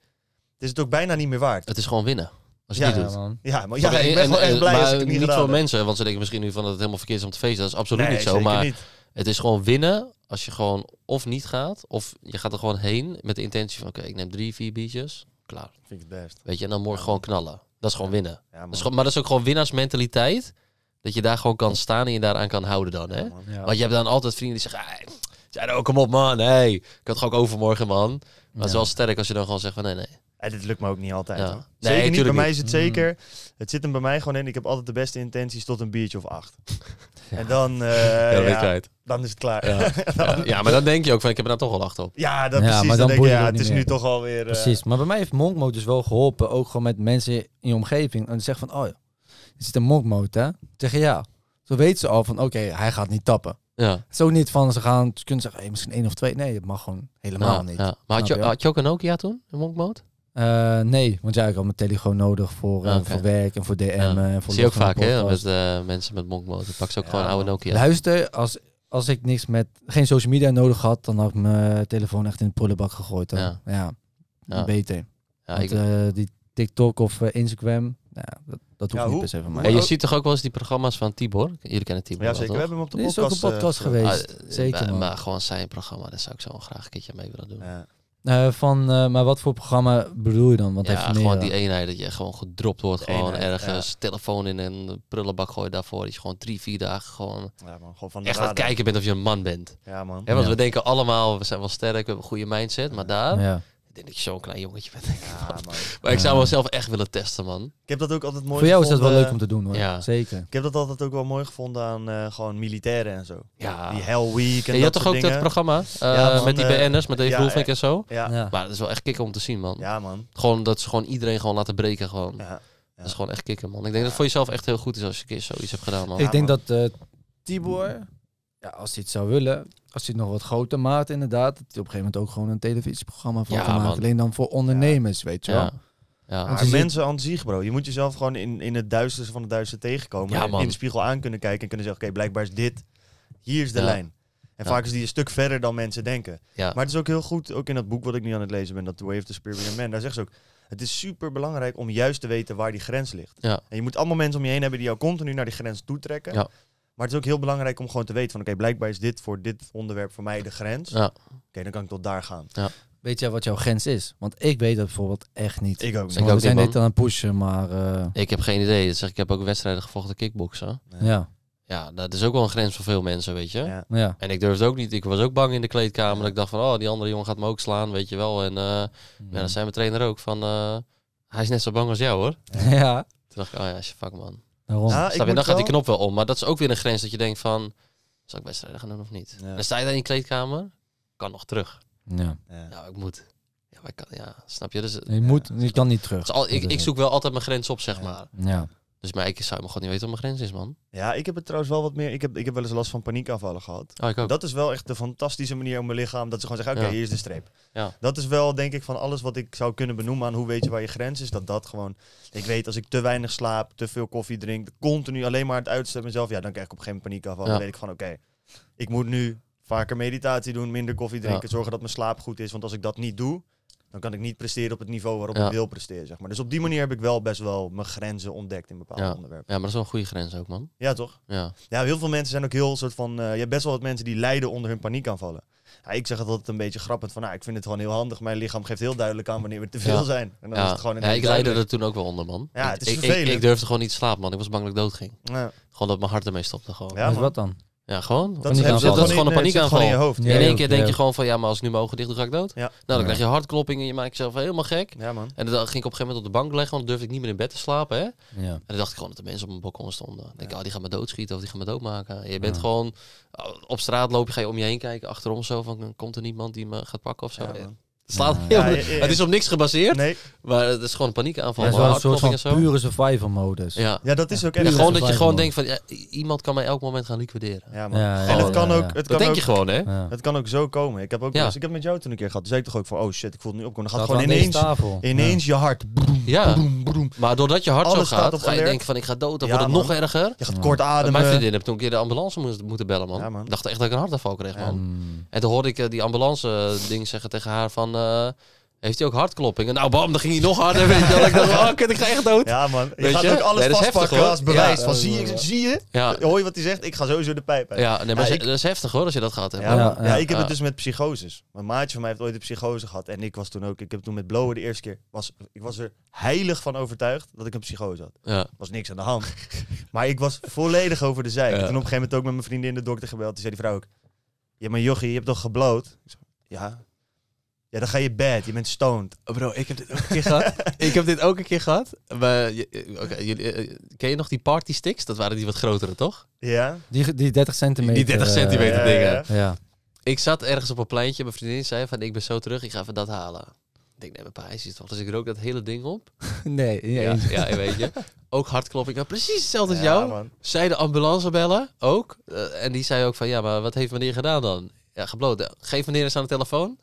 Speaker 2: het is het ook bijna niet meer waard.
Speaker 1: Het is gewoon winnen. Als je
Speaker 2: Ja,
Speaker 1: het niet
Speaker 3: Ja,
Speaker 1: doet.
Speaker 3: man.
Speaker 2: Ja, maar ja, ik ben
Speaker 1: En-
Speaker 2: gewoon echt blij
Speaker 1: maar
Speaker 2: als ik het niet
Speaker 1: niet
Speaker 2: heb.
Speaker 1: mensen, want ze denken misschien nu van dat het helemaal verkeerd is om te feesten. Dat is absoluut
Speaker 2: Nee,
Speaker 1: niet zo.
Speaker 2: zeker
Speaker 1: Maar
Speaker 2: niet.
Speaker 1: het is gewoon winnen als je gewoon of niet gaat, of je gaat er gewoon heen met de intentie van oké, ik neem drie, vier biertjes, klaar.
Speaker 2: Vind ik het best.
Speaker 1: Weet je, en dan morgen gewoon knallen. Dat is gewoon winnen.
Speaker 2: Ja,
Speaker 1: Dat is gewoon, maar dat is ook gewoon winnaarsmentaliteit. Dat je daar gewoon kan staan en je daaraan kan houden dan, hè?
Speaker 2: Ja, man.
Speaker 3: Ja.
Speaker 1: Want je hebt dan altijd vrienden die zeggen, "Hey, ja, nou, kom op man, hey, ik had het gewoon overmorgen man. Maar het is wel sterk als je dan gewoon zegt van nee, nee.
Speaker 2: Ja, dit lukt me ook niet altijd.
Speaker 1: Ja.
Speaker 2: hoor.
Speaker 1: Nee,
Speaker 2: Zeker niet. Bij mij
Speaker 1: niet.
Speaker 2: is het
Speaker 3: Mm.
Speaker 2: zeker. Het zit hem bij mij gewoon in. Ik heb altijd de beste intenties tot een biertje of acht. <laughs>
Speaker 3: Ja.
Speaker 2: En dan, eh,
Speaker 1: Ja,
Speaker 2: dan is het klaar. <laughs>
Speaker 1: Ja. Maar dan denk je ook van ik heb er nou toch wel acht op.
Speaker 2: Ja, dat
Speaker 3: Ja,
Speaker 2: precies.
Speaker 3: maar
Speaker 2: dan
Speaker 3: dan
Speaker 2: denk je,
Speaker 3: boeit
Speaker 2: ja,
Speaker 3: het
Speaker 2: het
Speaker 3: ook
Speaker 2: is nu toch alweer... eh,
Speaker 3: Precies. Maar bij mij heeft monk mode dus wel geholpen. Ook gewoon met mensen in je omgeving. En zeggen van, oh zit in monk mode, hè? Zeggen ja. Zo weten ze al van, oké, hij gaat niet tappen.
Speaker 1: Ja.
Speaker 3: Het is ook niet van, ze gaan ze kunnen zeggen, hey, misschien één of twee. Nee, het mag gewoon helemaal
Speaker 1: Ja,
Speaker 3: niet.
Speaker 1: ja. Maar had je, had je ook een Nokia toen, een monk mode?
Speaker 3: Eh, nee, want ja, ik had mijn telefoon nodig voor, eh,
Speaker 1: Oké.
Speaker 3: voor werk en voor DM.
Speaker 1: Ja.
Speaker 3: En voor
Speaker 1: Zie je ook vaak hè, met eh, mensen met monk mode. Dan pak ze ook gewoon een oude. Nokia.
Speaker 3: Luister, als, als ik niks met, geen social media nodig had, dan had ik mijn telefoon echt in de prullenbak gegooid. dan.
Speaker 1: Ja.
Speaker 3: Ja,
Speaker 1: Ja.
Speaker 3: beter.
Speaker 1: Ja,
Speaker 3: Want,
Speaker 1: ik,
Speaker 3: eh, die TikTok of eh, Instagram, ja, dat, dat hoeft
Speaker 2: Ja,
Speaker 3: niet per se van mij.
Speaker 1: Hey, je
Speaker 2: ook-
Speaker 1: ziet toch ook wel eens die programma's van Tibor? Jullie kennen Tibor
Speaker 2: Ja,
Speaker 1: wel,
Speaker 2: zeker. We hebben hem op de
Speaker 3: Er is ook
Speaker 2: podcast,
Speaker 3: een podcast
Speaker 2: eh,
Speaker 3: geweest.
Speaker 1: Ah,
Speaker 3: Zeker,
Speaker 1: maar, gewoon zijn programma, daar zou ik zo graag een keertje mee willen doen.
Speaker 2: Ja.
Speaker 3: Eh, van, eh, maar wat voor programma bedoel je dan? Want
Speaker 1: ja,
Speaker 3: even
Speaker 1: gewoon die eenheid dat je gewoon gedropt wordt. Gewoon
Speaker 2: eenheid,
Speaker 1: ergens telefoon in een prullenbak gooien daarvoor. Dat je gewoon drie, vier dagen gewoon
Speaker 2: Ja, man. Gewoon van de
Speaker 1: echt aan het kijken bent of je een man bent.
Speaker 2: Ja, man.
Speaker 1: Hè, want
Speaker 3: Ja.
Speaker 1: we denken allemaal, we zijn wel sterk, we hebben een goede mindset. Maar daar,
Speaker 3: Ja.
Speaker 1: Ik denk dat je zo'n klein jongetje bent.
Speaker 2: Ja, <laughs> man.
Speaker 1: Maar ik zou
Speaker 3: Ja.
Speaker 1: mezelf echt willen testen, man.
Speaker 2: Ik heb dat ook altijd mooi
Speaker 3: Voor jou is dat wel leuk om te doen hoor.
Speaker 1: Ja.
Speaker 3: Zeker.
Speaker 2: Ik heb dat altijd ook wel mooi gevonden aan eh, gewoon militairen en zo.
Speaker 1: Ja.
Speaker 2: Die Hell Week en
Speaker 1: Ja, je had toch ook
Speaker 2: soort
Speaker 1: dat
Speaker 2: dingen.
Speaker 1: programma eh,
Speaker 2: Ja, man,
Speaker 1: met die
Speaker 2: eh,
Speaker 1: BN'ers, met Dave
Speaker 2: ja,
Speaker 1: Roelvink en zo.
Speaker 2: Ja. Ja.
Speaker 3: Ja.
Speaker 1: Maar dat is wel echt kicken om te zien, man.
Speaker 2: man.
Speaker 1: Gewoon dat ze gewoon iedereen gewoon laten breken, gewoon.
Speaker 2: Ja.
Speaker 1: Dat is gewoon echt kicken, man. Ik denk dat het voor jezelf echt heel goed is als je een keer zoiets hebt gedaan, man.
Speaker 2: Ja,
Speaker 3: ik denk
Speaker 2: man.
Speaker 3: dat eh, Tibor, ja, als hij het zou willen, als hij het nog wat groter maakt inderdaad, dat hij op een gegeven moment ook gewoon een televisieprogramma van
Speaker 1: Ja,
Speaker 3: kan maken. Alleen dan voor ondernemers, weet je wel.
Speaker 1: Ja. Ja.
Speaker 2: Maar
Speaker 3: je
Speaker 2: mensen aan zich, bro. Je moet jezelf gewoon in, in het duisterste van het duister tegenkomen.
Speaker 1: Ja,
Speaker 2: En
Speaker 1: man.
Speaker 2: in de spiegel aan kunnen kijken en kunnen zeggen, oké, blijkbaar is dit, hier is de
Speaker 1: Ja.
Speaker 2: lijn. En
Speaker 1: Ja.
Speaker 2: vaak is die een stuk verder dan mensen denken.
Speaker 1: Ja.
Speaker 2: Maar het is ook heel goed, ook in dat boek wat ik nu aan het lezen ben, dat The Way of the Superior Man, daar zegt ze ook, het is super belangrijk om juist te weten waar die grens ligt.
Speaker 1: Ja.
Speaker 2: En je moet allemaal mensen om je heen hebben die jou continu naar die grens toetrekken.
Speaker 1: Ja.
Speaker 2: Maar het is ook heel belangrijk om gewoon te weten van, oké, blijkbaar is dit voor dit onderwerp voor mij de grens.
Speaker 1: Ja.
Speaker 2: Oké, dan kan ik tot daar gaan.
Speaker 3: Weet jij wat jouw grens is? Want ik weet dat bijvoorbeeld echt niet.
Speaker 2: Ik ook niet.
Speaker 1: Ik ook
Speaker 3: we zijn dit aan het pushen, maar eh,
Speaker 1: Ik heb geen idee. Dat zeg, ik heb ook wedstrijden gevochten kickboksen.
Speaker 3: ja.
Speaker 1: Ja, dat is ook wel een grens voor veel mensen, weet je.
Speaker 2: Ja.
Speaker 3: ja.
Speaker 1: En ik durfde ook niet. Ik was ook bang in de kleedkamer. Dat ik dacht van, oh, die andere jongen gaat me ook slaan, weet je wel. En eh ja, dan zei mijn trainer ook van, eh, hij is net zo bang als jou, hoor. <laughs>
Speaker 3: ja,
Speaker 1: Toen dacht ik, oh ja, fuck man.
Speaker 3: Daarom.
Speaker 2: Ja,
Speaker 1: Snap
Speaker 2: ik
Speaker 1: je? Dan gaat die knop wel om. Maar dat is ook weer een grens dat je denkt van, zal ik wedstrijden gaan doen of niet?
Speaker 2: Ja.
Speaker 1: Dan sta je daar in je kleedkamer, kan nog terug.
Speaker 3: Ja.
Speaker 2: Ja.
Speaker 1: Nou, ik moet. Ja, maar ik kan, ja, snap je? Dus,
Speaker 3: Je, moet, je kan niet terug.
Speaker 1: dus al, ik, ik zoek wel altijd mijn grens op, zeg
Speaker 2: Ja.
Speaker 1: maar.
Speaker 3: Ja.
Speaker 1: Dus maar ik zou me gewoon niet weten wat mijn grens is, man.
Speaker 2: Ja, ik heb het trouwens wel wat meer. Ik heb, ik heb wel eens last van paniekaanvallen gehad.
Speaker 1: Oh, ik ook.
Speaker 2: Dat is wel echt de fantastische manier om mijn lichaam. Dat ze gewoon zeggen: Oké,
Speaker 1: Ja.
Speaker 2: hier is de streep.
Speaker 1: Ja.
Speaker 2: Dat is wel, denk ik, van alles wat ik zou kunnen benoemen aan hoe weet je waar je grens is. Dat dat gewoon. Ik weet als ik te weinig slaap, te veel koffie drink, continu alleen maar het uitstellen mezelf. Ja, dan krijg ik op een gegeven moment paniekaanval.
Speaker 1: Ja.
Speaker 2: Dan weet ik gewoon: Oké, ik moet nu vaker meditatie doen, minder koffie drinken, zorgen dat mijn slaap goed is. Want als ik dat niet doe, dan kan ik niet presteren op het niveau waarop
Speaker 1: Ja.
Speaker 2: ik wil presteren. Zeg maar. Dus op die manier heb ik wel best wel mijn grenzen ontdekt in bepaalde
Speaker 1: Ja.
Speaker 2: onderwerpen.
Speaker 1: Ja, maar dat is wel een goede grens ook, man.
Speaker 2: Ja, toch?
Speaker 1: Ja.
Speaker 2: Ja, heel veel mensen zijn ook heel soort van. eh je hebt best wel wat mensen die lijden onder hun paniekaanvallen. Ja, ik zeg het altijd een beetje grappend van, nou, ik vind het gewoon heel handig. Mijn lichaam geeft heel duidelijk aan wanneer we te veel
Speaker 1: Ja.
Speaker 2: zijn. En dan is
Speaker 1: Ja.
Speaker 2: het gewoon
Speaker 1: ja,
Speaker 2: ineens
Speaker 1: ik leidde er toen ook wel onder, man.
Speaker 2: Ja,
Speaker 1: Ik-
Speaker 2: het is
Speaker 1: ik, ik,
Speaker 2: vervelend.
Speaker 1: ik durfde gewoon niet te slapen, man. Ik was bang dat ik dood ging.
Speaker 2: Ja,
Speaker 1: Gewoon dat mijn hart ermee stopte gewoon.
Speaker 2: Ja,
Speaker 1: Ja,
Speaker 2: man.
Speaker 3: wat dan?
Speaker 1: Gewoon.
Speaker 2: dat,
Speaker 3: Paniekaanval.
Speaker 2: is,
Speaker 1: Dat is gewoon een
Speaker 2: gewoon in je
Speaker 1: paniekaanval.
Speaker 2: hoofd.
Speaker 3: Ja,
Speaker 1: in één keer denk
Speaker 3: ja.
Speaker 1: je gewoon van, ja, maar als ik nu mijn ogen dicht doe, ga ik dood.
Speaker 2: Ja.
Speaker 1: Nou, dan
Speaker 3: Ja.
Speaker 1: krijg je hartkloppingen, je maakt jezelf helemaal gek.
Speaker 2: Ja, man.
Speaker 1: En dan ging ik op een gegeven moment op de bank leggen, want dan durfde ik niet meer in bed te slapen, hè. En
Speaker 3: Ja.
Speaker 1: dan dacht ik gewoon dat de mensen op mijn balkon stonden. Dan denk ik,
Speaker 2: Ja.
Speaker 1: oh, die gaan me doodschieten of die gaan me doodmaken. Je bent
Speaker 3: Ja.
Speaker 1: gewoon oh, op straat loop je, ga je om je heen kijken, achterom zo van, komt er niemand die me gaat pakken of zo.
Speaker 2: Ja,
Speaker 1: Het
Speaker 2: man.
Speaker 1: slaat
Speaker 3: Ja.
Speaker 1: heel-
Speaker 2: Ja, ja, ja.
Speaker 1: Het is op niks gebaseerd,
Speaker 2: Nee,
Speaker 1: maar het is gewoon een paniekaanval.
Speaker 3: Ja, een soort van
Speaker 1: zo.
Speaker 3: pure survival modus.
Speaker 1: Ja.
Speaker 2: ja, dat is ook echt.
Speaker 1: gewoon dat je gewoon denkt van, ja, iemand kan mij elk moment gaan liquideren.
Speaker 2: Ja, man.
Speaker 3: Ja, ja,
Speaker 2: en het kan ook. Het
Speaker 1: Dat
Speaker 2: kan
Speaker 1: denk
Speaker 2: ook,
Speaker 1: je gewoon, hè?
Speaker 2: Het kan ook zo komen. Ik heb ook
Speaker 1: Ja.
Speaker 2: wel eens- ik heb met jou toen een keer gehad. Toen zei ik toch ook van, oh shit, ik voel het nu opkomen. Dan gaat gewoon ineens,
Speaker 3: tafel.
Speaker 2: ineens je hart.
Speaker 1: Ja, maar doordat je hart
Speaker 2: Alles
Speaker 1: zo gaat, ga je denken van, ik ga dood. Dan
Speaker 2: Ja,
Speaker 1: wordt het nog erger.
Speaker 2: Je gaat
Speaker 3: Ja.
Speaker 2: kort
Speaker 1: Mijn
Speaker 2: ademen.
Speaker 1: vriendin heb toen een keer de ambulance moeten bellen, man.
Speaker 2: Ja, man.
Speaker 1: Ik dacht echt dat ik een hartaanval kreeg, man. En toen hoorde ik eh, die ambulance eh, ding zeggen tegen haar van... eh, heeft hij ook hartkloppingen? Nou, bam, dan ging hij nog harder. Weet je wel. Ik dacht, oh, kut, ik ga echt dood.
Speaker 2: Ja, man. Je
Speaker 1: Weet
Speaker 2: gaat
Speaker 1: je?
Speaker 2: ook alles
Speaker 1: Nee, dat is
Speaker 2: vastpakken
Speaker 1: heftig,
Speaker 2: als bewijs.
Speaker 1: Ja.
Speaker 2: van, zie je, zie je?
Speaker 1: Ja,
Speaker 2: Hoor je wat hij zegt? Ik ga sowieso de pijp uit.
Speaker 1: ja, nee, maar
Speaker 2: Ja,
Speaker 1: ze-
Speaker 2: ik-
Speaker 1: dat is heftig hoor, als je dat gaat hebben.
Speaker 2: Ja,
Speaker 3: Ja,
Speaker 2: man. ja,
Speaker 3: ja.
Speaker 2: ik heb
Speaker 1: Ja.
Speaker 2: het dus met psychoses. Mijn maatje van mij heeft ooit een psychose gehad. En ik was toen ook. Ik heb toen met blowen de eerste keer. Was, ik was er heilig van overtuigd dat ik een psychose had.
Speaker 1: Ja.
Speaker 2: Er was niks aan de hand. <laughs> maar ik was volledig over de zijk.
Speaker 1: Ja.
Speaker 2: En toen op een gegeven moment ook met mijn vriendin de dokter gebeld. Die zei die vrouw ook. Ja, maar jochie, je hebt toch gebloot? Ik zei, ja. Ja, dan ga je bed. Je bent stoned.
Speaker 1: Bro, ik heb dit ook een keer gehad. <laughs> ik heb dit ook een keer gehad. Maar, eh, oké, jullie, eh, ken je nog die party sticks? Dat waren die wat grotere, toch?
Speaker 2: Ja?
Speaker 3: Die, die 30 centimeter.
Speaker 1: Die 30
Speaker 3: eh,
Speaker 1: centimeter
Speaker 2: ja,
Speaker 1: dingen.
Speaker 2: ja.
Speaker 3: Ja.
Speaker 1: Ik zat ergens op een pleintje. Mijn vriendin zei van, ik ben zo terug. Ik ga even dat halen. Ik denk, nee, mijn pa is iets toch. Dus ik rook dat hele ding op. <laughs>
Speaker 3: Nee,
Speaker 1: Ja,
Speaker 3: eens.
Speaker 1: ja, weet je. Ook hartklopping. Ik had precies hetzelfde als
Speaker 2: Ja,
Speaker 1: jou.
Speaker 2: man.
Speaker 1: Zij de ambulance bellen, ook. Eh, en die zei ook van, ja, maar wat heeft meneer gedaan dan? Ja, gebloot. Geef meneer eens aan de telefoon.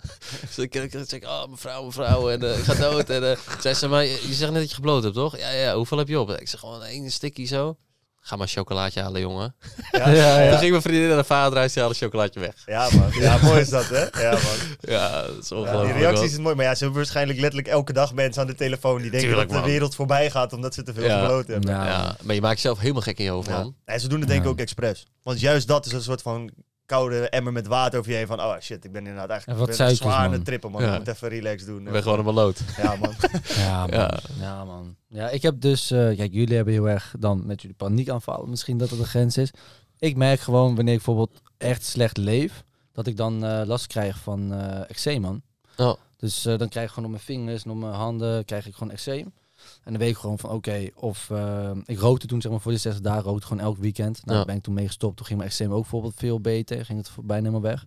Speaker 1: dus ik, ik, ik zeg, oh, mevrouw, mevrouw, en eh, ik ga dood. En eh zei ze, maar je je zegt net dat je gebloot hebt, toch? Ja, ja, hoeveel heb je op? Ik zeg, gewoon één stikkie zo. Ga maar een chocolaatje halen, jongen. <laughs>
Speaker 2: Ja, <laughs>
Speaker 3: Ja, ja.
Speaker 1: Toen ging mijn vriendin naar de vaderhuis, die haalde een chocolaatje weg.
Speaker 2: Ja, man. Ja, <laughs> mooi is dat, hè? Ja, man.
Speaker 1: Ja, dat is ongelooflijk.
Speaker 2: die reacties is mooi. Maar ja, ze hebben waarschijnlijk letterlijk elke dag mensen aan de telefoon die denken
Speaker 1: Tuurlijk,
Speaker 2: dat de wereld voorbij gaat omdat ze te veel
Speaker 1: Ja.
Speaker 2: gebloot hebben.
Speaker 3: Ja.
Speaker 1: Ja, maar je maakt jezelf helemaal gek in je hoofd,
Speaker 2: Ja.
Speaker 1: man.
Speaker 2: En ze doen het denk ik
Speaker 3: Ja.
Speaker 2: ook expres. Want juist dat is een soort van koude emmer met water over je heen. Van, oh shit, ik ben inderdaad eigenlijk
Speaker 3: En wat
Speaker 2: ben
Speaker 3: suikers,
Speaker 2: zwaar aan
Speaker 3: man.
Speaker 2: het trippen, man.
Speaker 1: Ja.
Speaker 2: Ik moet even relax doen.
Speaker 1: Ik ben gewoon een maloot. <laughs>
Speaker 2: Ja, man. <laughs>
Speaker 3: Ja, man.
Speaker 1: Ja.
Speaker 3: Ja. man. Ja, ik heb dus... eh, kijk, jullie hebben heel erg dan met jullie paniekaanvallen misschien dat het een grens is. Ik merk gewoon wanneer ik bijvoorbeeld echt slecht leef, dat ik dan eh, last krijg van eh eczeem, man.
Speaker 1: Oh.
Speaker 3: Dus eh, dan krijg ik gewoon op mijn vingers en op mijn handen krijg ik gewoon eczeem. En dan weet ik gewoon van oké, of eh, ik rookte toen zeg maar voor de 60 dagen rookte gewoon elk weekend. Nou,
Speaker 1: Ja.
Speaker 3: ben ik toen mee gestopt. Toen ging mijn eczeem ook bijvoorbeeld veel beter, ging het bijna helemaal weg.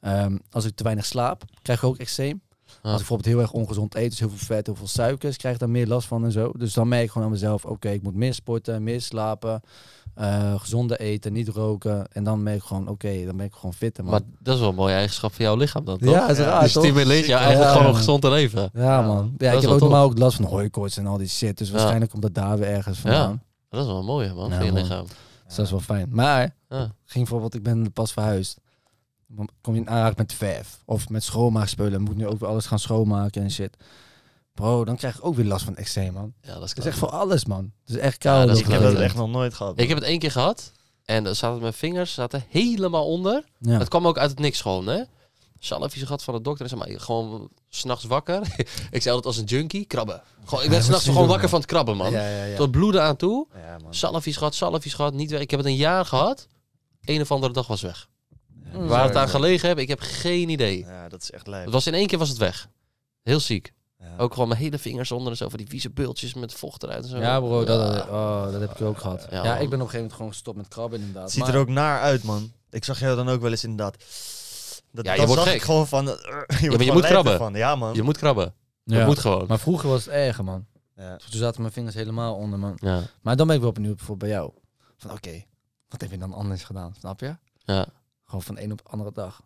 Speaker 3: Ehm, als ik te weinig slaap, krijg ik ook eczeem.
Speaker 1: Ja.
Speaker 3: Als ik bijvoorbeeld heel erg ongezond eet, dus heel veel vet, heel veel suikers, krijg ik daar meer last van en zo. Dus dan merk ik gewoon aan mezelf, oké, ik moet meer sporten, meer slapen, eh gezonde eten, niet roken. En dan merk ik gewoon, oké, dan ben ik gewoon fitter, man.
Speaker 1: Maar dat is wel een mooie eigenschap van jouw lichaam dan, toch?
Speaker 3: ja, is
Speaker 2: Ja,
Speaker 3: raar,
Speaker 1: Dus stimuleert je
Speaker 2: Ja,
Speaker 1: eigenlijk gewoon
Speaker 3: man.
Speaker 1: gezond te leven.
Speaker 3: Ja,
Speaker 2: Ja,
Speaker 3: man.
Speaker 1: dat
Speaker 3: Ja,
Speaker 1: is
Speaker 3: ik heb ook normaal ook last van hooikoorts en al die shit. Dus waarschijnlijk komt dat daar weer ergens vandaan.
Speaker 1: Dat is wel mooi, man,
Speaker 3: Ja,
Speaker 1: voor je
Speaker 3: man.
Speaker 1: lichaam.
Speaker 3: Dus dat is wel fijn. Maar,
Speaker 1: Ja.
Speaker 3: ging bijvoorbeeld, ik ben pas verhuisd. Kom je in aanraking met verf of met schoonmaakspullen. Moet nu ook weer alles gaan schoonmaken en shit. Bro, dan krijg ik ook weer last van eczeem, man.
Speaker 1: Ja, dat is
Speaker 3: Het echt voor alles, man. Het is echt
Speaker 1: Ja,
Speaker 3: koud.
Speaker 1: dat
Speaker 2: ik heb dat echt nog nooit gehad. man.
Speaker 1: Ik heb het één keer gehad. En dan zaten mijn vingers zaten helemaal onder.
Speaker 3: Ja.
Speaker 1: Het kwam ook uit het niks gewoon, hè. Salfjes gehad van de dokter. En zei maar, gewoon s'nachts wakker. <laughs> ik zei altijd als een junkie, krabben. Gewoon, ik ben
Speaker 3: Ja,
Speaker 1: s'nachts gewoon wakker van het krabben, man.
Speaker 3: Ja, ja, ja.
Speaker 1: Tot bloeden aan toe.
Speaker 2: Ja,
Speaker 1: gehad, salfjes gehad. Niet, weg. ik heb het een jaar gehad. Een of andere dag was weg. Waar het aan gelegen heb, ik heb geen idee.
Speaker 2: Ja, dat is echt lijp.
Speaker 1: Het was in één keer was het weg. Heel ziek.
Speaker 2: Ja.
Speaker 1: Ook gewoon mijn hele vingers onder en zo. Van die vieze bultjes met vocht eruit en zo.
Speaker 3: Ja, bro, dat,
Speaker 1: Ja.
Speaker 3: oh, dat heb ik ook gehad.
Speaker 1: Ja,
Speaker 3: Ja,
Speaker 1: man.
Speaker 3: ik ben op een gegeven moment gewoon gestopt met krabben inderdaad.
Speaker 2: Het ziet
Speaker 3: Maar-
Speaker 2: er ook naar uit, man. Ik zag jou dan ook wel eens inderdaad. Dat,
Speaker 1: Ja, je wordt
Speaker 2: zag
Speaker 1: gek.
Speaker 2: ik gewoon van... <laughs> je, wordt
Speaker 1: je
Speaker 2: gewoon
Speaker 1: moet krabben.
Speaker 2: ervan. Ja, man.
Speaker 1: Je moet krabben.
Speaker 3: Ja.
Speaker 1: Dat moet gewoon.
Speaker 3: Maar vroeger was het erger, man.
Speaker 2: Ja.
Speaker 3: Toen zaten mijn vingers helemaal onder me.
Speaker 1: Ja,
Speaker 3: Maar dan ben ik wel benieuwd bijvoorbeeld bij jou. Van oké, wat heb je dan anders gedaan? Snap je?
Speaker 1: ja.
Speaker 3: Gewoon van de een op de andere dag.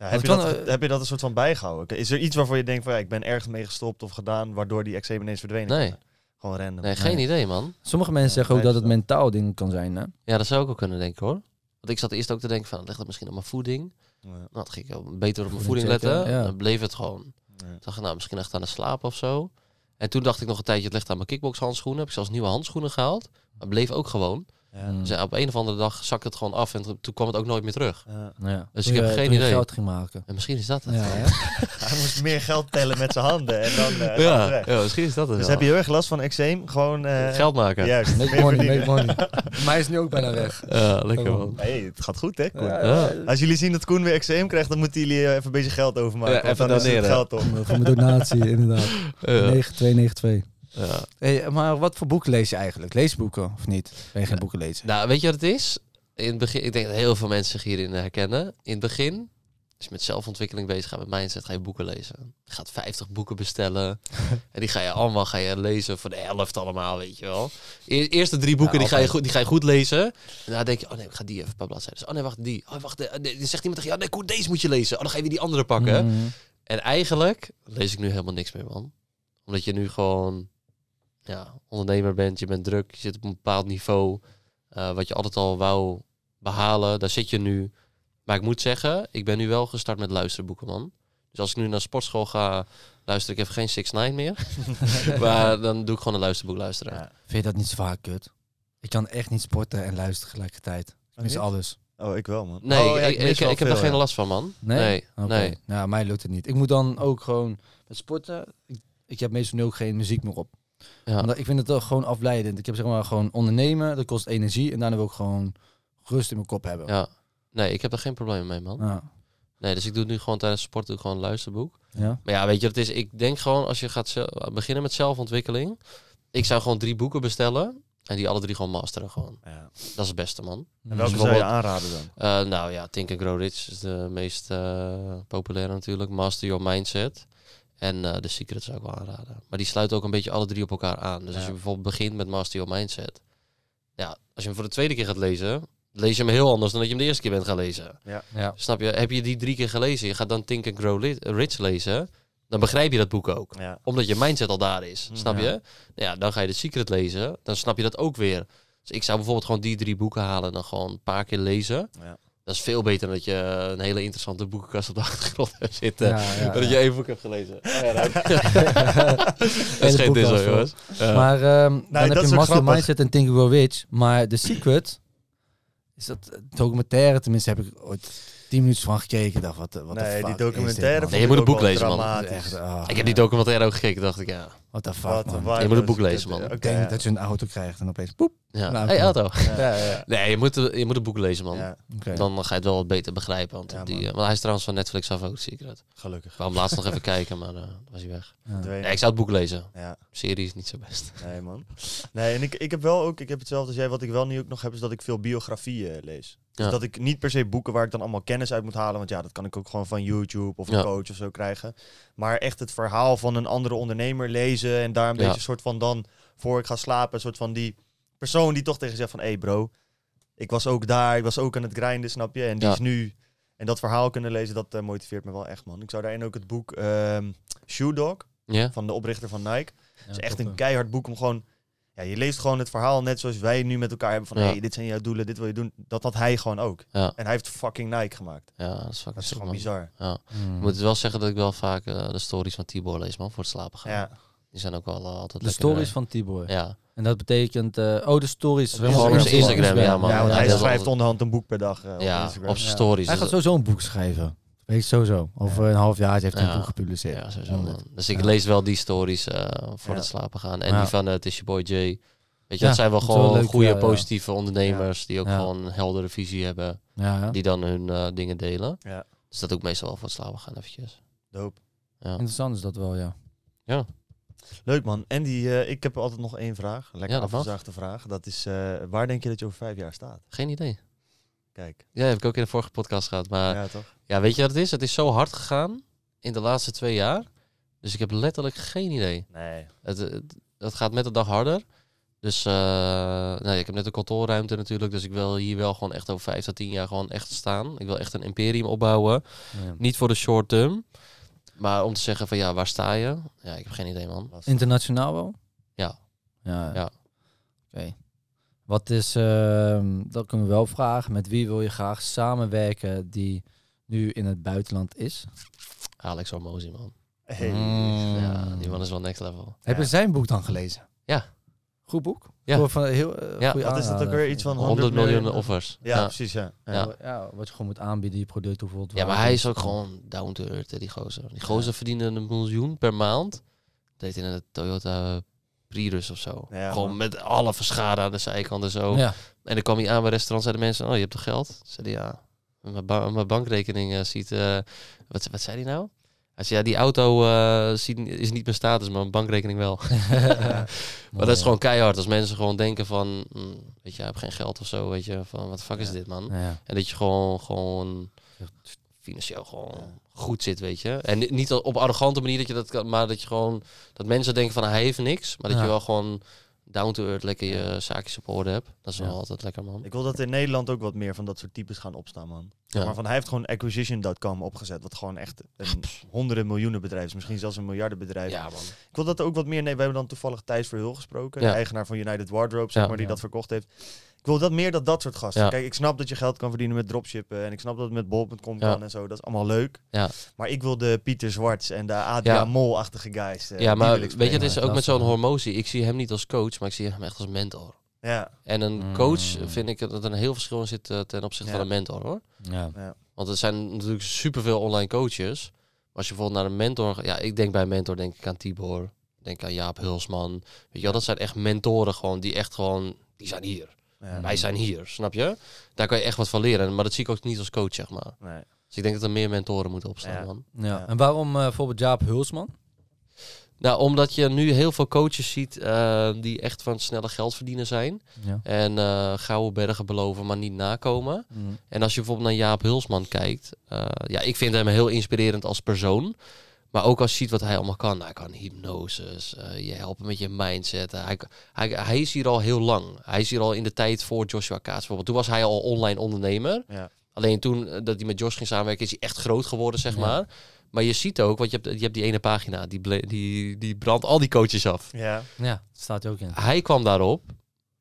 Speaker 2: Ja, heb, je dat,
Speaker 3: eh,
Speaker 2: heb je dat een soort van bijgehouden? Is er iets waarvoor je denkt van ja, ik ben ergens mee gestopt of gedaan, waardoor die eczeem ineens verdwenen?
Speaker 1: Nee.
Speaker 2: Gewoon random.
Speaker 1: Nee, geen
Speaker 3: Nee.
Speaker 1: idee, man.
Speaker 3: Sommige mensen
Speaker 2: Ja,
Speaker 3: zeggen ook dat het mentaal ding kan zijn. Hè?
Speaker 1: Ja, dat zou ik ook kunnen denken, hoor. Want ik zat eerst ook te denken van, leg dat misschien op mijn voeding.
Speaker 2: Ja.
Speaker 1: Nou, dan ging ik beter op mijn
Speaker 3: Voeding
Speaker 1: letten.
Speaker 3: ja.
Speaker 1: Dan bleef het gewoon.
Speaker 2: Ja.
Speaker 1: Toen dacht ik, nou, misschien echt aan de slaap of zo. En toen dacht ik nog een tijdje, het ligt aan mijn kickboxhandschoenen. Heb ik zelfs nieuwe handschoenen gehaald. Maar bleef ook gewoon.
Speaker 2: Ja.
Speaker 1: Dus ja, op een of andere dag zakte het gewoon af. En toen kwam het ook nooit meer terug.
Speaker 2: Ja.
Speaker 3: Ja.
Speaker 1: Dus
Speaker 3: Toen
Speaker 1: ik heb
Speaker 3: je-
Speaker 1: geen
Speaker 3: toen je
Speaker 1: idee.
Speaker 3: geld ging maken.
Speaker 1: En misschien is dat het.
Speaker 3: Ja? <laughs>
Speaker 2: Hij moest meer geld tellen met zijn handen en dan eh,
Speaker 1: ja,
Speaker 2: weg.
Speaker 1: ja, misschien is dat het
Speaker 2: Dus
Speaker 1: wel.
Speaker 2: heb je heel erg last van eczeem? Gewoon eh,
Speaker 1: Geld maken. Ja,
Speaker 2: Juist.
Speaker 3: Make money, make money. <laughs> Maar is nu ook bijna weg.
Speaker 1: lekker man.
Speaker 2: Hey, het gaat goed hè, Koen?
Speaker 3: Ja,
Speaker 1: Ja.
Speaker 2: Als jullie zien dat Koen weer eczeem krijgt, dan moeten jullie eh, even een beetje geld overmaken.
Speaker 1: Ja, even
Speaker 2: dan is het
Speaker 1: doneren.
Speaker 2: geld op.
Speaker 3: Voor mijn donatie, inderdaad.
Speaker 1: Ja.
Speaker 3: 9292.
Speaker 1: Ja.
Speaker 3: Hey, maar wat voor boeken lees je eigenlijk? Lees boeken of niet? Ben je geen boeken lezen?
Speaker 1: Nou, weet je wat het is? In het begin, ik denk dat heel veel mensen zich hierin herkennen. In het begin, als je met zelfontwikkeling bezig gaat, met mindset, ga je boeken lezen. Je gaat 50 boeken bestellen. <laughs> en die ga je allemaal ga je lezen voor de helft allemaal, weet je wel. E eerste drie boeken,
Speaker 2: Ja,
Speaker 1: die, ga je goed, die ga je goed lezen. En dan denk je, oh nee, ik ga die even een paar bladzijden. Oh nee, wacht, die. Oh, wacht, eh, nee, dan zegt iemand tegen je, oh nee, deze moet je lezen. Oh, dan ga je weer die andere pakken.
Speaker 3: Mhm.
Speaker 1: En eigenlijk lees ik nu helemaal niks meer, man. Omdat je nu gewoon ja, ondernemer bent, je bent druk, je zit op een bepaald niveau. eh, wat je altijd al wou behalen, daar zit je nu. Maar ik moet zeggen, ik ben nu wel gestart met luisterboeken, man. Dus als ik nu naar sportschool ga, luister ik even geen 6 9 meer. <laughs> maar dan doe ik gewoon een luisterboek luisteren.
Speaker 2: Ja.
Speaker 3: Vind je dat niet zwaar kut? Ik kan echt niet sporten en luisteren tegelijkertijd. Ik mis alles.
Speaker 2: Oh, ik wel, man.
Speaker 1: Nee,
Speaker 2: Oh, ja,
Speaker 1: ik,
Speaker 2: mis
Speaker 1: ik,
Speaker 2: wel
Speaker 1: ik heb daar
Speaker 2: veel,
Speaker 1: geen last van, man.
Speaker 3: Nee?
Speaker 1: Nee.
Speaker 3: Nou, mij lukt het niet. Ik moet dan ook gewoon met sporten. Ik, ik heb meestal nu ook geen muziek meer op.
Speaker 1: Ja.
Speaker 3: Omdat ik vind het toch gewoon afleidend. Ik heb zeg maar gewoon ondernemen, dat kost energie. En daarna wil ik gewoon rust in mijn kop hebben.
Speaker 1: Ja. Nee, ik heb daar geen probleem mee, man.
Speaker 3: Ja.
Speaker 1: Nee, dus ik doe het nu gewoon tijdens sport doe ik gewoon een luisterboek.
Speaker 3: Ja.
Speaker 1: Maar ja, weet je wat het is? Ik denk gewoon als je gaat beginnen met zelfontwikkeling. Ik zou gewoon drie boeken bestellen. En die alle drie gewoon masteren gewoon.
Speaker 2: Ja.
Speaker 1: Dat is het beste, man.
Speaker 2: En welke
Speaker 1: Dus
Speaker 2: zou je aanraden dan?
Speaker 1: Eh, nou ja, Think and Grow Rich is de meest eh, populaire natuurlijk. Master Your Mindset. En eh The Secret zou ik wel aanraden. Maar die sluiten ook een beetje alle drie op elkaar aan. Dus als je bijvoorbeeld begint met Master Your Mindset. Ja, als je hem voor de tweede keer gaat lezen, lees je hem heel anders dan dat je hem de eerste keer bent gaan lezen.
Speaker 3: Ja.
Speaker 1: Snap je? Heb je die drie keer gelezen, je gaat dan Think and Grow Li- Rich lezen, dan begrijp je dat boek ook.
Speaker 2: Ja.
Speaker 1: Omdat je mindset al daar is.
Speaker 2: Mm,
Speaker 1: Snap
Speaker 2: ja.
Speaker 1: je? Nou ja, dan ga je The Secret lezen, dan snap je dat ook weer. Dus ik zou bijvoorbeeld gewoon die drie boeken halen en dan gewoon een paar keer lezen.
Speaker 2: Ja.
Speaker 1: Dat is veel beter dan dat je een hele interessante boekenkast op de <laughs> achtergrond hebt zitten.
Speaker 3: Ja, ja,
Speaker 1: Dan dat
Speaker 3: ja.
Speaker 1: je één boek hebt gelezen. Oh ja, dat <laughs> <laughs> dat is geen
Speaker 3: boekkast
Speaker 1: dis hoor,
Speaker 3: vol.
Speaker 1: jongens.
Speaker 3: Maar ehm, dan
Speaker 2: dat
Speaker 3: heb
Speaker 2: is
Speaker 3: je Master
Speaker 2: grappig.
Speaker 3: Mindset en Think and Grow Rich. Maar The Secret, is dat documentaire? Tenminste heb ik ooit tien minuten van gekeken. Ik dacht, wat, wat de
Speaker 2: Nee,
Speaker 3: fuck
Speaker 2: die
Speaker 3: dit,
Speaker 2: documentaire?
Speaker 1: Nee, je moet een boek lezen, man.
Speaker 3: Echt, ah,
Speaker 1: Ik heb die documentaire ook gekeken, dacht ik, ja.
Speaker 3: What the fuck,
Speaker 2: Wat
Speaker 3: man.
Speaker 1: Je moet een boek lezen, man.
Speaker 3: Ik denk
Speaker 2: ja.
Speaker 3: dat je een auto krijgt en opeens poep.
Speaker 1: ja.
Speaker 3: Nou,
Speaker 1: hey, auto.
Speaker 2: Ja, ja.
Speaker 1: Nee, je moet, je moet een boek lezen, man. Dan ga je het wel wat beter begrijpen. Want,
Speaker 2: Ja,
Speaker 1: die, eh, want hij is trouwens van Netflix af ook, Secret.
Speaker 2: gelukkig.
Speaker 1: Ik wou hem laatst nog even <laughs> kijken, maar eh, dan was hij weg. Nee, ik zou het boek lezen.
Speaker 2: Ja,
Speaker 1: serie is niet zo best.
Speaker 2: nee man. Nee, en ik, ik heb wel ook, ik heb hetzelfde als jij. Wat ik wel nu ook nog heb, is dat ik veel biografieën lees. Dus
Speaker 1: Ja.
Speaker 2: dat ik niet per se boeken waar ik dan allemaal kennis uit moet halen. Want ja, dat kan ik ook gewoon van YouTube of een
Speaker 1: Ja.
Speaker 2: coach of zo krijgen. Maar echt het verhaal van een andere ondernemer lezen. En daar een
Speaker 1: Ja.
Speaker 2: beetje een soort van dan, voor ik ga slapen, een soort van die persoon die toch tegen je zegt van... Hé hey bro, ik was ook daar, ik was ook aan het grinden, snap je? En die
Speaker 1: Ja.
Speaker 2: is nu... En dat verhaal kunnen lezen, dat eh, motiveert me wel echt, man. Ik zou daarin ook het boek ehm Shoe Dog, van de oprichter van Nike.
Speaker 3: Ja,
Speaker 2: Het is echt
Speaker 3: top,
Speaker 2: een keihard boek om gewoon... Ja, je leest gewoon het verhaal net zoals wij nu met elkaar hebben van...
Speaker 1: Ja.
Speaker 2: hey, dit zijn jouw doelen, dit wil je doen. Dat had hij gewoon ook.
Speaker 1: Ja.
Speaker 2: En hij heeft fucking Nike gemaakt.
Speaker 1: Ja, dat is fucking
Speaker 2: Dat is
Speaker 1: sick,
Speaker 2: gewoon
Speaker 1: man.
Speaker 2: bizar.
Speaker 1: Ja.
Speaker 3: Mm.
Speaker 1: Ik moet wel zeggen dat ik wel vaak eh, de stories van Tibor lees, man, voor het slapen gaan.
Speaker 2: Ja.
Speaker 1: Die zijn ook wel eh, altijd
Speaker 3: De
Speaker 1: lekker,
Speaker 3: stories
Speaker 1: eh,
Speaker 3: van Tibor.
Speaker 1: Ja.
Speaker 3: En dat betekent... eh, oh, de stories.
Speaker 1: Op zijn Instagram, ja, man.
Speaker 2: Ja, want
Speaker 1: Ja,
Speaker 2: hij
Speaker 1: is
Speaker 2: schrijft onderhand een boek per dag eh, op
Speaker 1: Ja,
Speaker 2: Instagram.
Speaker 1: op zijn
Speaker 3: Ja.
Speaker 1: stories.
Speaker 3: Hij gaat sowieso een boek schrijven. Weet je, sowieso. Over een half jaar heeft hij
Speaker 1: Ja.
Speaker 3: een boek gepubliceerd.
Speaker 1: Ja, sowieso, man. Dus ik
Speaker 3: Ja.
Speaker 1: lees wel die stories eh, voor
Speaker 2: Ja.
Speaker 1: het slapen gaan. En
Speaker 3: Ja.
Speaker 1: die van uh, Tisha Boy J. Weet je,
Speaker 3: Ja,
Speaker 1: dat zijn wel
Speaker 3: is
Speaker 1: gewoon goede,
Speaker 3: ja, ja.
Speaker 1: positieve ondernemers. Die ook
Speaker 3: Ja.
Speaker 1: gewoon een heldere visie hebben.
Speaker 3: Ja, ja.
Speaker 1: Die dan hun eh, dingen delen.
Speaker 2: Ja.
Speaker 1: Dus dat ik meestal wel voor het slapen gaan eventjes.
Speaker 2: Dope.
Speaker 1: Ja.
Speaker 3: Interessant is dat wel, ja.
Speaker 2: Leuk man. En die, eh, ik heb altijd nog één vraag. Lekker
Speaker 1: Ja,
Speaker 2: afgezaagde vraag. Dat is, eh, waar denk je dat je over vijf jaar staat?
Speaker 1: Geen idee.
Speaker 2: Kijk.
Speaker 1: Ja, heb ik ook in de vorige podcast gehad. Maar ja.
Speaker 2: ja, toch?
Speaker 1: weet je wat het is? Het is zo hard gegaan in de laatste twee jaar. Dus ik heb letterlijk geen idee.
Speaker 2: Nee.
Speaker 1: Het, het- dat gaat met de dag harder. Dus eh, nou, ja, ik heb net een kantoorruimte natuurlijk. Dus ik wil hier wel gewoon echt over vijf tot tien jaar gewoon echt staan. Ik wil echt een imperium opbouwen.
Speaker 3: Ja.
Speaker 1: Niet voor de short term. Maar om te zeggen van ja, waar sta je? Ja, ik heb geen idee man.
Speaker 3: Internationaal wel?
Speaker 1: Ja.
Speaker 3: Ja.
Speaker 1: Ja.
Speaker 3: Oké. Wat is, ehm, dat kunnen we wel vragen, met wie wil je graag samenwerken die nu in het buitenland is?
Speaker 1: Alex Hormozy man.
Speaker 2: Hey.
Speaker 3: Mm.
Speaker 1: Ja, die man is wel next level.
Speaker 3: Heb je zijn boek dan gelezen?
Speaker 1: Ja.
Speaker 3: Goed boek?
Speaker 1: Ja.
Speaker 3: Voor van heel, eh,
Speaker 1: Ja.
Speaker 2: Wat is dat ook weer? Iets van
Speaker 1: 100 miljoen
Speaker 2: miljoen
Speaker 1: offers.
Speaker 2: Ja,
Speaker 1: ja.
Speaker 2: precies, ja. ja.
Speaker 3: Wat je gewoon moet aanbieden, je product, hoeveel het
Speaker 1: Ja, maar hij is ook gewoon down to earth, hè, die gozer. Die gozer verdiende een miljoen per maand. deed in een Toyota Prius of zo.
Speaker 2: Ja,
Speaker 1: gewoon
Speaker 2: man.
Speaker 1: met alle verschade aan de zijkant en zo.
Speaker 3: Ja.
Speaker 1: En dan kwam hij aan bij restaurants, zeiden mensen, oh, je hebt toch geld? Zei hij, ja. Mijn, ba- mijn bankrekening eh, ziet... eh, wat, wat zei hij nou? Hij zei, ja, die auto eh, is niet mijn status, maar mijn bankrekening wel. <laughs> <laughs> maar dat is gewoon keihard. Als mensen gewoon denken van, mm, weet je, ik heb geen geld of zo, weet je. Van, wat fuck is dit, man?
Speaker 3: Ja.
Speaker 1: En dat je gewoon, gewoon financieel gewoon goed zit, weet je. En ni- niet op arrogante manier dat je dat kan, maar dat je gewoon dat mensen denken van hij heeft niks, maar dat je wel gewoon down to earth lekker je zaakjes op orde hebt. Dat is wel altijd lekker, man.
Speaker 2: Ik wil dat in Nederland ook wat meer van dat soort types gaan opstaan, man.
Speaker 1: Ja.
Speaker 2: Maar van hij heeft gewoon acquisition.com opgezet, wat gewoon echt een honderden miljoenen bedrijf is, misschien zelfs een miljardenbedrijf.
Speaker 1: Ja, man.
Speaker 2: Ik wil dat ook wat meer. Nee, we hebben dan toevallig Thijs Verhul gesproken, de eigenaar van United Wardrobe, zeg maar, die dat verkocht heeft. Ik wil dat meer dat dat soort gasten.
Speaker 1: Ja.
Speaker 2: Kijk, ik snap dat je geld kan verdienen met dropshippen en ik snap dat het met bol.com
Speaker 1: Ja.
Speaker 2: kan en zo. Dat is allemaal leuk.
Speaker 1: Ja.
Speaker 2: Maar ik wil de Pieter Zwarts en de Adriaan
Speaker 1: Ja.
Speaker 2: Mol-achtige guys. eh,
Speaker 1: ja, maar weet je, het is ook met zo'n hormotie. Ik zie hem niet als coach, maar ik zie hem echt als mentor.
Speaker 2: Ja,
Speaker 1: En een
Speaker 3: Mm.
Speaker 1: coach vind ik dat er een heel verschil in zit eh, ten opzichte
Speaker 2: Ja.
Speaker 1: van een mentor, hoor.
Speaker 3: Ja.
Speaker 1: Want er zijn natuurlijk superveel online coaches. Maar als je bijvoorbeeld naar een mentor... gaat- Ja, ik denk bij een mentor denk ik aan Tibor. Denk aan Jaap Hulsman. Weet je wel, dat zijn echt mentoren gewoon die echt gewoon... Die zijn hier.
Speaker 2: Ja.
Speaker 1: Wij zijn hier, snap je? Daar kan je echt wat van leren. Maar dat zie ik ook niet als coach, zeg maar.
Speaker 2: Nee.
Speaker 1: Dus ik denk dat er meer mentoren moeten opstaan,
Speaker 2: Ja.
Speaker 1: man.
Speaker 3: Ja.
Speaker 2: Ja.
Speaker 3: En waarom eh, bijvoorbeeld Jaap Hulsman?
Speaker 1: Nou, omdat je nu heel veel coaches ziet eh, die echt van snelle geld verdienen zijn.
Speaker 3: Ja.
Speaker 1: En eh gouden bergen beloven, maar niet nakomen.
Speaker 3: Mm.
Speaker 1: En als je bijvoorbeeld naar Jaap Hulsman kijkt, eh, ja, ik vind hem heel inspirerend als persoon. Maar ook als je ziet wat hij allemaal kan. Hij kan hypnoses, eh, je helpen met je mindset. Hij, hij, hij is hier al heel lang. Hij is hier al in de tijd voor Joshua Kaats bijvoorbeeld. Toen was hij al online ondernemer.
Speaker 2: Ja.
Speaker 1: Alleen toen eh, dat hij met Josh ging samenwerken, is hij echt groot geworden, zeg
Speaker 3: Ja.
Speaker 1: maar. Maar je ziet ook, want je hebt, je hebt die ene pagina, die, ble- die, die brandt al die coaches af.
Speaker 2: Ja,
Speaker 3: Ja, staat ook in.
Speaker 1: Hij kwam daarop,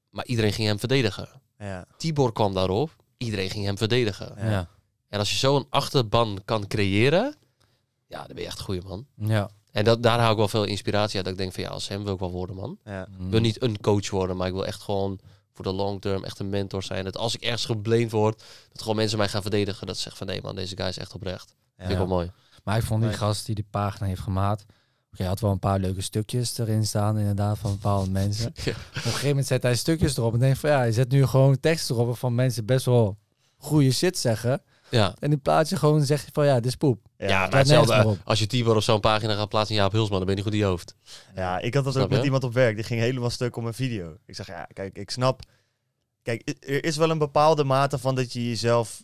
Speaker 1: maar iedereen ging hem verdedigen.
Speaker 2: ja,
Speaker 1: Tibor kwam daarop, iedereen ging hem verdedigen.
Speaker 2: Ja.
Speaker 3: Ja.
Speaker 1: En als je zo'n achterban kan creëren, ja, dan ben je echt een goeie man.
Speaker 3: Ja.
Speaker 1: En dat, daar haal ik wel veel inspiratie uit. Dat ik denk van ja, als hem wil ik wel worden, man.
Speaker 2: ja.
Speaker 1: Ik
Speaker 3: Mm.
Speaker 1: wil niet een coach worden, maar ik wil echt gewoon voor de long term echt een mentor zijn. Dat als ik ergens geblamed word, dat gewoon mensen mij gaan verdedigen. Dat ze zeggen van nee man, deze guy is echt oprecht. Vind ik wel mooi.
Speaker 3: Maar ik vond die gast die die pagina heeft gemaakt. Oké, hij had wel een paar leuke stukjes erin staan, inderdaad, van bepaalde mensen. <laughs>
Speaker 1: Ja.
Speaker 3: Op een gegeven moment zet hij stukjes erop en denk van ja, je zet nu gewoon tekst erop van mensen best wel goede shit zeggen.
Speaker 1: Ja,
Speaker 3: En in plaats je gewoon zeg je van ja, dit is poep.
Speaker 1: ja,
Speaker 2: Ja,
Speaker 1: maar hetzelfde. Als je Tibor op zo'n pagina gaat plaatsen in Jaap Hulsman, dan ben je niet goed in je hoofd.
Speaker 2: Ja, ik had dat
Speaker 1: Snap
Speaker 2: ook met
Speaker 1: je?
Speaker 2: iemand op werk. Die ging helemaal stuk om een video. Ik zeg, ja, kijk, ik snap... Kijk, er is wel een bepaalde mate van dat je jezelf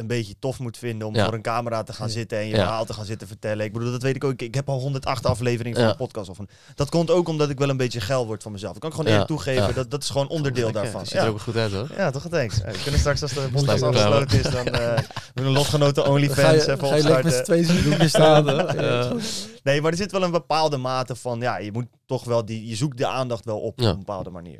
Speaker 2: een beetje tof moet vinden om
Speaker 1: Ja.
Speaker 2: voor een camera te gaan zitten en je
Speaker 1: Ja.
Speaker 2: verhaal te gaan zitten vertellen. Ik bedoel, dat weet ik ook. Ik- Ik heb al 108 afleveringen van
Speaker 1: Ja.
Speaker 2: een podcast. Of een, dat komt ook omdat ik wel een beetje geil word van mezelf. Ik kan gewoon
Speaker 1: Ja.
Speaker 2: eerlijk toegeven,
Speaker 1: Ja.
Speaker 2: dat, dat is gewoon onderdeel
Speaker 1: Lekker.
Speaker 2: daarvan.
Speaker 1: Ziet er
Speaker 2: Ja.
Speaker 1: ook goed uit hoor.
Speaker 2: ja, toch thanks. We kunnen straks als de podcast
Speaker 1: de
Speaker 2: afgesloten is, dan eh doen een lotgenoten
Speaker 3: Ga
Speaker 2: OnlyFans
Speaker 3: je,
Speaker 2: even
Speaker 3: ga je met z'n tweeën staan. <laughs>
Speaker 2: Nee, maar er zit wel een bepaalde mate van, ja, je moet toch wel die, je zoekt de aandacht wel op
Speaker 1: Ja.
Speaker 2: op een bepaalde manier.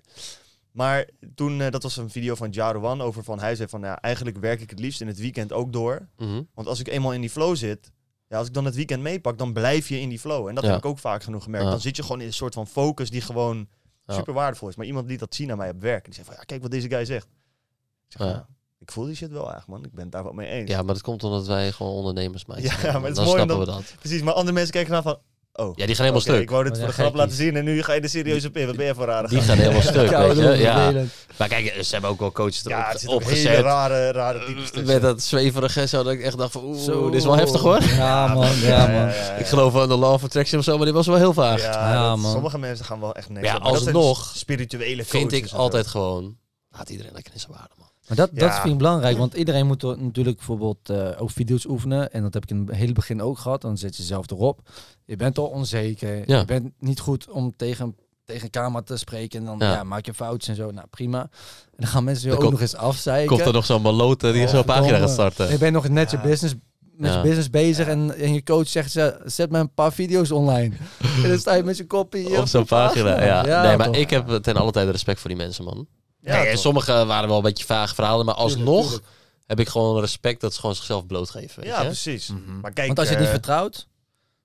Speaker 2: Maar toen, eh, dat was een video van Jarouan over van, hij zei van, ja, eigenlijk werk ik het liefst in het weekend ook door.
Speaker 1: Mhm.
Speaker 2: Want als ik eenmaal in die flow zit, ja, als ik dan het weekend meepak, dan blijf je in die flow. En dat
Speaker 1: Ja.
Speaker 2: heb ik ook vaak genoeg gemerkt.
Speaker 1: Ja.
Speaker 2: Dan zit je gewoon in een soort van focus die gewoon
Speaker 1: Ja.
Speaker 2: super waardevol is. Maar iemand liet dat zien aan mij op werk. En die zei van, ja, kijk wat deze guy zegt. Ik zeg,
Speaker 1: Ja.
Speaker 2: ja, ik voel die shit wel eigenlijk, man. Ik ben het daar wel mee eens.
Speaker 1: Ja, maar dat komt omdat wij gewoon ondernemers zijn.
Speaker 2: Ja, maar het is
Speaker 1: dan
Speaker 2: mooi
Speaker 1: snappen we dat.
Speaker 2: Precies, maar andere mensen kijken naar van, oh.
Speaker 1: Ja, die gaan helemaal stuk.
Speaker 2: Ik wou dit
Speaker 3: Oh,
Speaker 2: voor de grap laten zien en nu ga je de serieus op in. Wat ben je voor rare
Speaker 1: Die gaan helemaal stuk, <laughs> weet je. Ja. Maar kijk, ze hebben ook wel coaches erop
Speaker 2: Ja, ook hele
Speaker 1: opgezet.
Speaker 2: rare, rare types tussen.
Speaker 1: Met dat zweverige zo, dat ik echt dacht van, oeh,
Speaker 3: Zo.
Speaker 1: dit is wel heftig hoor.
Speaker 3: Ja, man. Ja, man.
Speaker 2: ja,
Speaker 1: Ik geloof aan de law of attraction of zo, maar dit was wel heel vaag.
Speaker 2: Ja,
Speaker 3: Ja,
Speaker 2: dat-
Speaker 3: man.
Speaker 2: Sommige mensen gaan wel echt niks.
Speaker 1: Ja, alsnog
Speaker 2: spirituele
Speaker 1: Vind ik altijd gewoon, laat iedereen lekker in zijn waarde, man.
Speaker 3: Maar dat, dat
Speaker 2: Ja.
Speaker 3: vind ik belangrijk, want iedereen moet natuurlijk bijvoorbeeld eh, ook video's oefenen. En dat heb ik in het hele begin ook gehad. Dan zet je zelf erop. Je bent al onzeker.
Speaker 1: Ja.
Speaker 3: Je bent niet goed om tegen, tegen een camera te spreken en dan
Speaker 1: Ja.
Speaker 3: ja. maak je foutjes en zo. Nou, prima. En dan gaan mensen je ook
Speaker 1: komt-
Speaker 3: nog eens afzeiken.
Speaker 1: Komt er nog zo'n malote die
Speaker 3: Oh,
Speaker 1: zo'n pagina gaat starten.
Speaker 3: Je bent nog net je
Speaker 2: Ja.
Speaker 3: business, met
Speaker 1: Ja.
Speaker 3: je business bezig en, en je coach zegt, ze, zet me een paar video's online. <laughs> en dan sta je met je kopie
Speaker 1: Op zo'n
Speaker 3: de
Speaker 1: pagina, ja. nee, maar
Speaker 3: toch.
Speaker 1: ik heb ten alle tijde respect voor die mensen, man.
Speaker 2: Ja,
Speaker 1: en sommige waren wel een beetje vage verhalen, maar alsnog
Speaker 3: tuurlijk.
Speaker 1: heb ik gewoon respect dat ze gewoon zichzelf blootgeven. Weet
Speaker 2: Ja,
Speaker 1: je?
Speaker 2: precies.
Speaker 3: Mhm.
Speaker 2: Maar kijk,
Speaker 3: Want als je het niet
Speaker 2: eh,
Speaker 3: vertrouwt,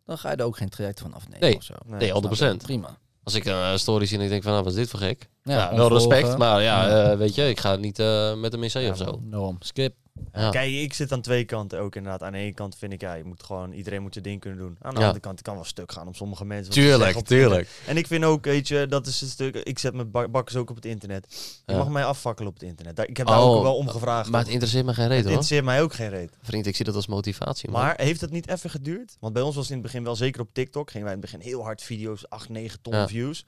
Speaker 3: dan ga je er ook geen traject van afnemen
Speaker 1: Nee.
Speaker 3: of zo.
Speaker 1: Nee, 100%.
Speaker 3: Prima.
Speaker 1: Als ik een story zie en ik denk van, nou, wat is dit voor gek? Ja, wel respect, maar ja, eh, weet je, ik ga niet eh, met hem in zee
Speaker 2: Ja,
Speaker 1: of zo.
Speaker 3: Daarom, skip.
Speaker 1: Ja.
Speaker 2: Kijk, ik zit aan twee kanten ook inderdaad. Aan de ene kant vind ik, ja, je moet gewoon, iedereen moet zijn ding kunnen doen. Aan de
Speaker 1: Ja.
Speaker 2: andere kant, het kan wel stuk gaan om sommige mensen.
Speaker 1: Tuurlijk,
Speaker 2: het
Speaker 1: tuurlijk.
Speaker 2: En ik vind ook, weet je, dat is een stuk, ik zet mijn bak- bakkers ook op het internet. Je
Speaker 1: Ja.
Speaker 2: mag mij afvakkelen op het internet. Daar- Ik heb daar
Speaker 1: Oh,
Speaker 2: ook wel om gevraagd.
Speaker 1: Maar het interesseert me geen
Speaker 2: het
Speaker 1: reet hoor.
Speaker 2: interesseert mij ook geen reet.
Speaker 1: Vriend, ik zie dat als motivatie, man.
Speaker 2: Maar heeft het niet even geduurd? Want bij ons was het in het begin wel, zeker op TikTok, gingen wij in het begin heel hard video's, 8, 9 ton views.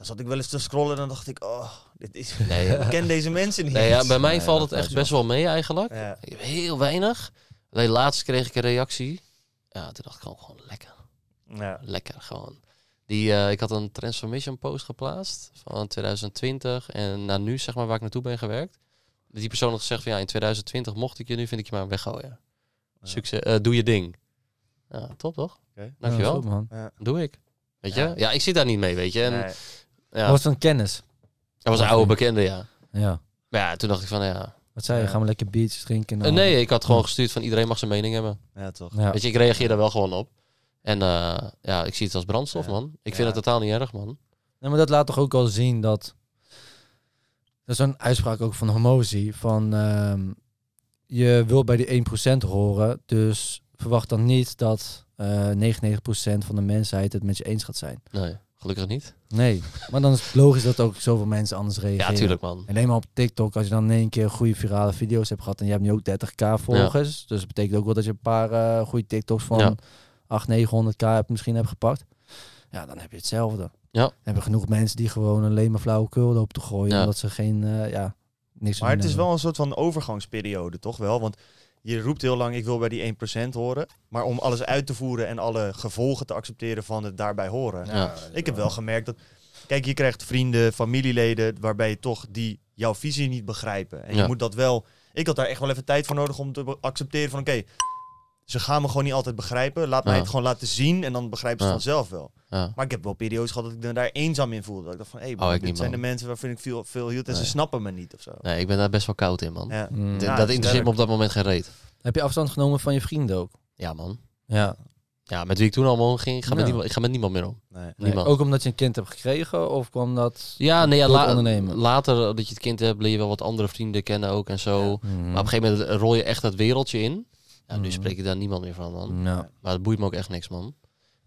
Speaker 2: Dan zat ik wel eens te scrollen en dan dacht ik, oh, dit is, <laughs>
Speaker 1: Nee, <laughs>
Speaker 2: ik ken deze mensen niet.
Speaker 1: nee ja, bij mij
Speaker 3: Nee,
Speaker 1: valt het echt best wel mee eigenlijk.
Speaker 2: Ja.
Speaker 1: Heel weinig. Alleen laatst kreeg ik een reactie. Ja, toen dacht ik gewoon, gewoon lekker.
Speaker 2: Ja.
Speaker 1: Lekker gewoon. Die, eh, ik had een transformation post geplaatst van 2020 en naar nu, zeg maar, waar ik naartoe ben gewerkt. Die persoon had gezegd van ja, in 2020 mocht ik je, nu vind ik je maar weggooien. Succes, eh, doe je ding. Ja, top toch?
Speaker 2: Oké.
Speaker 1: Dankjewel.
Speaker 3: Ja, goed, man.
Speaker 1: Doe ik. Weet je?
Speaker 2: Ja.
Speaker 1: Ja. ik zit daar niet mee, weet je. En,
Speaker 2: Nee.
Speaker 1: Ja,
Speaker 3: Was het een kennis?
Speaker 1: dat was een oude bekende, ja.
Speaker 3: Ja.
Speaker 1: Maar ja, toen dacht ik van ja.
Speaker 3: Wat zei je?
Speaker 2: Ja.
Speaker 3: Gaan we lekker biertjes drinken?
Speaker 1: Eh, nee, ik had gewoon gestuurd van iedereen mag zijn mening hebben.
Speaker 2: Ja, toch.
Speaker 3: Ja.
Speaker 1: Weet je, ik reageer daar wel gewoon op. En eh, ja, ik zie het als brandstof,
Speaker 2: Ja.
Speaker 1: man. Ik vind het totaal niet erg, man.
Speaker 3: Nee, maar dat laat toch ook wel zien dat... Dat is een uitspraak ook van Homozy. Van ehm, je wil bij die 1% horen. Dus verwacht dan niet dat eh 99% van de mensheid het met je eens gaat zijn.
Speaker 1: Nee, gelukkig niet.
Speaker 3: Nee, maar dan is het logisch dat ook zoveel mensen anders reageren.
Speaker 1: Ja, tuurlijk, man.
Speaker 3: En alleen maar op TikTok, als je dan in één keer goede virale video's hebt gehad en je hebt nu ook 30k volgers. Dus dat betekent ook wel dat je een paar eh, goede TikToks van
Speaker 1: Ja.
Speaker 3: 800, 900k hebt, misschien hebt gepakt. Ja, dan heb je hetzelfde.
Speaker 1: Ja.
Speaker 3: Dan hebben genoeg mensen die gewoon alleen maar flauwekul lopen te gooien.
Speaker 1: Ja.
Speaker 3: Omdat ze geen, eh, ja, niks
Speaker 2: Maar het is wel een soort van overgangsperiode, toch wel? Want je roept heel lang, ik wil bij die 1% horen. Maar om alles uit te voeren en alle gevolgen te accepteren van het daarbij horen.
Speaker 1: Ja.
Speaker 2: Ik heb wel gemerkt dat... Kijk, je krijgt vrienden, familieleden, waarbij je toch die jouw visie niet begrijpen. En je moet dat wel... Ik had daar echt wel even tijd voor nodig om te accepteren van... Oké, ze gaan me gewoon niet altijd begrijpen. Laat mij
Speaker 1: Ja.
Speaker 2: het gewoon laten zien en dan begrijpen ze vanzelf wel.
Speaker 1: Ja.
Speaker 2: Maar ik heb wel periodes gehad dat ik me daar eenzaam in voelde. Dat ik dacht van, hé,
Speaker 1: Oh, ik
Speaker 2: dit zijn
Speaker 1: man.
Speaker 2: de mensen waarvan ik veel, veel hield en ze snappen me niet of zo.
Speaker 1: Nee, ik ben daar best wel koud in, man.
Speaker 2: Ja.
Speaker 3: Mm.
Speaker 1: Dat interesseert me op dat moment geen reet.
Speaker 3: Heb je afstand genomen van je vrienden ook?
Speaker 1: Ja, man.
Speaker 3: Ja.
Speaker 1: Ja, met wie ik toen allemaal ging, ik ga, met, niemand, ik ga met niemand meer om.
Speaker 2: Nee.
Speaker 1: Niemand.
Speaker 3: ook omdat je een kind hebt gekregen of kwam dat...
Speaker 1: Ja, nee, ja, la-
Speaker 3: ondernemen?
Speaker 1: later dat je het kind hebt, leer je wel wat andere vrienden kennen ook en zo.
Speaker 2: Ja.
Speaker 3: Mm.
Speaker 1: Maar op een gegeven moment rol je echt dat wereldje in. Ja, nu
Speaker 3: Mhm.
Speaker 1: spreek ik daar niemand meer van, man.
Speaker 3: Ja.
Speaker 1: Maar het boeit me ook echt niks, man.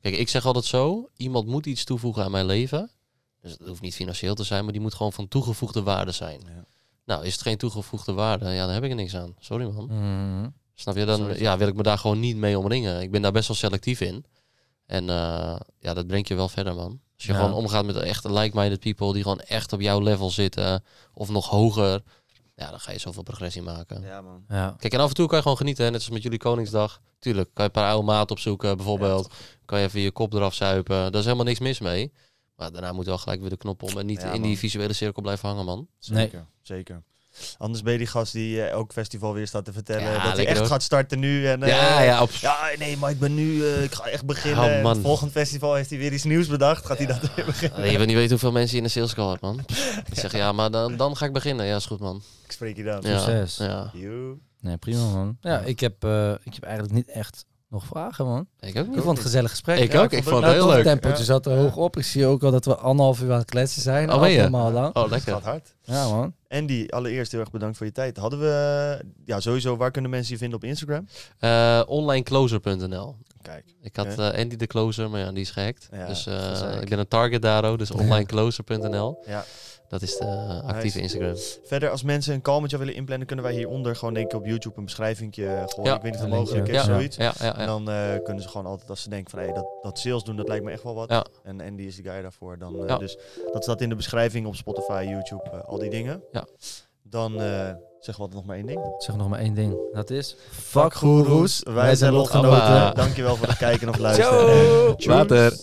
Speaker 1: Kijk, ik zeg altijd zo, iemand moet iets toevoegen aan mijn leven. Dus het hoeft niet financieel te zijn, maar die moet gewoon van toegevoegde waarde zijn.
Speaker 2: Ja.
Speaker 1: Nou, is het geen toegevoegde waarde, ja, dan heb ik er niks aan. Sorry, man.
Speaker 3: Mm.
Speaker 1: Snap je? Dan
Speaker 2: Sorry.
Speaker 1: ja, wil ik me daar gewoon niet mee omringen. Ik ben daar best wel selectief in. En eh, ja, dat brengt je wel verder, man. Als je
Speaker 3: Ja.
Speaker 1: gewoon omgaat met echt like-minded people die gewoon echt op jouw level zitten of nog hoger, ja, dan ga je zoveel progressie maken.
Speaker 2: Ja, man.
Speaker 3: Ja.
Speaker 1: Kijk, en af en toe kan je gewoon genieten, hè? net als met jullie Koningsdag. Tuurlijk, kan je een paar oude maat opzoeken, bijvoorbeeld. kan je even je kop eraf zuipen. Daar is helemaal niks mis mee. Maar daarna moet wel gelijk weer de knop om en niet
Speaker 2: Ja,
Speaker 1: in die visuele cirkel blijven hangen, man.
Speaker 2: Zeker, zeker. Anders ben je die gast die eh, elk festival weer staat te vertellen
Speaker 1: Ja,
Speaker 2: dat hij echt gaat starten nu. En, eh,
Speaker 1: ja, ja, op...
Speaker 2: Ja, nee, maar ik ben nu, eh, ik ga echt beginnen.
Speaker 1: Oh,
Speaker 2: En
Speaker 1: man.
Speaker 2: het volgende festival heeft hij weer iets nieuws bedacht. Gaat hij dat weer beginnen?
Speaker 1: Je wil niet weten hoeveel mensen je in de sales call hebt, man. <laughs> Die zeggen, ja, maar dan, dan ga ik beginnen. Ja, is goed, man.
Speaker 2: Ik spreek je dan.
Speaker 1: Ja,
Speaker 3: Succes.
Speaker 1: Ja.
Speaker 3: Nee, prima man. Ja, ik heb, eh, ik heb eigenlijk niet echt nog vragen man.
Speaker 1: Ik ook
Speaker 3: Ik
Speaker 1: niet.
Speaker 3: vond het een gezellig gesprek.
Speaker 1: Ik
Speaker 2: Ja,
Speaker 1: ook,
Speaker 2: ik
Speaker 1: ik
Speaker 2: vond het
Speaker 1: het heel
Speaker 3: Het
Speaker 1: leuk.
Speaker 3: tempootje zat er hoog op. Ik zie ook al dat we anderhalf uur aan het kletsen zijn.
Speaker 1: Oh?
Speaker 3: Allemaal lang.
Speaker 1: Oh,
Speaker 2: Het
Speaker 1: lekker.
Speaker 2: gaat hard.
Speaker 3: Ja man.
Speaker 2: Andy, allereerst heel erg bedankt voor je tijd. Hadden we, ja sowieso, waar kunnen mensen je vinden op Instagram?
Speaker 1: Eh, onlinecloser.nl.
Speaker 2: Kijk.
Speaker 1: Ik had eh, Andy de Closer, maar ja, die is gehackt.
Speaker 2: Ja,
Speaker 1: dus
Speaker 2: dat
Speaker 1: eh, ik ben een target daar ook, dus <laughs> onlinecloser.nl.
Speaker 2: Ja.
Speaker 1: Dat is de eh, actieve
Speaker 2: Nice.
Speaker 1: Instagram.
Speaker 2: Verder, als mensen een call met jou willen inplannen, kunnen wij hieronder gewoon denk ik op YouTube een beschrijving gooien.
Speaker 1: Ja.
Speaker 2: Ik weet niet of het mogelijk is,
Speaker 1: Ja.
Speaker 2: zoiets.
Speaker 1: Ja, ja,
Speaker 2: En
Speaker 1: ja.
Speaker 2: dan eh, kunnen ze gewoon altijd, als ze denken van hey, dat, dat sales doen, dat lijkt me echt wel wat.
Speaker 1: Ja.
Speaker 2: En Andy is de guy daarvoor. Dan, eh,
Speaker 1: Ja.
Speaker 2: Dus dat staat in de beschrijving op Spotify, YouTube, al die dingen.
Speaker 1: Ja.
Speaker 2: Dan eh, zeggen we altijd nog maar één ding.
Speaker 3: Zeg nog maar één ding. Dat is...
Speaker 2: Fuck goeroes, wij zijn lotgenoten.
Speaker 1: Hoppa.
Speaker 2: Dankjewel voor het kijken of luisteren.
Speaker 3: Ciao.
Speaker 2: En.
Speaker 1: Later.